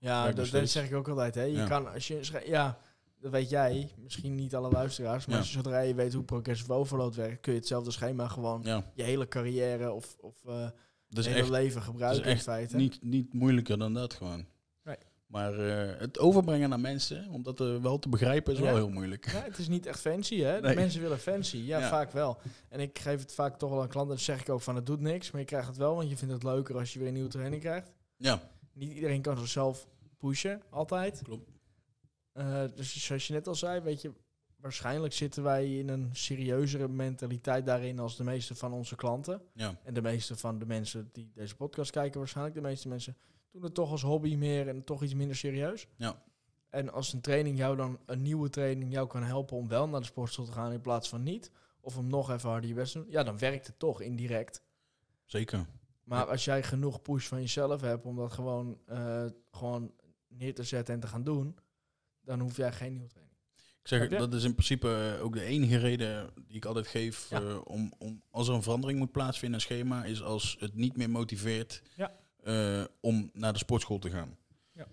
Ja, werkt dat, zeg ik ook altijd. Hè. Je Ja. kan, als je, ja, dat weet jij, misschien niet alle luisteraars, maar Ja. als je, zodra je weet hoe progressive overload werkt, kun je hetzelfde schema gewoon Ja, je hele carrière of, of Dat is hele echt leven gebruiken in echt feite. niet, niet moeilijker dan dat gewoon. Nee. Maar eh, het overbrengen naar mensen, om dat eh, wel te begrijpen, is Ja. wel heel moeilijk. Ja, het is niet echt fancy, hè? Nee. mensen willen fancy. Ja, Ja. vaak wel. En ik geef het vaak toch wel aan klanten. Dan zeg ik ook van, het doet niks. Maar je krijgt het wel, want je vindt het leuker als je weer een nieuwe training krijgt. Ja, Niet iedereen kan zichzelf pushen, altijd. Klopt. Eh, dus zoals je net al zei, weet je... Waarschijnlijk zitten wij in een serieuzere mentaliteit daarin als de meeste van onze klanten. ja, En de meeste van de mensen die deze podcast kijken, waarschijnlijk de meeste mensen doen het toch als hobby meer en toch iets minder serieus. Ja. En als een training jou dan, een nieuwe training jou kan helpen om wel naar de sportschool te gaan in plaats van niet, of om nog even harder je best te doen, ja, dan werkt het toch indirect. zeker. Maar als jij genoeg push van jezelf hebt om dat gewoon, eh, gewoon neer te zetten en te gaan doen, dan hoef jij geen nieuwe training. Ik zeg, dat is in principe ook de enige reden die ik altijd geef Ja. eh, om, om als er een verandering moet plaatsvinden in een schema, is als het niet meer motiveert Ja. eh, om naar de sportschool te gaan. Ja.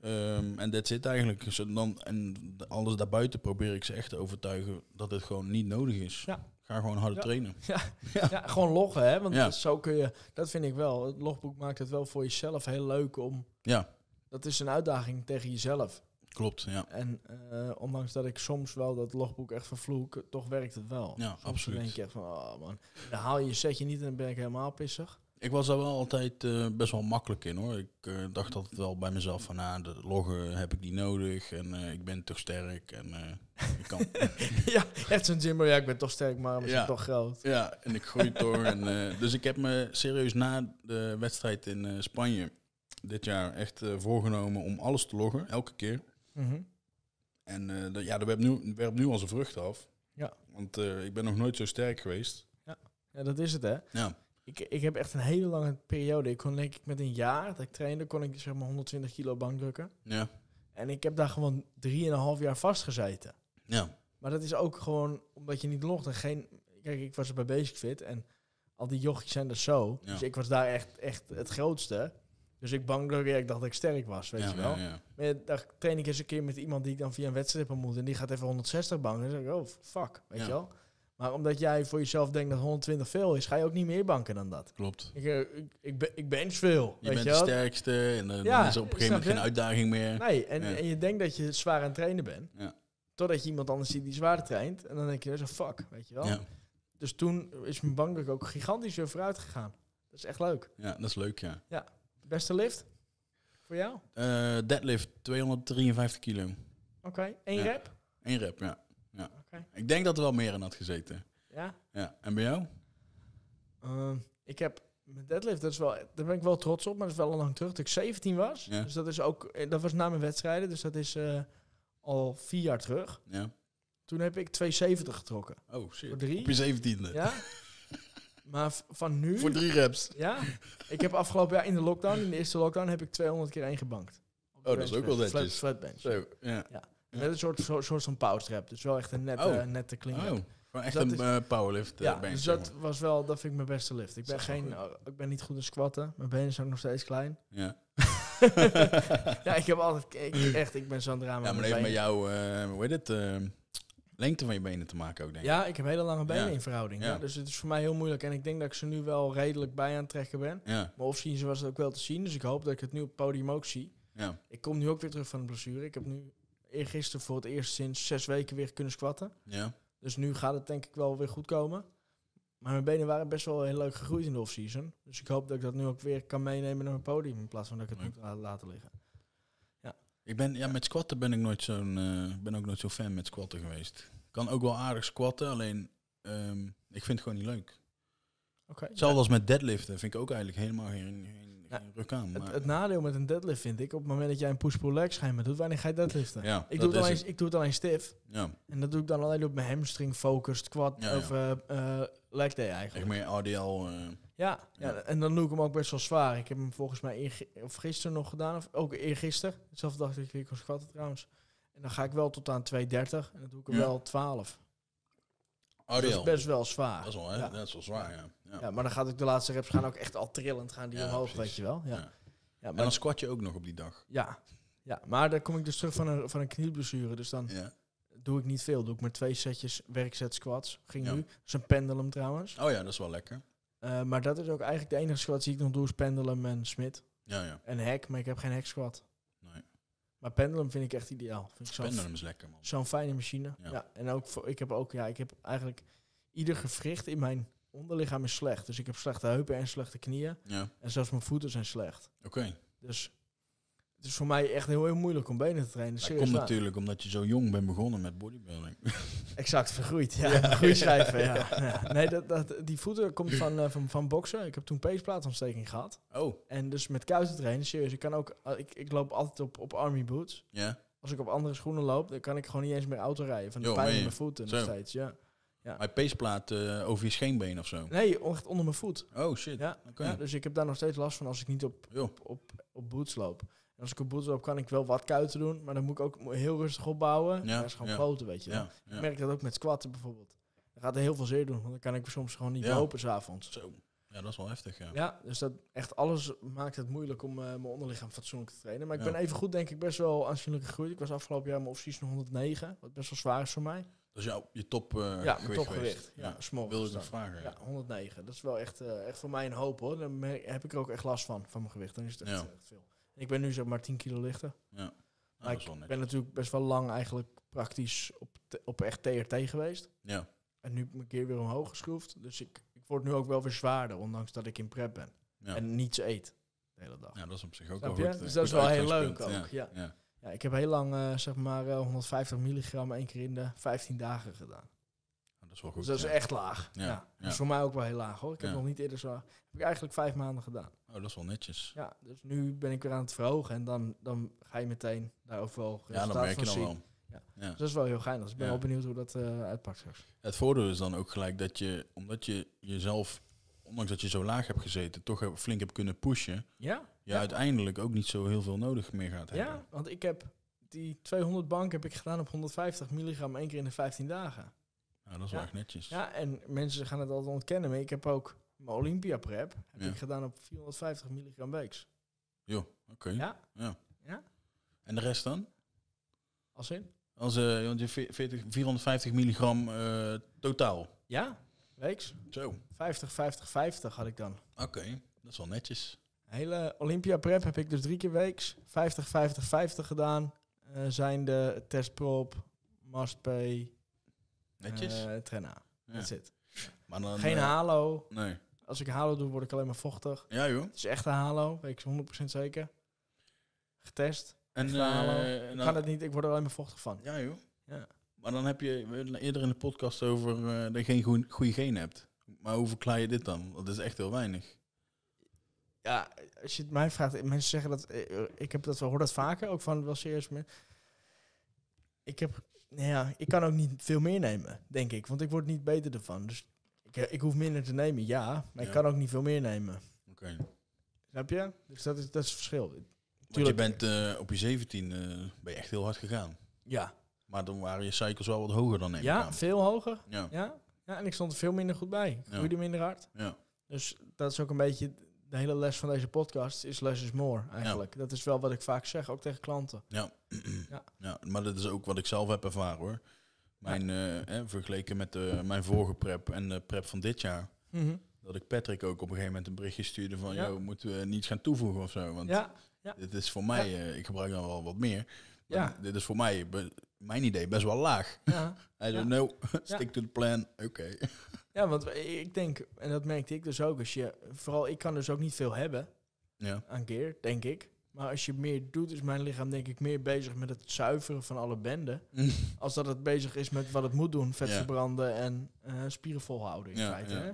Ehm, en dat zit eigenlijk. Dus dan, en alles daarbuiten probeer ik ze echt te overtuigen dat het gewoon niet nodig is. Ja. Ga gewoon harder Ja. trainen. Ja, gewoon loggen, hè? Want Ja. zo kun je, dat vind ik wel. Het logboek maakt het wel voor jezelf heel leuk om. Ja, Dat is een uitdaging tegen jezelf. Klopt. Ja, En eh, ondanks dat ik soms wel dat logboek echt vervloek, toch werkt het wel. Ja, soms absoluut. denk je echt van, oh man, dan haal je je setje niet en dan ben ik helemaal pissig. ik was daar wel altijd eh, best wel makkelijk in hoor. Ik eh, dacht altijd wel bij mezelf van, nou, de loggen heb ik niet nodig en ik ben toch sterk en ik kan, ja, echt zo'n Jimbo, ja, ik ben toch sterk, maar ik Ja. toch groot. Ja, en ik groei door. En, dus ik heb me serieus na de wedstrijd in Spanje dit jaar echt voorgenomen om alles te loggen, elke keer. Mhm. En eh dat- ja, dat werpt nu, werpt nu al zijn vrucht af. Ja. Want eh, ik ben nog nooit zo sterk geweest. Ja, dat is het, hè. Ja, Ik, ik heb echt een hele lange periode, ik kon denk ik met een jaar dat ik trainde, kon ik zeg maar 120 kilo bankdrukken. ja, En ik heb daar gewoon 3,5 jaar vastgezeten. ja, Maar dat is ook gewoon omdat je niet logt en geen... Kijk, ik was er bij Basic Fit en al die jochies zijn er zo. Ja. Dus ik was daar echt, echt het grootste. Dus ik bankdrukken, ja, ik dacht dat ik sterk was, weet ja, je wel. ja, ja. Maar ja, daar train ik eens een keer met iemand die ik dan via een wedstrijd ontmoet. En die gaat even 160 banken. Dan zeg ik, oh, fuck, weet Ja. je wel. Maar omdat jij voor jezelf denkt dat 120 veel is, ga je ook niet meer banken dan dat. klopt. Ik, eh, ik, ik, ben, ik bench veel, Je weet bent je de wel. sterkste en Ja, dan is er op een gegeven moment geen uitdaging meer. Nee, en, Ja. en je denkt dat je zwaar aan het trainen bent. Ja. Totdat je iemand anders ziet die zwaar traint. En dan denk je, zo fuck, weet je wel. Ja, Dus toen is mijn bankdruk ook gigantisch weer vooruit gegaan. Dat is echt leuk. ja, dat is leuk, ja. Beste lift? Voor jou? Eh, deadlift, 253 kilo. Oké, één Ja. rep? Eén rep, ja. Oké. Ik denk dat er wel meer in had gezeten. Ja. Ja, en bij jou? Ehm, ik heb mijn deadlift, dat is wel, daar ben ik wel trots op, maar dat is wel al lang terug. Dat ik 17 was. Ja. Dus dat is ook, eh, dat was na mijn wedstrijden, dus dat is eh, al vier jaar terug. Ja. Toen heb ik 270 getrokken. Oh, shit. Voor drie? Op je zeventiende. Ja. maar van nu. Voor drie reps. Ja. Ik heb afgelopen jaar in de lockdown, in de eerste lockdown, heb ik 200 keer één gebankt. Oh, dat is ook wel netjes. Flat, flat bench. Zo, ja. Met een soort, soort, soort van power strap. Dus wel echt een nette, Oh. nette clean Oh, gewoon echt een is- eh, powerlift eh, Ja, bench, dus zeg dat maar. was wel, dat vind ik mijn beste lift. Ik ben, geen, oh, ik ben niet goed in squatten. Mijn benen zijn ook nog steeds klein. Ja. ja, ik heb altijd, ik, echt, ik ben zo'n drama ja, maar heeft met eh, hoe heet het, eh, lengte van je benen te maken ook, denk ik. Ja, ik heb hele lange benen Ja. in verhouding. Ja. Ja. Dus het is voor mij heel moeilijk. En ik denk dat ik ze nu wel redelijk bij aan het trekken ben. Ja, Maar offseason was het ook wel te zien. Dus ik hoop dat ik het nu op het podium ook zie. ja, Ik kom nu ook weer terug van de blessure. Ik heb nu eergisteren voor het eerst sinds zes weken weer kunnen squatten. ja. Dus nu gaat het denk ik wel weer goed komen. Maar mijn benen waren best wel heel leuk gegroeid in de offseason. Dus ik hoop dat ik dat nu ook weer kan meenemen naar mijn podium. In plaats van dat ik het moet la- laten liggen. Ik ben, ja, met squatten ben ik nooit zo'n, eh, ben ook nooit zo fan met squatten geweest. Kan ook wel aardig squatten, alleen ehm, ik vind het gewoon niet leuk. Oké. Hetzelfde als met deadliften vind ik ook eigenlijk helemaal geen, geen, Ja, geen ruk aan. Het, maar- het nadeel met een deadlift vind ik, op het moment dat jij een push-pull leg schijnbaar doet, wanneer ga je deadliften? ja, ik, doe het alleen, het. ik doe het alleen stif. Ja, En dat doe ik dan alleen op mijn hamstring focused quad Ja, of eh, leg day echt eigenlijk. meer RDL. Ja, ja, en dan doe ik hem ook best wel zwaar. Ik heb hem volgens mij of gisteren nog gedaan, of ook eergisteren. Dezelfde dag dat ik weer kon squatten trouwens. En dan ga ik wel tot aan 230 en dan doe ik er Ja. wel 12. Dat is best wel zwaar. Dat is wel, hè? Ja. Dat is wel zwaar, ja. ja. Ja, maar dan gaat ook de laatste reps gaan ook echt al trillend gaan die Ja, omhoog, precies. weet je wel. Ja, Ja. ja. En maar, dan squat je ook nog op die dag. ja, ja, maar dan kom ik dus terug van een, van een knieblessure. Dus dan Ja. doe ik niet veel. Doe ik maar twee setjes werkzet squats. Ging Ja. nu. Dat is een pendulum trouwens. Oh ja, dat is wel lekker. Eh, maar dat is ook eigenlijk de enige squat die ik nog doe, is pendulum en smit. Ja, ja. En hack, maar ik heb geen hack squat. Nee. Maar pendulum vind ik echt ideaal. Vind ik Pendulum is lekker, man. zo'n fijne machine. Ja. Ja. en ook voor, ik heb ook, ja, ik heb eigenlijk ieder gewricht in mijn onderlichaam is slecht. Dus ik heb slechte heupen en slechte knieën. Ja, En zelfs mijn voeten zijn slecht. oké. Dus het is voor mij echt heel, heel moeilijk om benen te trainen. Dat komt natuurlijk omdat je zo jong bent begonnen met bodybuilding. Exact, vergroeid. Ja, groeischijven, ja. ja. Nee, dat, dat, die voeten komt van, eh, van, van boksen. Ik heb toen peesplaatontsteking gehad. Oh, En dus met kuiten trainen, serieus. Ik, kan ook, eh, ik, ik loop altijd op, op army boots. ja. Als ik op andere schoenen loop, dan kan ik gewoon niet eens meer auto rijden. Van de Jo, pijn in mijn voeten Zo. nog steeds, ja. Maar peesplaat eh, over je scheenbeen of zo. Nee, echt onder mijn voet. Oh, shit. Ja, ja, dus ik heb daar nog steeds last van als ik niet op, op, op boots loop. En als ik op boots loop, kan ik wel wat kuiten doen, maar dan moet ik ook heel rustig opbouwen. Ja, dat is gewoon ja. weet je. Ja, Ik ja. merk dat ook met squatten bijvoorbeeld. Dat gaat er heel veel zeer doen, want dan kan ik soms gewoon niet Ja. lopen s'avonds. Zo. Ja, dat is wel heftig, ja. Ja, dus dat echt alles maakt het moeilijk om eh, mijn onderlichaam fatsoenlijk te trainen. Maar ik Ja. ben even goed, denk ik, best wel aanzienlijk gegroeid. Ik was afgelopen jaar mijn off-season 109, wat best wel zwaar is voor mij. Dat is jouw, je top eh ja, gewicht topgewicht. Ja, small. Wil ik dus nog dan. vragen? Ja, 109. Dat is wel echt, eh, echt voor mij een hoop hoor. Dan heb ik er ook echt last van, van mijn gewicht. Dan is het echt, Ja. echt veel. Ik ben nu zeg maar 10 kilo lichter. Ja. Nou, ik ben natuurlijk best wel lang eigenlijk praktisch op, op echt TRT geweest. Ja. En nu mijn keer weer omhoog geschroefd. Dus ik, ik word nu ook wel weer zwaarder, ondanks dat ik in prep ben. Ja. En niets eet de hele dag. ja, dat is op zich ook wel goed. Dus eh, dat is wel heel leuk ook, ja. ja. Ja, ik heb heel lang eh, zeg maar eh, 150 milligram één keer in de 15 dagen gedaan. Dat is wel goed. dus dat is echt laag. Ja. Dat is voor mij ook wel heel laag hoor. Ik heb nog niet eerder zo... Heb ik eigenlijk vijf maanden gedaan. Oh, dat is wel netjes. Ja, dus nu ben ik weer aan het verhogen en dan, dan ga je meteen daar ook wel Ja, dan merk je dan zien. wel. Ja. Ja. Dus dat is wel heel geinig. Dus ik ben Ja. wel benieuwd hoe dat eh, uitpakt straks. Het voordeel is dan ook gelijk dat je, omdat je jezelf, ondanks dat je zo laag hebt gezeten, toch flink hebt kunnen pushen, Ja? je uiteindelijk ook niet zo heel veel nodig meer gaat hebben. Ja, want ik heb die 200 bank heb ik gedaan op 150 milligram één keer in de 15 dagen. Ja, dat is wel Ja. echt netjes. Ja, en mensen gaan het altijd ontkennen, maar ik heb ook mijn Olympia prep heb Ja. ik gedaan op 450 milligram weeks. Joh, oké. Ja? Ja. Ja? En de rest dan? Als in? Als, ve- 40, 450 milligram eh, totaal. Ja, weeks. Zo, 50, 50, 50 had ik dan. oké. Dat is wel netjes. Hele Olympia prep heb ik dus drie keer weeks. 50, 50, 50 gedaan. Eh, zijn de testprop, mastpay, Netjes. eh Trena. ja. That's it. Maar dan, Geen halo. Nee. Als ik halo doe, word ik alleen maar vochtig. Ja joh. Het is echt een halo, weet ik 100% zeker. Getest. En, halo. eh, en dan- kan het niet, ik word er alleen maar vochtig van. Ja joh. Ja. Maar dan heb je eerder in de podcast over eh, dat je geen goe- goede genen hebt. Maar hoe verklaar je dit dan? Dat is echt heel weinig. Ja, als je het mij vraagt, mensen zeggen dat, eh, ik heb dat wel, hoor dat vaker, ook van wel serieus. Ik heb, nou ja, ik kan ook niet veel meer nemen, denk ik, want ik word niet beter ervan. Dus ik, eh, ik hoef minder te nemen, ja, maar ik Ja. kan ook niet veel meer nemen. Oké. Snap je? Dus dat is, dat is het verschil. Want je Tuurlijk. bent eh, op je 17 eh, ben je echt heel hard gegaan. Ja, Maar dan waren je cycles wel wat hoger dan neem ik ja aan. veel hoger. Ja. Ja. ja, en ik stond er veel minder goed bij. Ik Ja. groeide minder hard. Ja. Dus dat is ook een beetje de hele les van deze podcast, is less is more eigenlijk. Dat is wel wat ik vaak zeg, ook tegen klanten. Ja. Ja. ja. Maar dat is ook wat ik zelf heb ervaren hoor. Mijn, eh, vergeleken met eh, mijn vorige prep en de prep van dit jaar. Mhm. Dat ik Patrick ook op een gegeven moment een berichtje stuurde van... Ja. Yo, moeten we niets gaan toevoegen of zo? Want Ja, dit is voor mij... eh, ik gebruik dan wel wat meer. Ja. Dit is voor mij, mijn idee, best wel laag. ja. Hij zei, no, stick to the plan. Oké. Ja, want ik denk, en dat merkte ik dus ook, als je, vooral ik kan dus ook niet veel hebben Ja. aan keer, denk ik. Maar als je meer doet, is mijn lichaam denk ik meer bezig met het zuiveren van alle benden. Als dat het bezig is met wat het moet doen, vet Ja. verbranden en eh, spieren volhouden in Ja, feite. ja. Hè?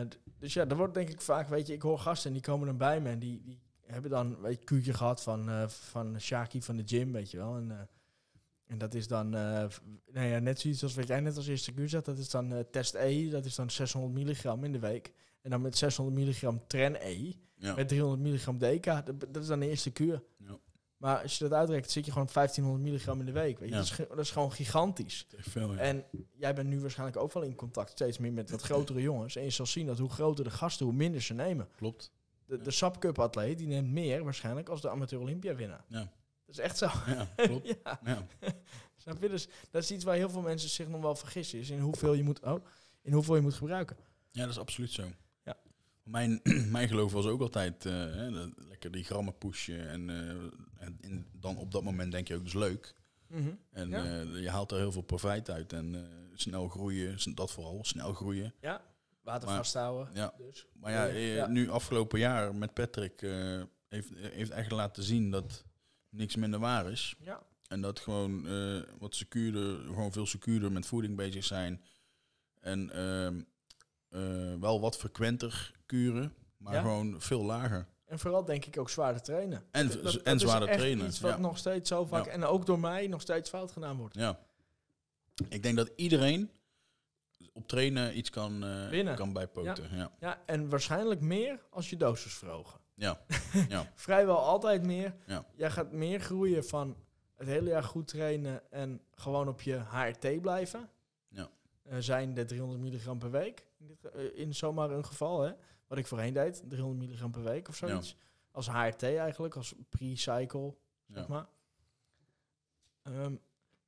Eh, dus ja, dat wordt denk ik vaak, weet je, ik hoor gasten en die komen dan bij me en die, die hebben dan weet je, kuurtje gehad van, eh van Shaki van de gym, weet je wel. En, en dat is dan, nou ja, net zoiets als wat jij net als eerste kuur zat, dat is dan test E, dat is dan 600 milligram in de week. En dan met 600 milligram Tren E, Ja. met 300 milligram DK, dat, dat is dan de eerste kuur. Ja. Maar als je dat uitrekt, zit je gewoon op 1500 milligram in de week. Weet je? Ja. Dat, is, dat is gewoon gigantisch. Veel, ja. En jij bent nu waarschijnlijk ook wel in contact steeds meer met wat grotere jongens. En je zal zien dat hoe groter de gasten, hoe minder ze nemen. Klopt. De, de Sub-Cup atleet, die neemt meer waarschijnlijk als de amateur Olympia winnaar. Ja. Dat is echt zo. Ja, klopt. ja. Ja. Snap je? Dus dat is iets waar heel veel mensen zich nog wel vergissen. Is in hoeveel je moet, oh, in hoeveel je moet gebruiken. Ja, dat is absoluut zo. Mijn, mijn geloof was ook altijd eh, hè, lekker die grammen pushen. En, eh, en, en dan op dat moment denk je ook, dus leuk. Mhm. En Ja. eh, je haalt er heel veel profijt uit. En snel groeien, dat vooral, snel groeien. Ja, water Maar- vasthouden. Ja. Dus. Maar ja, eh, nu afgelopen jaar met Patrick heeft, heeft echt laten zien dat niks minder waar is. Ja. En dat gewoon wat secuurder, gewoon veel secuurder met voeding bezig zijn. En eh, wel wat frequenter kuren, maar Ja. gewoon veel lager. En vooral denk ik ook zwaarder trainen. En, Dat- dat- en dat is zwaarder echt trainen. iets wat ja. nog steeds zo vaak, Ja. en ook door mij, nog steeds fout gedaan wordt. ja. Ik denk dat iedereen op trainen iets kan, eh, Winnen. kan bijpoten. Ja. Ja. Ja, en waarschijnlijk meer als je dosis verhogen. Ja. Vrijwel altijd meer. Ja. Jij gaat meer groeien van het hele jaar goed trainen en gewoon op je HRT blijven. Ja. Eh, zijn de 300 milligram per week. In, dit, eh, in zomaar een geval, hè. Wat ik voorheen deed, 300 milligram per week of zoiets. Als HRT eigenlijk, als pre-cycle, zeg maar. Ehm,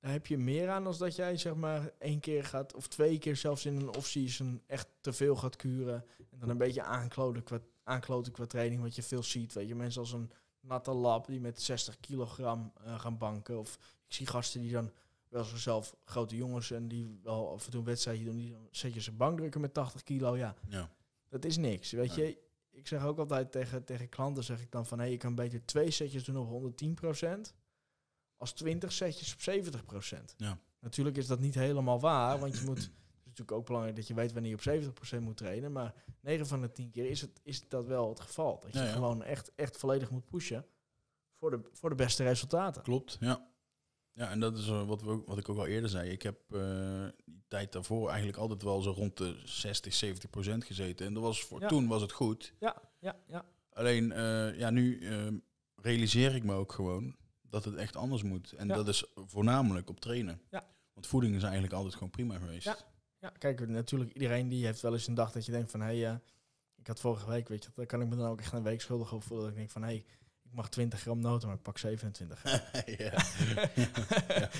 daar heb je meer aan als dat jij zeg maar één keer gaat, of twee keer zelfs in een off-season echt te veel gaat kuren. En dan een beetje aankloten qua, aankloten qua training, wat je veel ziet. Weet je, mensen als een natte lab die met 60 kilogram eh, gaan banken. Of ik zie gasten die dan wel zichzelf grote jongens en die wel af en toe een wedstrijdje doen, die zet je ze bankdrukken met 80 kilo. Ja, Ja. dat is niks. Weet je, ik zeg ook altijd tegen, tegen klanten, zeg ik dan van, hé, je kan beter twee setjes doen op 110% als 20 setjes op 70%. Ja. Natuurlijk is dat niet helemaal waar, want je moet, het is natuurlijk ook belangrijk dat je weet wanneer je op 70% moet trainen, maar 9 van de 10 keer is, het, is dat wel het geval. Dat je ja. gewoon echt, echt volledig moet pushen voor de, voor de beste resultaten. Klopt, ja. Ja, en dat is eh, wat, we, ook- wat ik ook al eerder zei. Ik heb eh, die tijd daarvoor eigenlijk altijd wel zo rond de 60, 70 procent gezeten. En dat was voor Ja. toen was het goed. Ja, ja, ja. Alleen, eh, ja, nu realiseer ik me ook gewoon dat het echt anders moet. En Ja. dat is voornamelijk op trainen. Ja. Want voeding is eigenlijk altijd gewoon prima geweest. Ja. Ja, kijk, natuurlijk, iedereen die heeft wel eens een dag dat je denkt van, hé, hey, ik had vorige week, weet je, daar kan ik me dan ook echt een week schuldig over voelen. Dat ik denk van, hé, hey, ik mag 20 gram noten, maar ik pak 27. ja.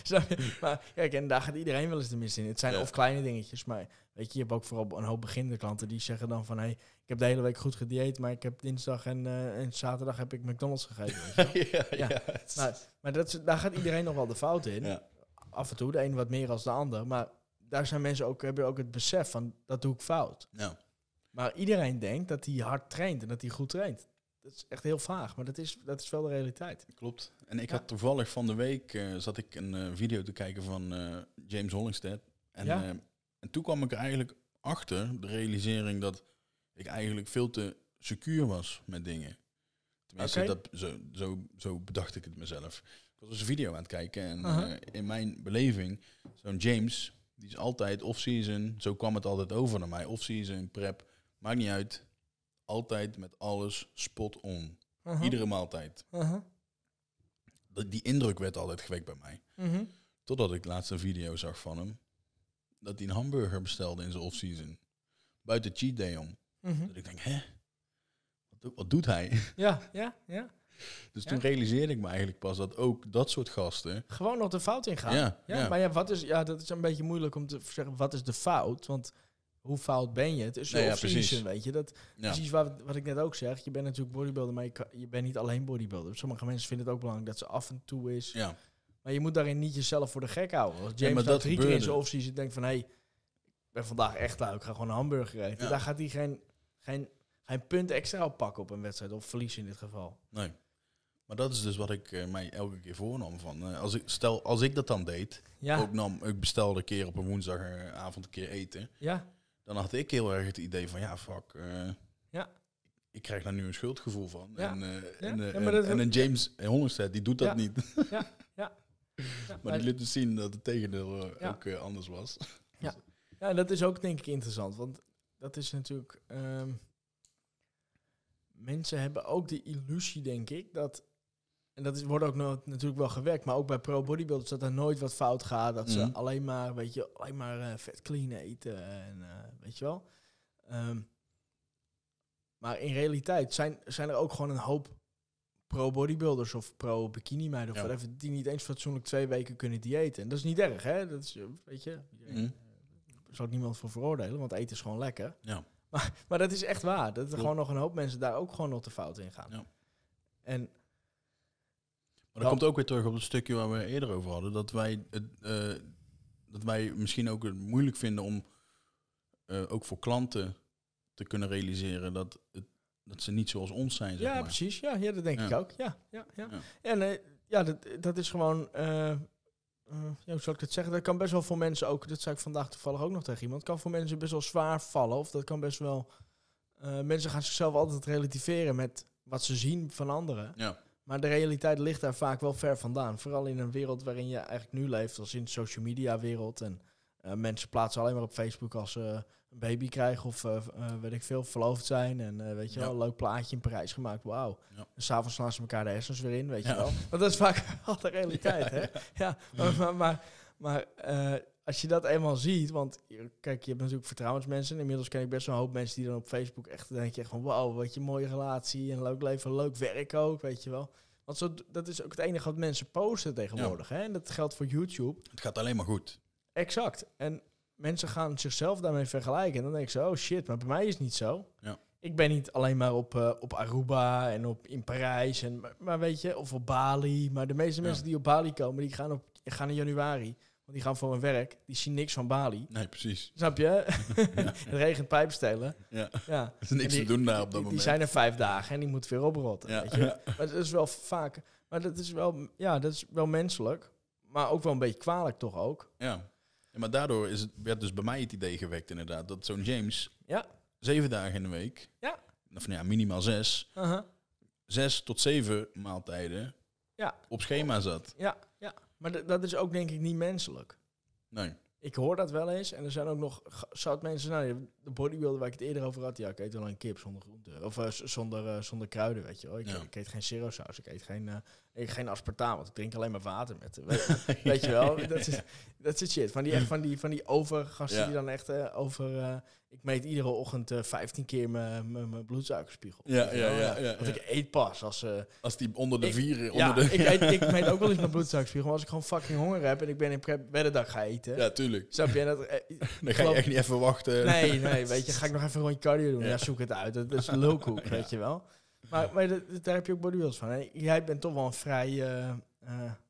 Je? maar kijk, en daar gaat iedereen wel eens de mis in. Het zijn Ja. of kleine dingetjes, maar weet je, je hebt ook vooral een hoop beginnende klanten die zeggen dan van, hé, hey, ik heb de hele week goed gedieet, maar ik heb dinsdag en, eh, en zaterdag heb ik McDonald's gegeten. ja, Ja. ja. het is- maar maar dat, daar gaat iedereen nog wel de fout in. ja. Af en toe, de een wat meer als de ander, maar daar zijn mensen ook, hebben ook het besef van, dat doe ik fout. Ja. Maar iedereen denkt dat hij hard traint en dat hij goed traint. Dat is echt heel vaag, maar dat is, dat is wel de realiteit. Klopt. En ik Ja. had toevallig van de week eh, zat ik een eh, video te kijken van eh, James Hollingstead. En, Ja. eh, en toen kwam ik er eigenlijk achter, de realisering dat ik eigenlijk veel te secuur was met dingen. Tenminste, Oké. dat, zo, zo, zo bedacht ik het mezelf. Ik was dus een video aan het kijken en in mijn beleving, zo'n James, die is altijd off-season, zo kwam het altijd over naar mij, off-season, prep, maakt niet uit. Altijd met alles spot on. Iedere maaltijd. Dat, die indruk werd altijd gewekt bij mij. Mhm. Totdat ik laatst een video zag van hem. Dat hij een hamburger bestelde in zijn off-season. Buiten cheat day om. Mhm. Dat ik denk, hè? Wat, wat doet hij? Ja, ja, ja. Dus Ja. toen realiseerde ik me eigenlijk pas dat ook dat soort gasten... Gewoon nog de fout ingaan. Ja, Ja, ja. maar ja, wat is, ja, dat is een beetje moeilijk om te zeggen, wat is de fout? Want hoe fout ben je? Het is Nee, ja, precies. weet je. Dat, Ja, Precies wat, wat ik net ook zeg. Je bent natuurlijk bodybuilder, maar je, kan- je bent niet alleen bodybuilder. Sommige mensen vinden het ook belangrijk dat ze af en toe is. ja, Maar je moet daarin niet jezelf voor de gek houden. Als James maar dat drie keer in zijn off-season denkt van... hé, hey, ik ben vandaag echt lui, ik ga gewoon een hamburger eten. Daar gaat hij geen, geen, geen punt extra op pakken op een wedstrijd. Of verliezen in dit geval. nee. Maar dat is dus wat ik eh, mij elke keer voornam. Van, eh, als ik, stel, als ik dat dan deed, Ja, ook nam, ik bestelde een keer op een woensdagavond een keer eten. ja, Dan had ik heel erg het idee van, ja, fuck. eh, Ja. Ik krijg daar nu een schuldgevoel van. Ja. En, eh, Ja. en, eh, Ja, en- en een James Hollingsted, die doet dat Ja. niet. ja. ja Maar die liet dus zien dat het tegendeel Ja. ook anders was. Ja, en dat is ook denk ik interessant. Want dat is natuurlijk... ehm, mensen hebben ook de illusie, denk ik, dat... En dat is, wordt ook nooit, natuurlijk wel gewerkt, maar ook bij pro-bodybuilders dat er nooit wat fout gaat. Dat ze Mhm. alleen maar, weet je, alleen maar eh, vet clean eten en eh, weet je wel. Ehm, maar in realiteit zijn, zijn er ook gewoon een hoop pro-bodybuilders of pro-bikini meiden of Ja. whatever, die niet eens fatsoenlijk twee weken kunnen diëten. En dat is niet erg, hè? Dat is, eh, weet je, iedereen, Mhm. zal ik niemand voor veroordelen, want eten is gewoon lekker. Ja. Maar, maar dat is echt waar. Dat er gewoon nog een hoop mensen daar ook gewoon nog de fout in gaan. Ja. En Maar dat komt ook weer terug op het stukje waar we eerder over hadden. Dat wij, het, eh, dat wij misschien ook het moeilijk vinden om eh, ook voor klanten te kunnen realiseren dat, het, dat ze niet zoals ons zijn. Zeg ja, maar. precies. Ja, ja, dat denk Ja. ik ook. Ja, ja, ja. Ja. En eh, ja, dat, dat is gewoon. ja, hoe zou ik dat zeggen? Dat kan best wel voor mensen ook. Dat zei ik vandaag toevallig ook nog tegen iemand. Kan voor mensen best wel zwaar vallen. Of dat kan best wel. mensen gaan zichzelf altijd relativeren met wat ze zien van anderen. Ja. Maar de realiteit ligt daar vaak wel ver vandaan. Vooral in een wereld waarin je eigenlijk nu leeft, als in de social media wereld. En eh, mensen plaatsen alleen maar op Facebook als ze een baby krijgen of eh, eh, weet ik veel, verloofd zijn. En eh, weet je Ja. wel, een leuk plaatje in Parijs gemaakt. Wauw. Ja. En s'avonds slaan ze elkaar de hersens weer in, weet je wel. Want dat is vaak al de realiteit, hè. Ja, maar, maar, maar, maar, eh, als je dat eenmaal ziet, want kijk, je hebt natuurlijk vertrouwensmensen. Inmiddels ken ik best wel een hoop mensen die dan op Facebook echt dan denk je echt van wauw, wat je mooie relatie en leuk leven, leuk werk ook, weet je wel. Want zo, dat is ook het enige wat mensen posten tegenwoordig. Hè? En dat geldt voor YouTube. Het gaat alleen maar goed. Exact. En mensen gaan zichzelf daarmee vergelijken. En dan denk ik zo, oh shit, maar bij mij is het niet zo. Ja. Ik ben niet alleen maar op, eh, op Aruba en op, in Parijs, en, maar, maar weet je, of op Bali. Maar de meeste Ja. mensen die op Bali komen, die gaan, op, gaan in januari. Want die gaan voor hun werk. Die zien niks van Bali. Nee, precies. Snap je? het regent pijpstelen. Ja. Ja. Er is niks die- te doen daar op dat Die, die moment. zijn er vijf dagen en die moet weer oprotten. ja. Weet je? Maar dat is wel vaak. Maar dat is wel, ja, dat is wel menselijk. Maar ook wel een beetje kwalijk toch ook. Ja. Ja, maar daardoor is het, werd dus bij mij het idee gewekt inderdaad, dat zo'n James Ja. zeven dagen in de week, Ja. of nou ja, minimaal zes, Aha. zes tot zeven maaltijden Ja. op schema zat. Ja. Maar dat is ook denk ik niet menselijk. Nee. Ik hoor dat wel eens. En er zijn ook nog zout mensen. Nou, de bodybuilder waar ik het eerder over had. Ja, ik eet wel een kip zonder groente. Of z- zonder, eh, zonder kruiden, weet je wel. Ik, Ja. ik eet geen zero saus. Ik eet geen, eh, ik geen aspartaam. Want ik drink alleen maar water met. Weet, weet je wel. Dat is, dat is shit. Van die, echt, van die, van die overgasten Ja. die dan echt over... ik meet iedere ochtend eh 15 keer mijn- bloedsuikerspiegel. Ja, ja, ja, ja, Want ik eet pas als... Als die onder de Ik- vier, ja, onder de... ik, eet, ik meet ook wel eens mijn bloedsuikerspiegel. Maar als ik gewoon fucking honger heb en ik ben in prep weddendag ga eten... Ja, tuurlijk. Snap je? Dat, Dan ga je echt niet even wachten. nee, nee, weet je, ga ik nog even een rondje cardio doen? Ja, zoek het uit. Dat is een lulkoek, weet je wel. Maar, maar dat- daar heb je ook bodybuilders van. En jij bent toch wel een vrij eh, eh,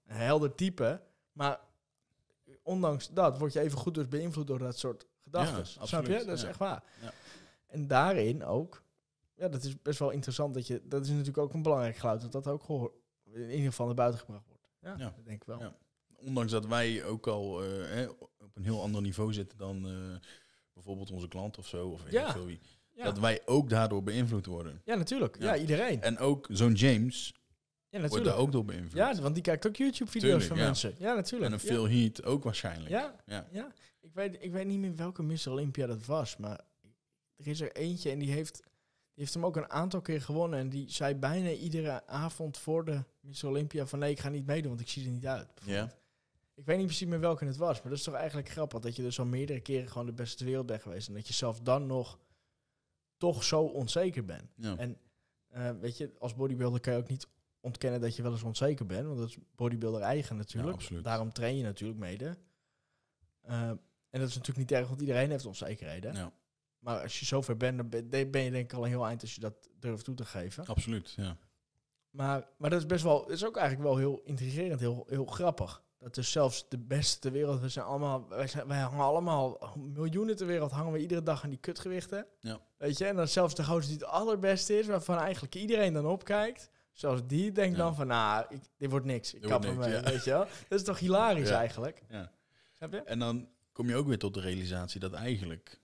helder type. Maar ondanks dat word je even goed dus beïnvloed door dat soort gedachten. Ja, Snap je? Dat is ja. echt waar. Ja. En daarin ook, ja, dat is best wel interessant dat je, dat is natuurlijk ook een belangrijk geluid, dat dat ook gehoor, in ieder geval naar buiten gebracht wordt. Ja, dat denk ik wel. Ondanks dat wij ook al eh, hè, op een heel ander niveau zitten dan bijvoorbeeld onze klant of zo, of weet Ja. veel wie. Ja, Dat wij ook daardoor beïnvloed worden. ja natuurlijk. Ja. Ja. iedereen. En ook zo'n James Ja, wordt natuurlijk. daar ook door beïnvloed. Ja, want die kijkt ook YouTube-video's van ja. mensen. Ja, natuurlijk. en een Ja. Phil Heat ook waarschijnlijk. Ja, Ja. ja. Ik, weet, ik weet niet meer welke Mr. Olympia dat was, maar er is er eentje en die heeft, die heeft hem ook een aantal keer gewonnen. En die zei bijna iedere avond voor de Mr. Olympia van nee, ik ga niet meedoen, want ik zie er niet uit. bijvoorbeeld. Ik weet niet precies meer welke het was, maar dat is toch eigenlijk grappig dat je dus al meerdere keren gewoon de beste ter wereld bent geweest. En dat je zelf dan nog toch zo onzeker bent. Ja. En eh, weet je, als bodybuilder kan je ook niet ontkennen dat je wel eens onzeker bent. Want dat is bodybuilder eigen natuurlijk. Ja. Daarom train je natuurlijk mede. Eh, en dat is natuurlijk niet erg, want iedereen heeft onzekerheden. Ja, Maar als je zover bent, dan ben ben je denk ik al een heel eind als je dat durft toe te geven. absoluut. Ja. Maar, maar dat is best wel, is ook eigenlijk wel heel intrigerend, heel, heel grappig. Dat dus zelfs de beste ter wereld, we zijn allemaal, wij, zijn, wij hangen allemaal, miljoenen ter wereld, hangen we iedere dag aan die kutgewichten. Ja. Weet je, en dan zelfs de gozer die het allerbeste is, waarvan eigenlijk iedereen dan opkijkt. Zelfs die denkt Ja. dan van, nou, ik, dit wordt niks. Ik Dit kap ermee, niks, ja. weet je wel. Dat is toch hilarisch eigenlijk? Ja. Snap je? En dan kom je ook weer tot de realisatie dat eigenlijk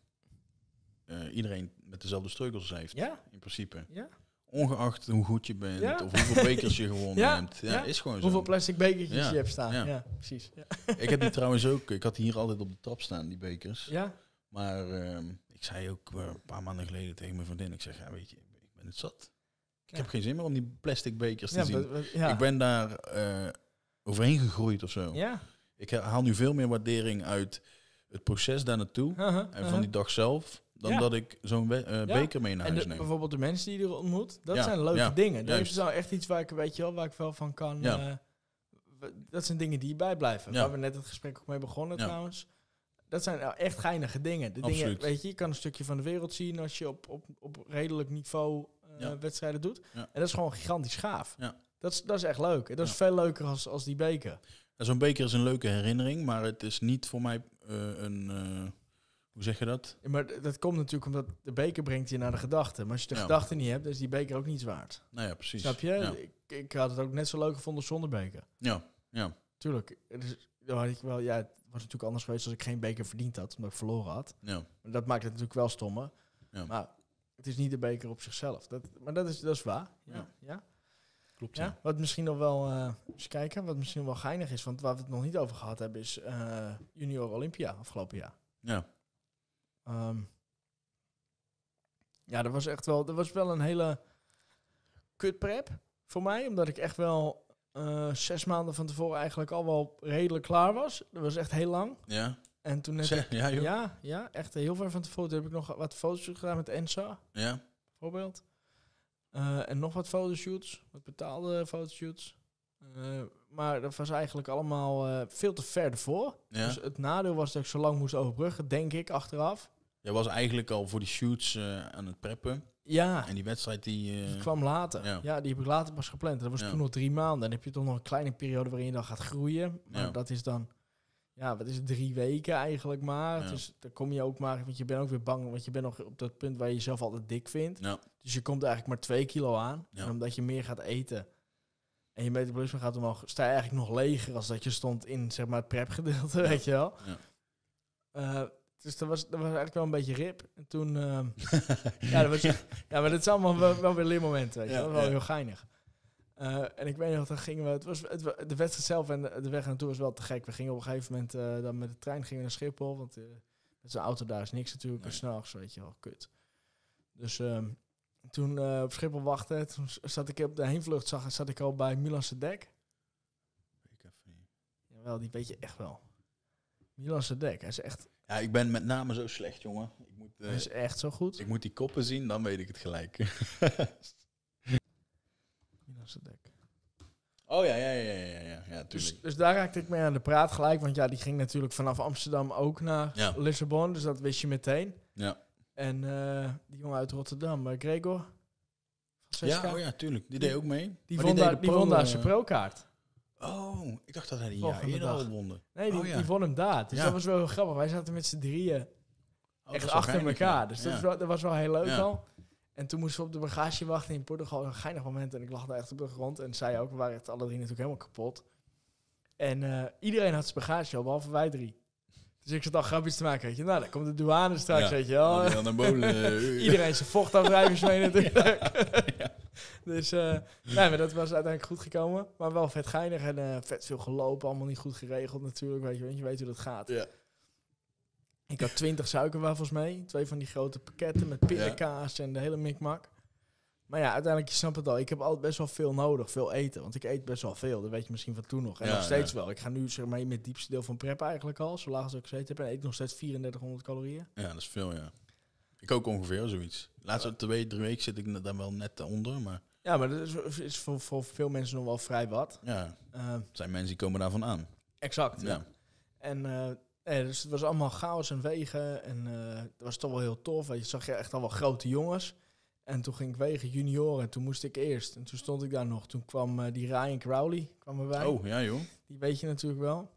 eh, iedereen met dezelfde struggles heeft. Ja, In principe. ja. Ongeacht hoe goed je bent Ja. of hoeveel bekers je gewonnen Ja, hebt. Ja, ja. is gewoon zo. Hoeveel plastic bekertjes je hebt staan. Ja, precies. Ja. Ik heb die trouwens ook. Ik had die hier altijd op de trap staan, die bekers. ja? Maar ehm, ik zei ook eh, een paar maanden geleden tegen mijn vriendin. Ik zeg, ja weet je, ik ben het zat. Ik heb geen zin meer om die plastic bekers te zien. Ik ben daar eh, overheen gegroeid of zo. Ja. Ik haal nu veel meer waardering uit het proces daar naartoe. En van die dag zelf. Dan Ja. dat ik zo'n eh, beker mee naar En huis de- neem. bijvoorbeeld de mensen die je er ontmoet, dat Ja, zijn leuke dingen. Dat juist. is nou echt iets waar ik, weet je wel, waar ik wel van kan. Eh, dat zijn dingen die bijblijven. Waar we net het gesprek ook mee begonnen trouwens. dat zijn nou echt geinige dingen. De dingen, weet je, je kan een stukje van de wereld zien als je op, op, op redelijk niveau eh, wedstrijden doet. En dat is gewoon gigantisch gaaf. Dat, is, dat is echt leuk. En dat is veel leuker als, als die beker. En Zo'n beker is een leuke herinnering, maar het is niet voor mij een... hoe zeg je dat? Ja, maar dat komt natuurlijk omdat de beker brengt je naar de gedachten. Maar als je de Ja. gedachten niet hebt, dan is die beker ook niets waard. Nou ja, precies. Snap je? Ja, Ik, ik had het ook net zo leuk gevonden zonder beker. ja. ja. Tuurlijk. Had ik wel, ja, het was natuurlijk anders geweest als ik geen beker verdiend had, omdat ik verloren had. ja. Maar dat maakt het natuurlijk wel stommer. Ja. Maar het is niet de beker op zichzelf. Dat, maar dat is, dat is waar. Ja. Ja. Klopt. Ja. Wat misschien nog wel, eh eens kijken, wat misschien wel geinig is, want waar we het nog niet over gehad hebben, is eh, Junior Olympia afgelopen jaar. Ja. Ehm, ja, dat was echt wel, dat was wel een hele kut prep voor mij, omdat ik echt wel eh, zes maanden van tevoren eigenlijk al wel redelijk klaar was. Dat was echt heel lang. Ja. En toen net, Zeg, ja, joh. Ja. ja, echt heel ver van tevoren. Toen heb ik nog wat foto's gedaan met Ensa, Ja. bijvoorbeeld. Eh, en nog wat fotoshoots, wat betaalde fotoshoots. Eh, maar dat was eigenlijk allemaal veel te ver ervoor. Dus het nadeel was dat ik zo lang moest overbruggen, denk ik, achteraf. Jij was eigenlijk al voor die shoots eh, aan het preppen. Ja, En die wedstrijd die... eh, die kwam later. ja. Ja. die heb ik later pas gepland. Dat was Ja. toen nog drie maanden. Dan heb je toch nog een kleine periode waarin je dan gaat groeien. Maar Ja. dat is dan, ja, wat is het, drie weken eigenlijk maar. Dus dan kom je ook maar, want je bent ook weer bang, want je bent nog op dat punt waar je jezelf altijd dik vindt. Dus je komt eigenlijk maar twee kilo aan. En omdat je meer gaat eten en je metabolisme gaat omhoog, sta je eigenlijk nog leger als dat je stond in zeg maar, het prepgedeelte, weet je wel. Ja. Dus dat was, dat was eigenlijk wel een beetje rip. En toen, ehm, ja, dat was, ja, maar dat is allemaal wel, wel weer leermomenten, weet je Ja, wel. Wel heel geinig. Eh, en ik weet nog, dan gingen we, het was, het, de wedstrijd zelf en de, de weg naartoe was wel te gek. We gingen op een gegeven moment eh, dan met de trein gingen we naar Schiphol, want met zo'n auto daar is niks natuurlijk. En Nee. s'nachts, weet je wel, kut. Dus ehm, toen op Schiphol wachten, toen zat ik op de heenvlucht, zag, zat ik al bij Milan Sedek. Ik even niet. Jawel, die weet je echt wel. Milan Sedek, hij is echt, Ja, ik ben met name zo slecht, jongen. Ik moet, eh, is echt zo goed. ik moet die koppen zien, dan weet ik het gelijk. Oh ja, ja, ja, ja, ja, ja, ja Dus, dus daar raakte ik mee aan de praat gelijk. Want ja, die ging natuurlijk vanaf Amsterdam ook naar Ja. Lissabon. Dus dat wist je meteen. Ja, En eh, die jongen uit Rotterdam, eh, Gregor. van 6K, ja, oh ja, tuurlijk. Die deed ook mee. Die, won, deed daar, de die won daar eh, zijn pro-kaart. Oh, ik dacht dat hij die jaar Volgende eerder dag. al. Nee, die, Oh, ja. die won hem daar. Dus Ja. dat was wel heel grappig. Wij zaten met z'n drieën Oh, dat echt is wel achter geinig, elkaar. ja. Dus dat, Ja. is wel, dat was wel heel leuk Ja. al. En toen moesten we op de bagage wachten in Portugal. Een geinig moment. En ik lag daar echt op de grond. En zij ook. We waren echt alle drie natuurlijk helemaal kapot. En eh, iedereen had zijn bagage al, behalve wij drie. Dus ik zat al grapjes te maken. Weet je. Nou, dan komt de douane straks, Ja. weet je wel. Anabolen, eh, Iedereen zijn vochtafdrijvers mee natuurlijk. Dus eh, nee, maar dat was uiteindelijk goed gekomen. Maar wel vet geinig en eh, vet veel gelopen. Allemaal niet goed geregeld natuurlijk. Weet je, want je weet hoe dat gaat. Ja. Ik had 20 suikerwafels mee. Twee van die grote pakketten met pindakaas en de hele mikmak. Maar ja, uiteindelijk, je snapt het al. Ik heb altijd best wel veel nodig. Veel eten. Want ik eet best wel veel. Dat weet je misschien van toen nog. En Ja, nog steeds wel. Ik ga nu zeg maar in het diepste deel van prep eigenlijk al. Zo laag als ik gezeten heb. En eet nog steeds 3400 calorieën. Ja, dat is veel, ja. Ik ook ongeveer zoiets. Laatste twee, drie weken zit ik dan wel net onder, maar Ja, maar dat is, is voor, voor veel mensen nog wel vrij wat. ja, Eh, zijn mensen die komen daarvan aan. exact. Ja. Ja. En eh, dus het was allemaal chaos en wegen. En eh dat was toch wel heel tof. Je zag je echt al wel grote jongens. En toen ging ik wegen junioren. En toen moest ik eerst. En toen stond ik daar nog. Toen kwam die Ryan Crowley kwam erbij. Oh, ja joh. Die weet je natuurlijk wel.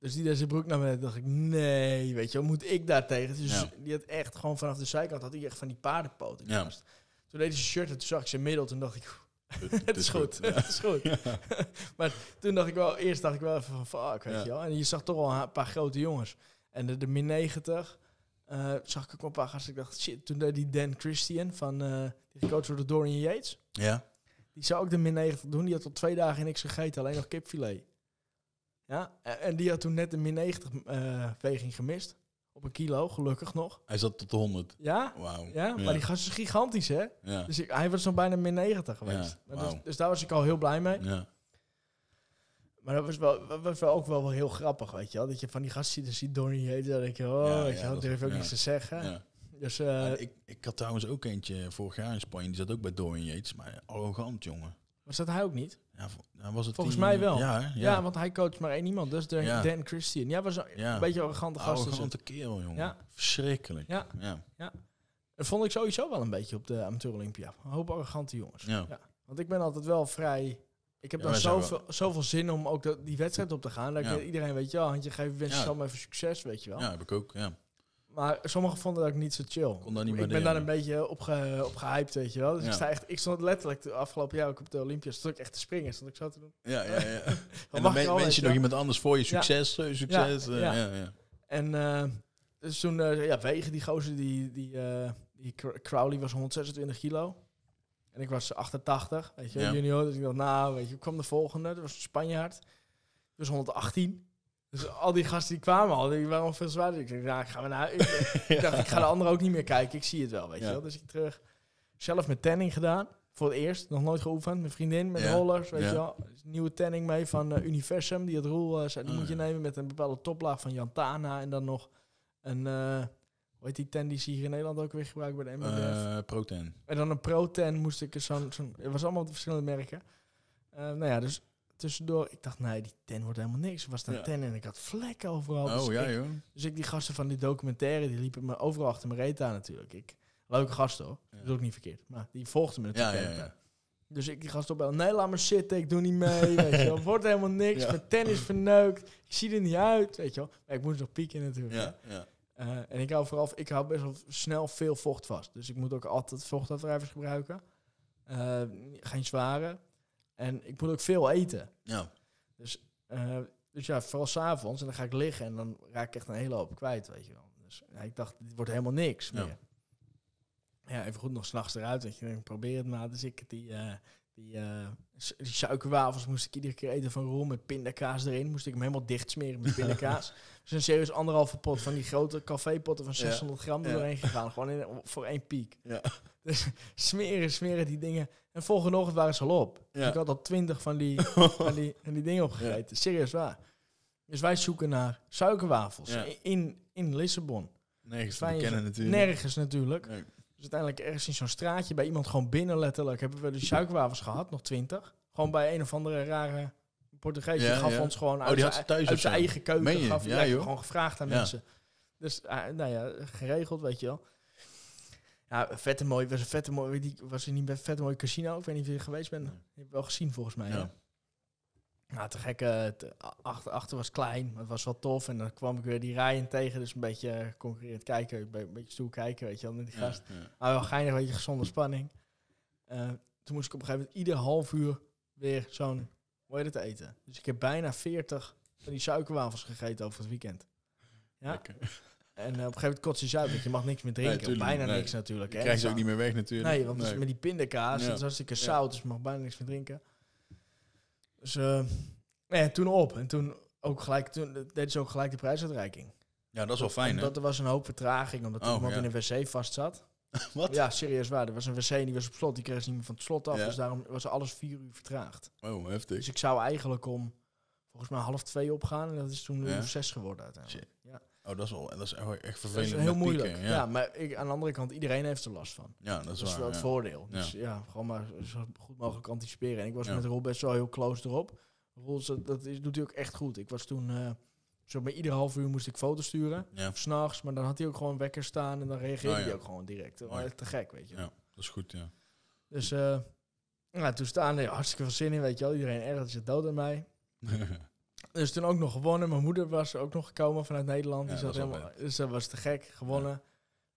Dus die deed zijn broek naar beneden. dacht ik, nee, weet je wel, moet ik daar tegen? Dus Ja. die had echt gewoon vanaf de zijkant, had hij echt van die paardenpoten Ja. Toen deed hij zijn shirt en toen zag ik zijn middel. Toen dacht ik, Het, is goed, het is goed. maar toen dacht ik wel, eerst dacht ik wel even van fuck, weet je wel. En je zag toch wel een paar grote jongens. En de, de min 90 eh, zag ik ook een paar gasten. Ik dacht, shit, toen deed die Dan Christian van, eh die gecoacht door de Dorian Yates. Ja? Die zou ook de min 90 doen. Die had al twee dagen niks gegeten, alleen nog kipfilet. Ja, en, en die had toen net de min 90 eh, weging gemist. Op een kilo, gelukkig nog. Hij zat tot de 100. Ja, Wauw. ja, maar die gast is gigantisch, hè? Ja. Dus ik, hij was nog bijna min 90 geweest. Ja, dus, dus daar was ik al heel blij mee. ja. Maar dat was wel, dat was wel ook wel, heel grappig, weet je wel. Dat je van die gasten ziet, dan ziet Donnie heet, dan denk je, oh, Ja, weet ja, je dat- durf ook te zeggen. ja. Dus, eh, ik, ik had trouwens ook eentje vorig jaar in Spanje. Die zat ook bij Dorian Yates. Maar arrogant, jongen. Was dat hij ook niet? Ja, ja, was het Volgens mij wel. Ja, hè? Ja, ja. want hij coacht maar één iemand. Dat is Dan, Ja. Dan Christian. Ja, was een, Ja. een beetje een arrogante gast. Oude grante het. kerel, jongen. Ja. Verschrikkelijk. Ja. Ja. Dat vond ik sowieso wel een beetje op de amateur Olympia. Een hoop arrogante jongens. Ja. Want ik ben altijd wel vrij... Ik heb Ja, dan wij zijn zoveel, zoveel zin om ook de- die wedstrijd op te gaan. Dat ik Ja. iedereen weet je wel, handje geven, wens Ja. even succes, weet je wel. Ja, heb ik ook. Ja. Maar sommigen vonden dat ik niet zo chill. Kon dat niet ik ben daar een beetje op, ge, op gehyped, weet je wel. Dus Ja. ik, sta echt, ik stond letterlijk de afgelopen jaar ook op de Olympia, stond ik echt te springen. Stond ik zo te doen. Ja, ja, ja. En dan al, je nog iemand anders voor je succes. eh, succes. Ja, eh, ja. ja. En eh, dus toen, ja, wegen die gozer, die, die, die Cr- Crowley was 126 kilo. En ik was 88, weet je, junior. Dus ik dacht, nou, weet je, kwam de volgende? Dat was een Spanjaard. Was 118. Dus al die gasten die kwamen al, die waren al veel zwaarder. Ik dacht, nou, ik ga maar naar... Ik, dacht, ik ga de anderen ook niet meer kijken. Ik zie het wel, weet Ja. je wel. Dus ik terug. Zelf met tanning gedaan. Voor het eerst. Nog nooit geoefend. Mijn vriendin met Ja. rollers, weet je wel. Dus nieuwe tanning mee van eh, Universum. Die het roel eh, zei, die Oh, moet je ja. nemen met een bepaalde toplaag van Jantana. En dan nog een... eh hoe heet die ten die ze hier in Nederland ook weer gebruiken bij de MBF? Protein. En dan een Pro 10 moest ik zo'n... zo'n het was allemaal verschillende merken. Nou ja, dus tussendoor... Ik dacht, nee, die 10 wordt helemaal niks. Er was een Ja. 10 en ik had vlekken overal. Dus Oh, ja, ik- joh. dus ik die gasten van die documentaire, die liepen me overal achter mijn reet aan natuurlijk. Ik, leuke gasten hoor, Ja. dat is ook niet verkeerd. Maar die volgden me natuurlijk. ja. Dus ik die gasten opbellen, nee laat maar zitten, ik doe niet mee, weet je wel. Wordt helemaal niks, Ja. mijn tennis verneukt, ik zie er niet uit, weet je wel. Maar ik moest nog pieken natuurlijk. Ja, ja. Eh, en ik hou vooral, ik hou best wel snel veel vocht vast. Dus ik moet ook altijd vochtafdrijvers gebruiken. Eh, geen zware. En ik moet ook veel eten. Ja. Eh, dus ja, vooral s'avonds. En dan ga ik liggen en dan raak ik echt een hele hoop kwijt, weet je wel. Dus ja, ik dacht, dit wordt helemaal niks Ja. meer. Ja, even goed nog s'nachts eruit. Weet je. Ik probeer het maar. Dus ik die, eh, die, su- die suikerwafels moest ik iedere keer eten van Roel met pindakaas erin. Moest ik hem helemaal dicht smeren met pindakaas. dus een serieus anderhalve pot van die grote cafépotten van Ja. 600 gram er doorheen gegaan. Gewoon in, voor één piek. Ja. Dus smeren, smeren die dingen. En volgende ochtend waren ze al op. Dus ik had al twintig van die, van die, van die dingen opgegeten. Serieus waar. Dus wij zoeken naar suikerwafels in, in Lissabon. Nergens te bekennen het. natuurlijk. Nergens natuurlijk. Nee. Dus uiteindelijk ergens in zo'n straatje bij iemand gewoon binnen letterlijk hebben we de suikerwafels gehad, nog twintig. Gewoon bij een of andere rare Portugees. Die Ja, gaf ja. ons gewoon Oh, uit die had zijn- uit zijn eigen keuken. Gaf, Ja, joh. gewoon gevraagd aan mensen. Dus ah, nou ja, geregeld, weet je wel. Ja, vette mooi. Was een vette mooi. Die was er niet bij vette mooi casino. Ik weet niet of je er geweest bent. Je hebt wel gezien volgens mij. Ja. Nou, te gek. eh, te- achter, achter was klein, maar het was wel tof. En dan kwam ik weer die rijen tegen. Dus een beetje concurrerend kijken. Een be- een beetje stoel kijken, weet je wel, met die gast. ja. Maar wel geinig, weet je, gezonde spanning. Eh, toen moest ik op een gegeven moment ieder half uur weer zo'n, hoe heet het, eten. Dus ik heb bijna 40 van die suikerwafels gegeten over het weekend. Ja. Lekker. En eh, op een gegeven moment kotst je uit, want je mag niks meer drinken. tuurlijk bijna nee. niks natuurlijk. Je krijgt ze ook niet meer weg natuurlijk. Nee, want dus met die pindakaas, Ja. dat is hartstikke zout, dus je mag bijna niks meer drinken. Dus eh, ja, toen op. En toen ook gelijk, toen deden ze ook gelijk de prijsuitreiking. Ja, dat is wel fijn, hè? Omdat er was een hoop vertraging, omdat Oh, iemand ja. in een wc vast zat. Wat? Ja, serieus waar. Er was een wc en die was op slot. Die kreeg ze niet meer van het slot af. Ja. Dus daarom was alles vier uur vertraagd. Oh, heftig. Dus ik zou eigenlijk om volgens mij half twee opgaan. En dat is toen Ja. uur zes geworden uiteindelijk. Oh, dat is wel dat is echt echt Dat vervelend. is heel moeilijk. pieken, ja. Ja. maar ik, aan de andere kant, iedereen heeft er last van. ja, dat Dat is waar. wel het voordeel. Ja. Dus ja, gewoon maar zo goed mogelijk anticiperen. En ik was met Roel best wel heel close erop. Roel, dat is, doet hij ook echt goed. Ik was toen, eh, zo bij ieder half uur moest ik foto's sturen. Ja, s'nachts, maar dan had hij ook gewoon wekker staan en dan reageerde Oh, hij ook gewoon direct. Dat was Mooi. echt te gek, weet je. ja, dat is goed, ja. Dus eh ja, toen staan er hartstikke veel zin in, weet je wel. Iedereen ergert zich dood aan mij. Dus toen ook nog gewonnen. Mijn moeder was ook nog gekomen vanuit Nederland. Ja, Die zat helemaal, dus dat was te gek, gewonnen.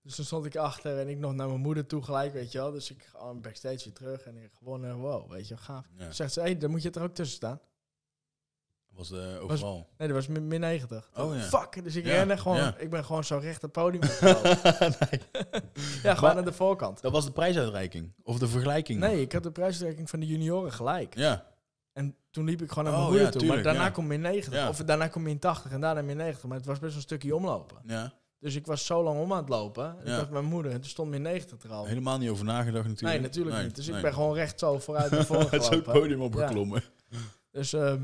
Dus toen stond ik achter en ik nog naar mijn moeder toe gelijk, weet je wel. Dus ik ga backstage weer terug en ik gewonnen. Wow, weet je wel, gaaf. ja. Zegt ze, hé, hey, dan moet je er ook tussen staan. Was de overal. Nee, dat was min, min 90. Oh, ja. Fuck, dus ik Ja, rende gewoon, ja. ik ben gewoon zo recht het podium nee. Ja, gewoon Maar- aan de voorkant. Dat was de prijsuitreiking. Of de vergelijking. Nee, ik had de prijsstrekking van de junioren gelijk. Ja. En toen liep ik gewoon naar mijn Oh, moeder ja, toe. tuurlijk, maar daarna ja. komt min 90. Ja. Of daarna komt min 80 en daarna min 90. Maar het was best wel een stukje omlopen. ja. Dus ik was zo lang om aan het lopen. Ik met mijn moeder en toen stond min 90 er al. Helemaal niet over nagedacht natuurlijk. nee, natuurlijk Nee, niet. Dus nee. ik ben gewoon recht zo vooruit naar voren is ook het gelopen. podium opgeklommen. Dus ehm,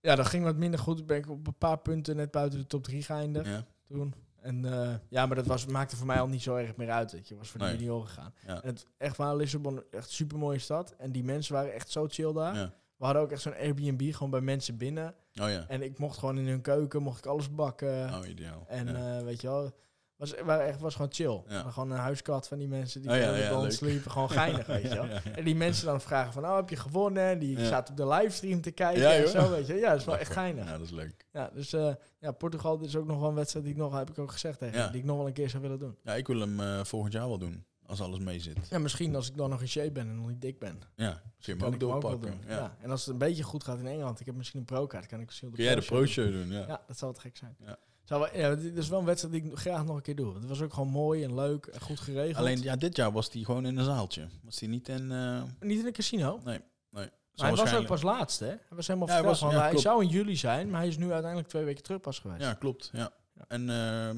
ja, dat ging wat minder goed. Ben ik op een paar punten net buiten de top 3 geëindigd Ja. toen. En eh, ja, maar dat was, maakte voor mij al niet zo erg meer uit. Weet je, was voor de Nee. junioren gegaan. Ja. En het, echt waar, Lissabon, echt super mooie stad. En die mensen waren echt zo chill daar. We hadden ook echt zo'n Airbnb gewoon bij mensen binnen. Oh ja. En ik mocht gewoon in hun keuken, mocht ik alles bakken. Oh, ideaal. En ja. eh, weet je wel, was, waren echt, was gewoon chill. Ja. Maar Gewoon een huiskat van die mensen die Oh ja, sliepen. Gewoon geinig, weet je wel. En die mensen dan vragen van, oh, heb je gewonnen? En die zaten op de livestream te kijken Ja, en zo, weet je. Ja, dat is wel echt geinig. Ja, dat is leuk. Ja, dus eh, ja, Portugal is ook nog wel een wedstrijd die ik nog, heb ik ook gezegd tegen die ik nog wel een keer zou willen doen. Ja, ik wil hem eh, volgend jaar wel doen. Als alles mee zit. Ja, misschien als ik dan nog in shape ben en nog niet dik ben. Ja, kun je hem ook ik hem ook wel doorpakken. doen. Ja. Ja. En als het een beetje goed gaat in Engeland, ik heb misschien een pro-kaart, kan ik misschien Kun jij de pro-show doen. Ja. Ja, dat zou wat gek zijn. Ja. Zou wel, ja, dit is wel een wedstrijd die ik graag nog een keer doe. Het was ook gewoon mooi en leuk en goed geregeld. Alleen ja, dit jaar was hij gewoon in een zaaltje. Was hij niet in... eh Niet in een casino. nee, nee. Maar hij was ook pas laatst, hè? Hij was helemaal Ja, hij was- ja, zou in juli zijn, maar hij is nu uiteindelijk twee weken terug pas geweest. Ja, klopt. Ja. Ja. En ehm,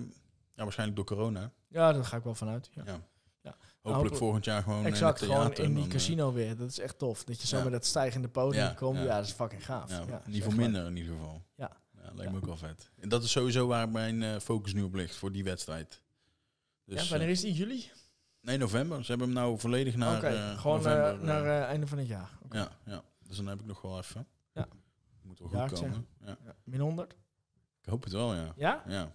ja, waarschijnlijk door corona. Ja, daar ga ik wel vanuit. Ja. Hopelijk volgend jaar gewoon exact, in het gewoon in die eh, casino weer. Dat is echt tof. Dat je zo met dat stijgende podium komt. Ja. dat is fucking gaaf. Ja, niet voor leuk. minder in ieder geval. Ja. lijkt me ook wel vet. En dat is sowieso waar mijn eh, focus nu op ligt voor die wedstrijd. Dus, ja, wanneer eh, is die? Juli? nee, november. Ze hebben hem nou volledig naar Oké, eh, gewoon eh, november. eh, naar eh, einde van het jaar. Ja, ja, dus dan heb ik nog wel even. Ja. Moet wel goed komen. Ja. Ja. Min 100? Ik hoop het wel? Ja, ja, ja.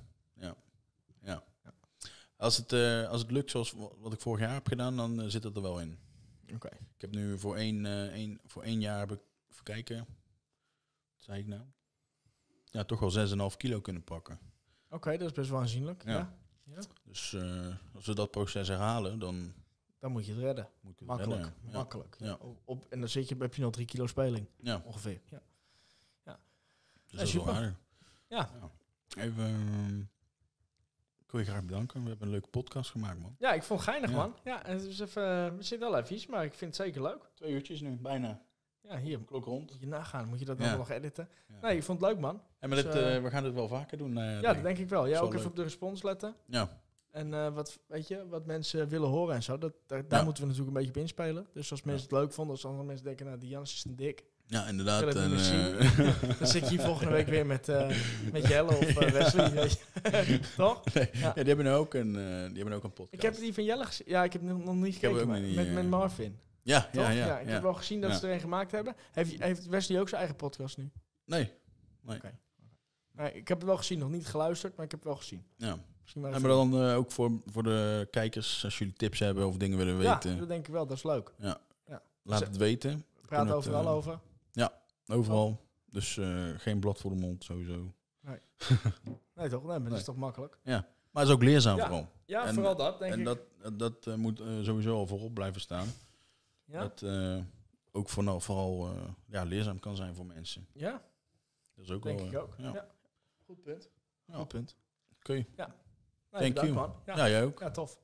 Als het, eh, als het lukt zoals wa- wat ik vorig jaar heb gedaan, dan eh, zit het er wel in. Oké. Ik heb nu voor één, eh, één, voor één jaar heb ik, even kijken, wat zei ik nou? Ja, toch wel 6,5 kilo kunnen pakken. Oké, dat is best wel aanzienlijk. Ja. Ja. Ja. Dus als we dat proces herhalen, dan Dan moet je het redden. moet het Makkelijk. redden, ja. Makkelijk. Ja. Ja. Op, en dan zit je, heb je nog drie kilo speling. Ja, Ongeveer. Ja. dus dat is wel. Ja. Even, ehm, ik wil je graag bedanken. We hebben een leuke podcast gemaakt, man. ja, ik vond het geinig, Ja. man. Ja, en het is even, we zitten wel even, maar ik vind het zeker leuk. Twee uurtjes nu, bijna. Ja, hier. Klok rond. Moet je nagaan. Moet je dat Ja. dan nog editen? Ja. Nee, ik vond het leuk, man. En maar Dus, dit, eh, eh, we gaan dit wel vaker doen. eh, Ja, dat denk ik wel. Ja, ook even op de respons letten. Ja, En eh, wat, weet je, wat mensen willen horen en zo, dat, daar, daar Ja. moeten we natuurlijk een beetje op inspelen. Dus als mensen het leuk vonden, als andere mensen denken, nou, die Jans is een dik. Ja inderdaad. En, eh, Dan zit je hier volgende week weer met, eh, met Jelle of eh, Wesley, weet je. Toch? nee, Ja. ja, die hebben ook een, die hebben ook een podcast. Ik heb die van Jelle gezien. Ja, ik heb nog niet Ik gekeken, niet, met, met Marvin. Ja, ja, ja. ik ja. heb wel gezien dat Ja. ze er een gemaakt hebben. Heeft, heeft Wesley ook zijn eigen podcast nu? Nee, Nee, ik heb het wel gezien, nog niet geluisterd, maar ik heb het wel gezien. ja. Misschien maar dan ook voor, voor de kijkers, als jullie tips hebben of dingen willen ja, weten, dat denk ik wel, dat is leuk. laat het weten. We het, overal eh, over. Overal. Dus eh, geen blad voor de mond, sowieso. Nee toch? Nee, maar dat Nee. is toch makkelijk? Maar het is ook leerzaam Ja. vooral. Ja, En- vooral dat, denk en ik. dat, dat eh, moet eh, sowieso al voorop blijven staan. ja? Dat eh, ook vooral, vooral eh, ja, leerzaam kan zijn voor mensen. ja, Dat is ook denk wel, ik ook. Ja. Ja. Goed punt. Ja. Goed punt. Oké. Nee, Thank bedankt, you. man. Ja. Ja, jij ook. ja, tof.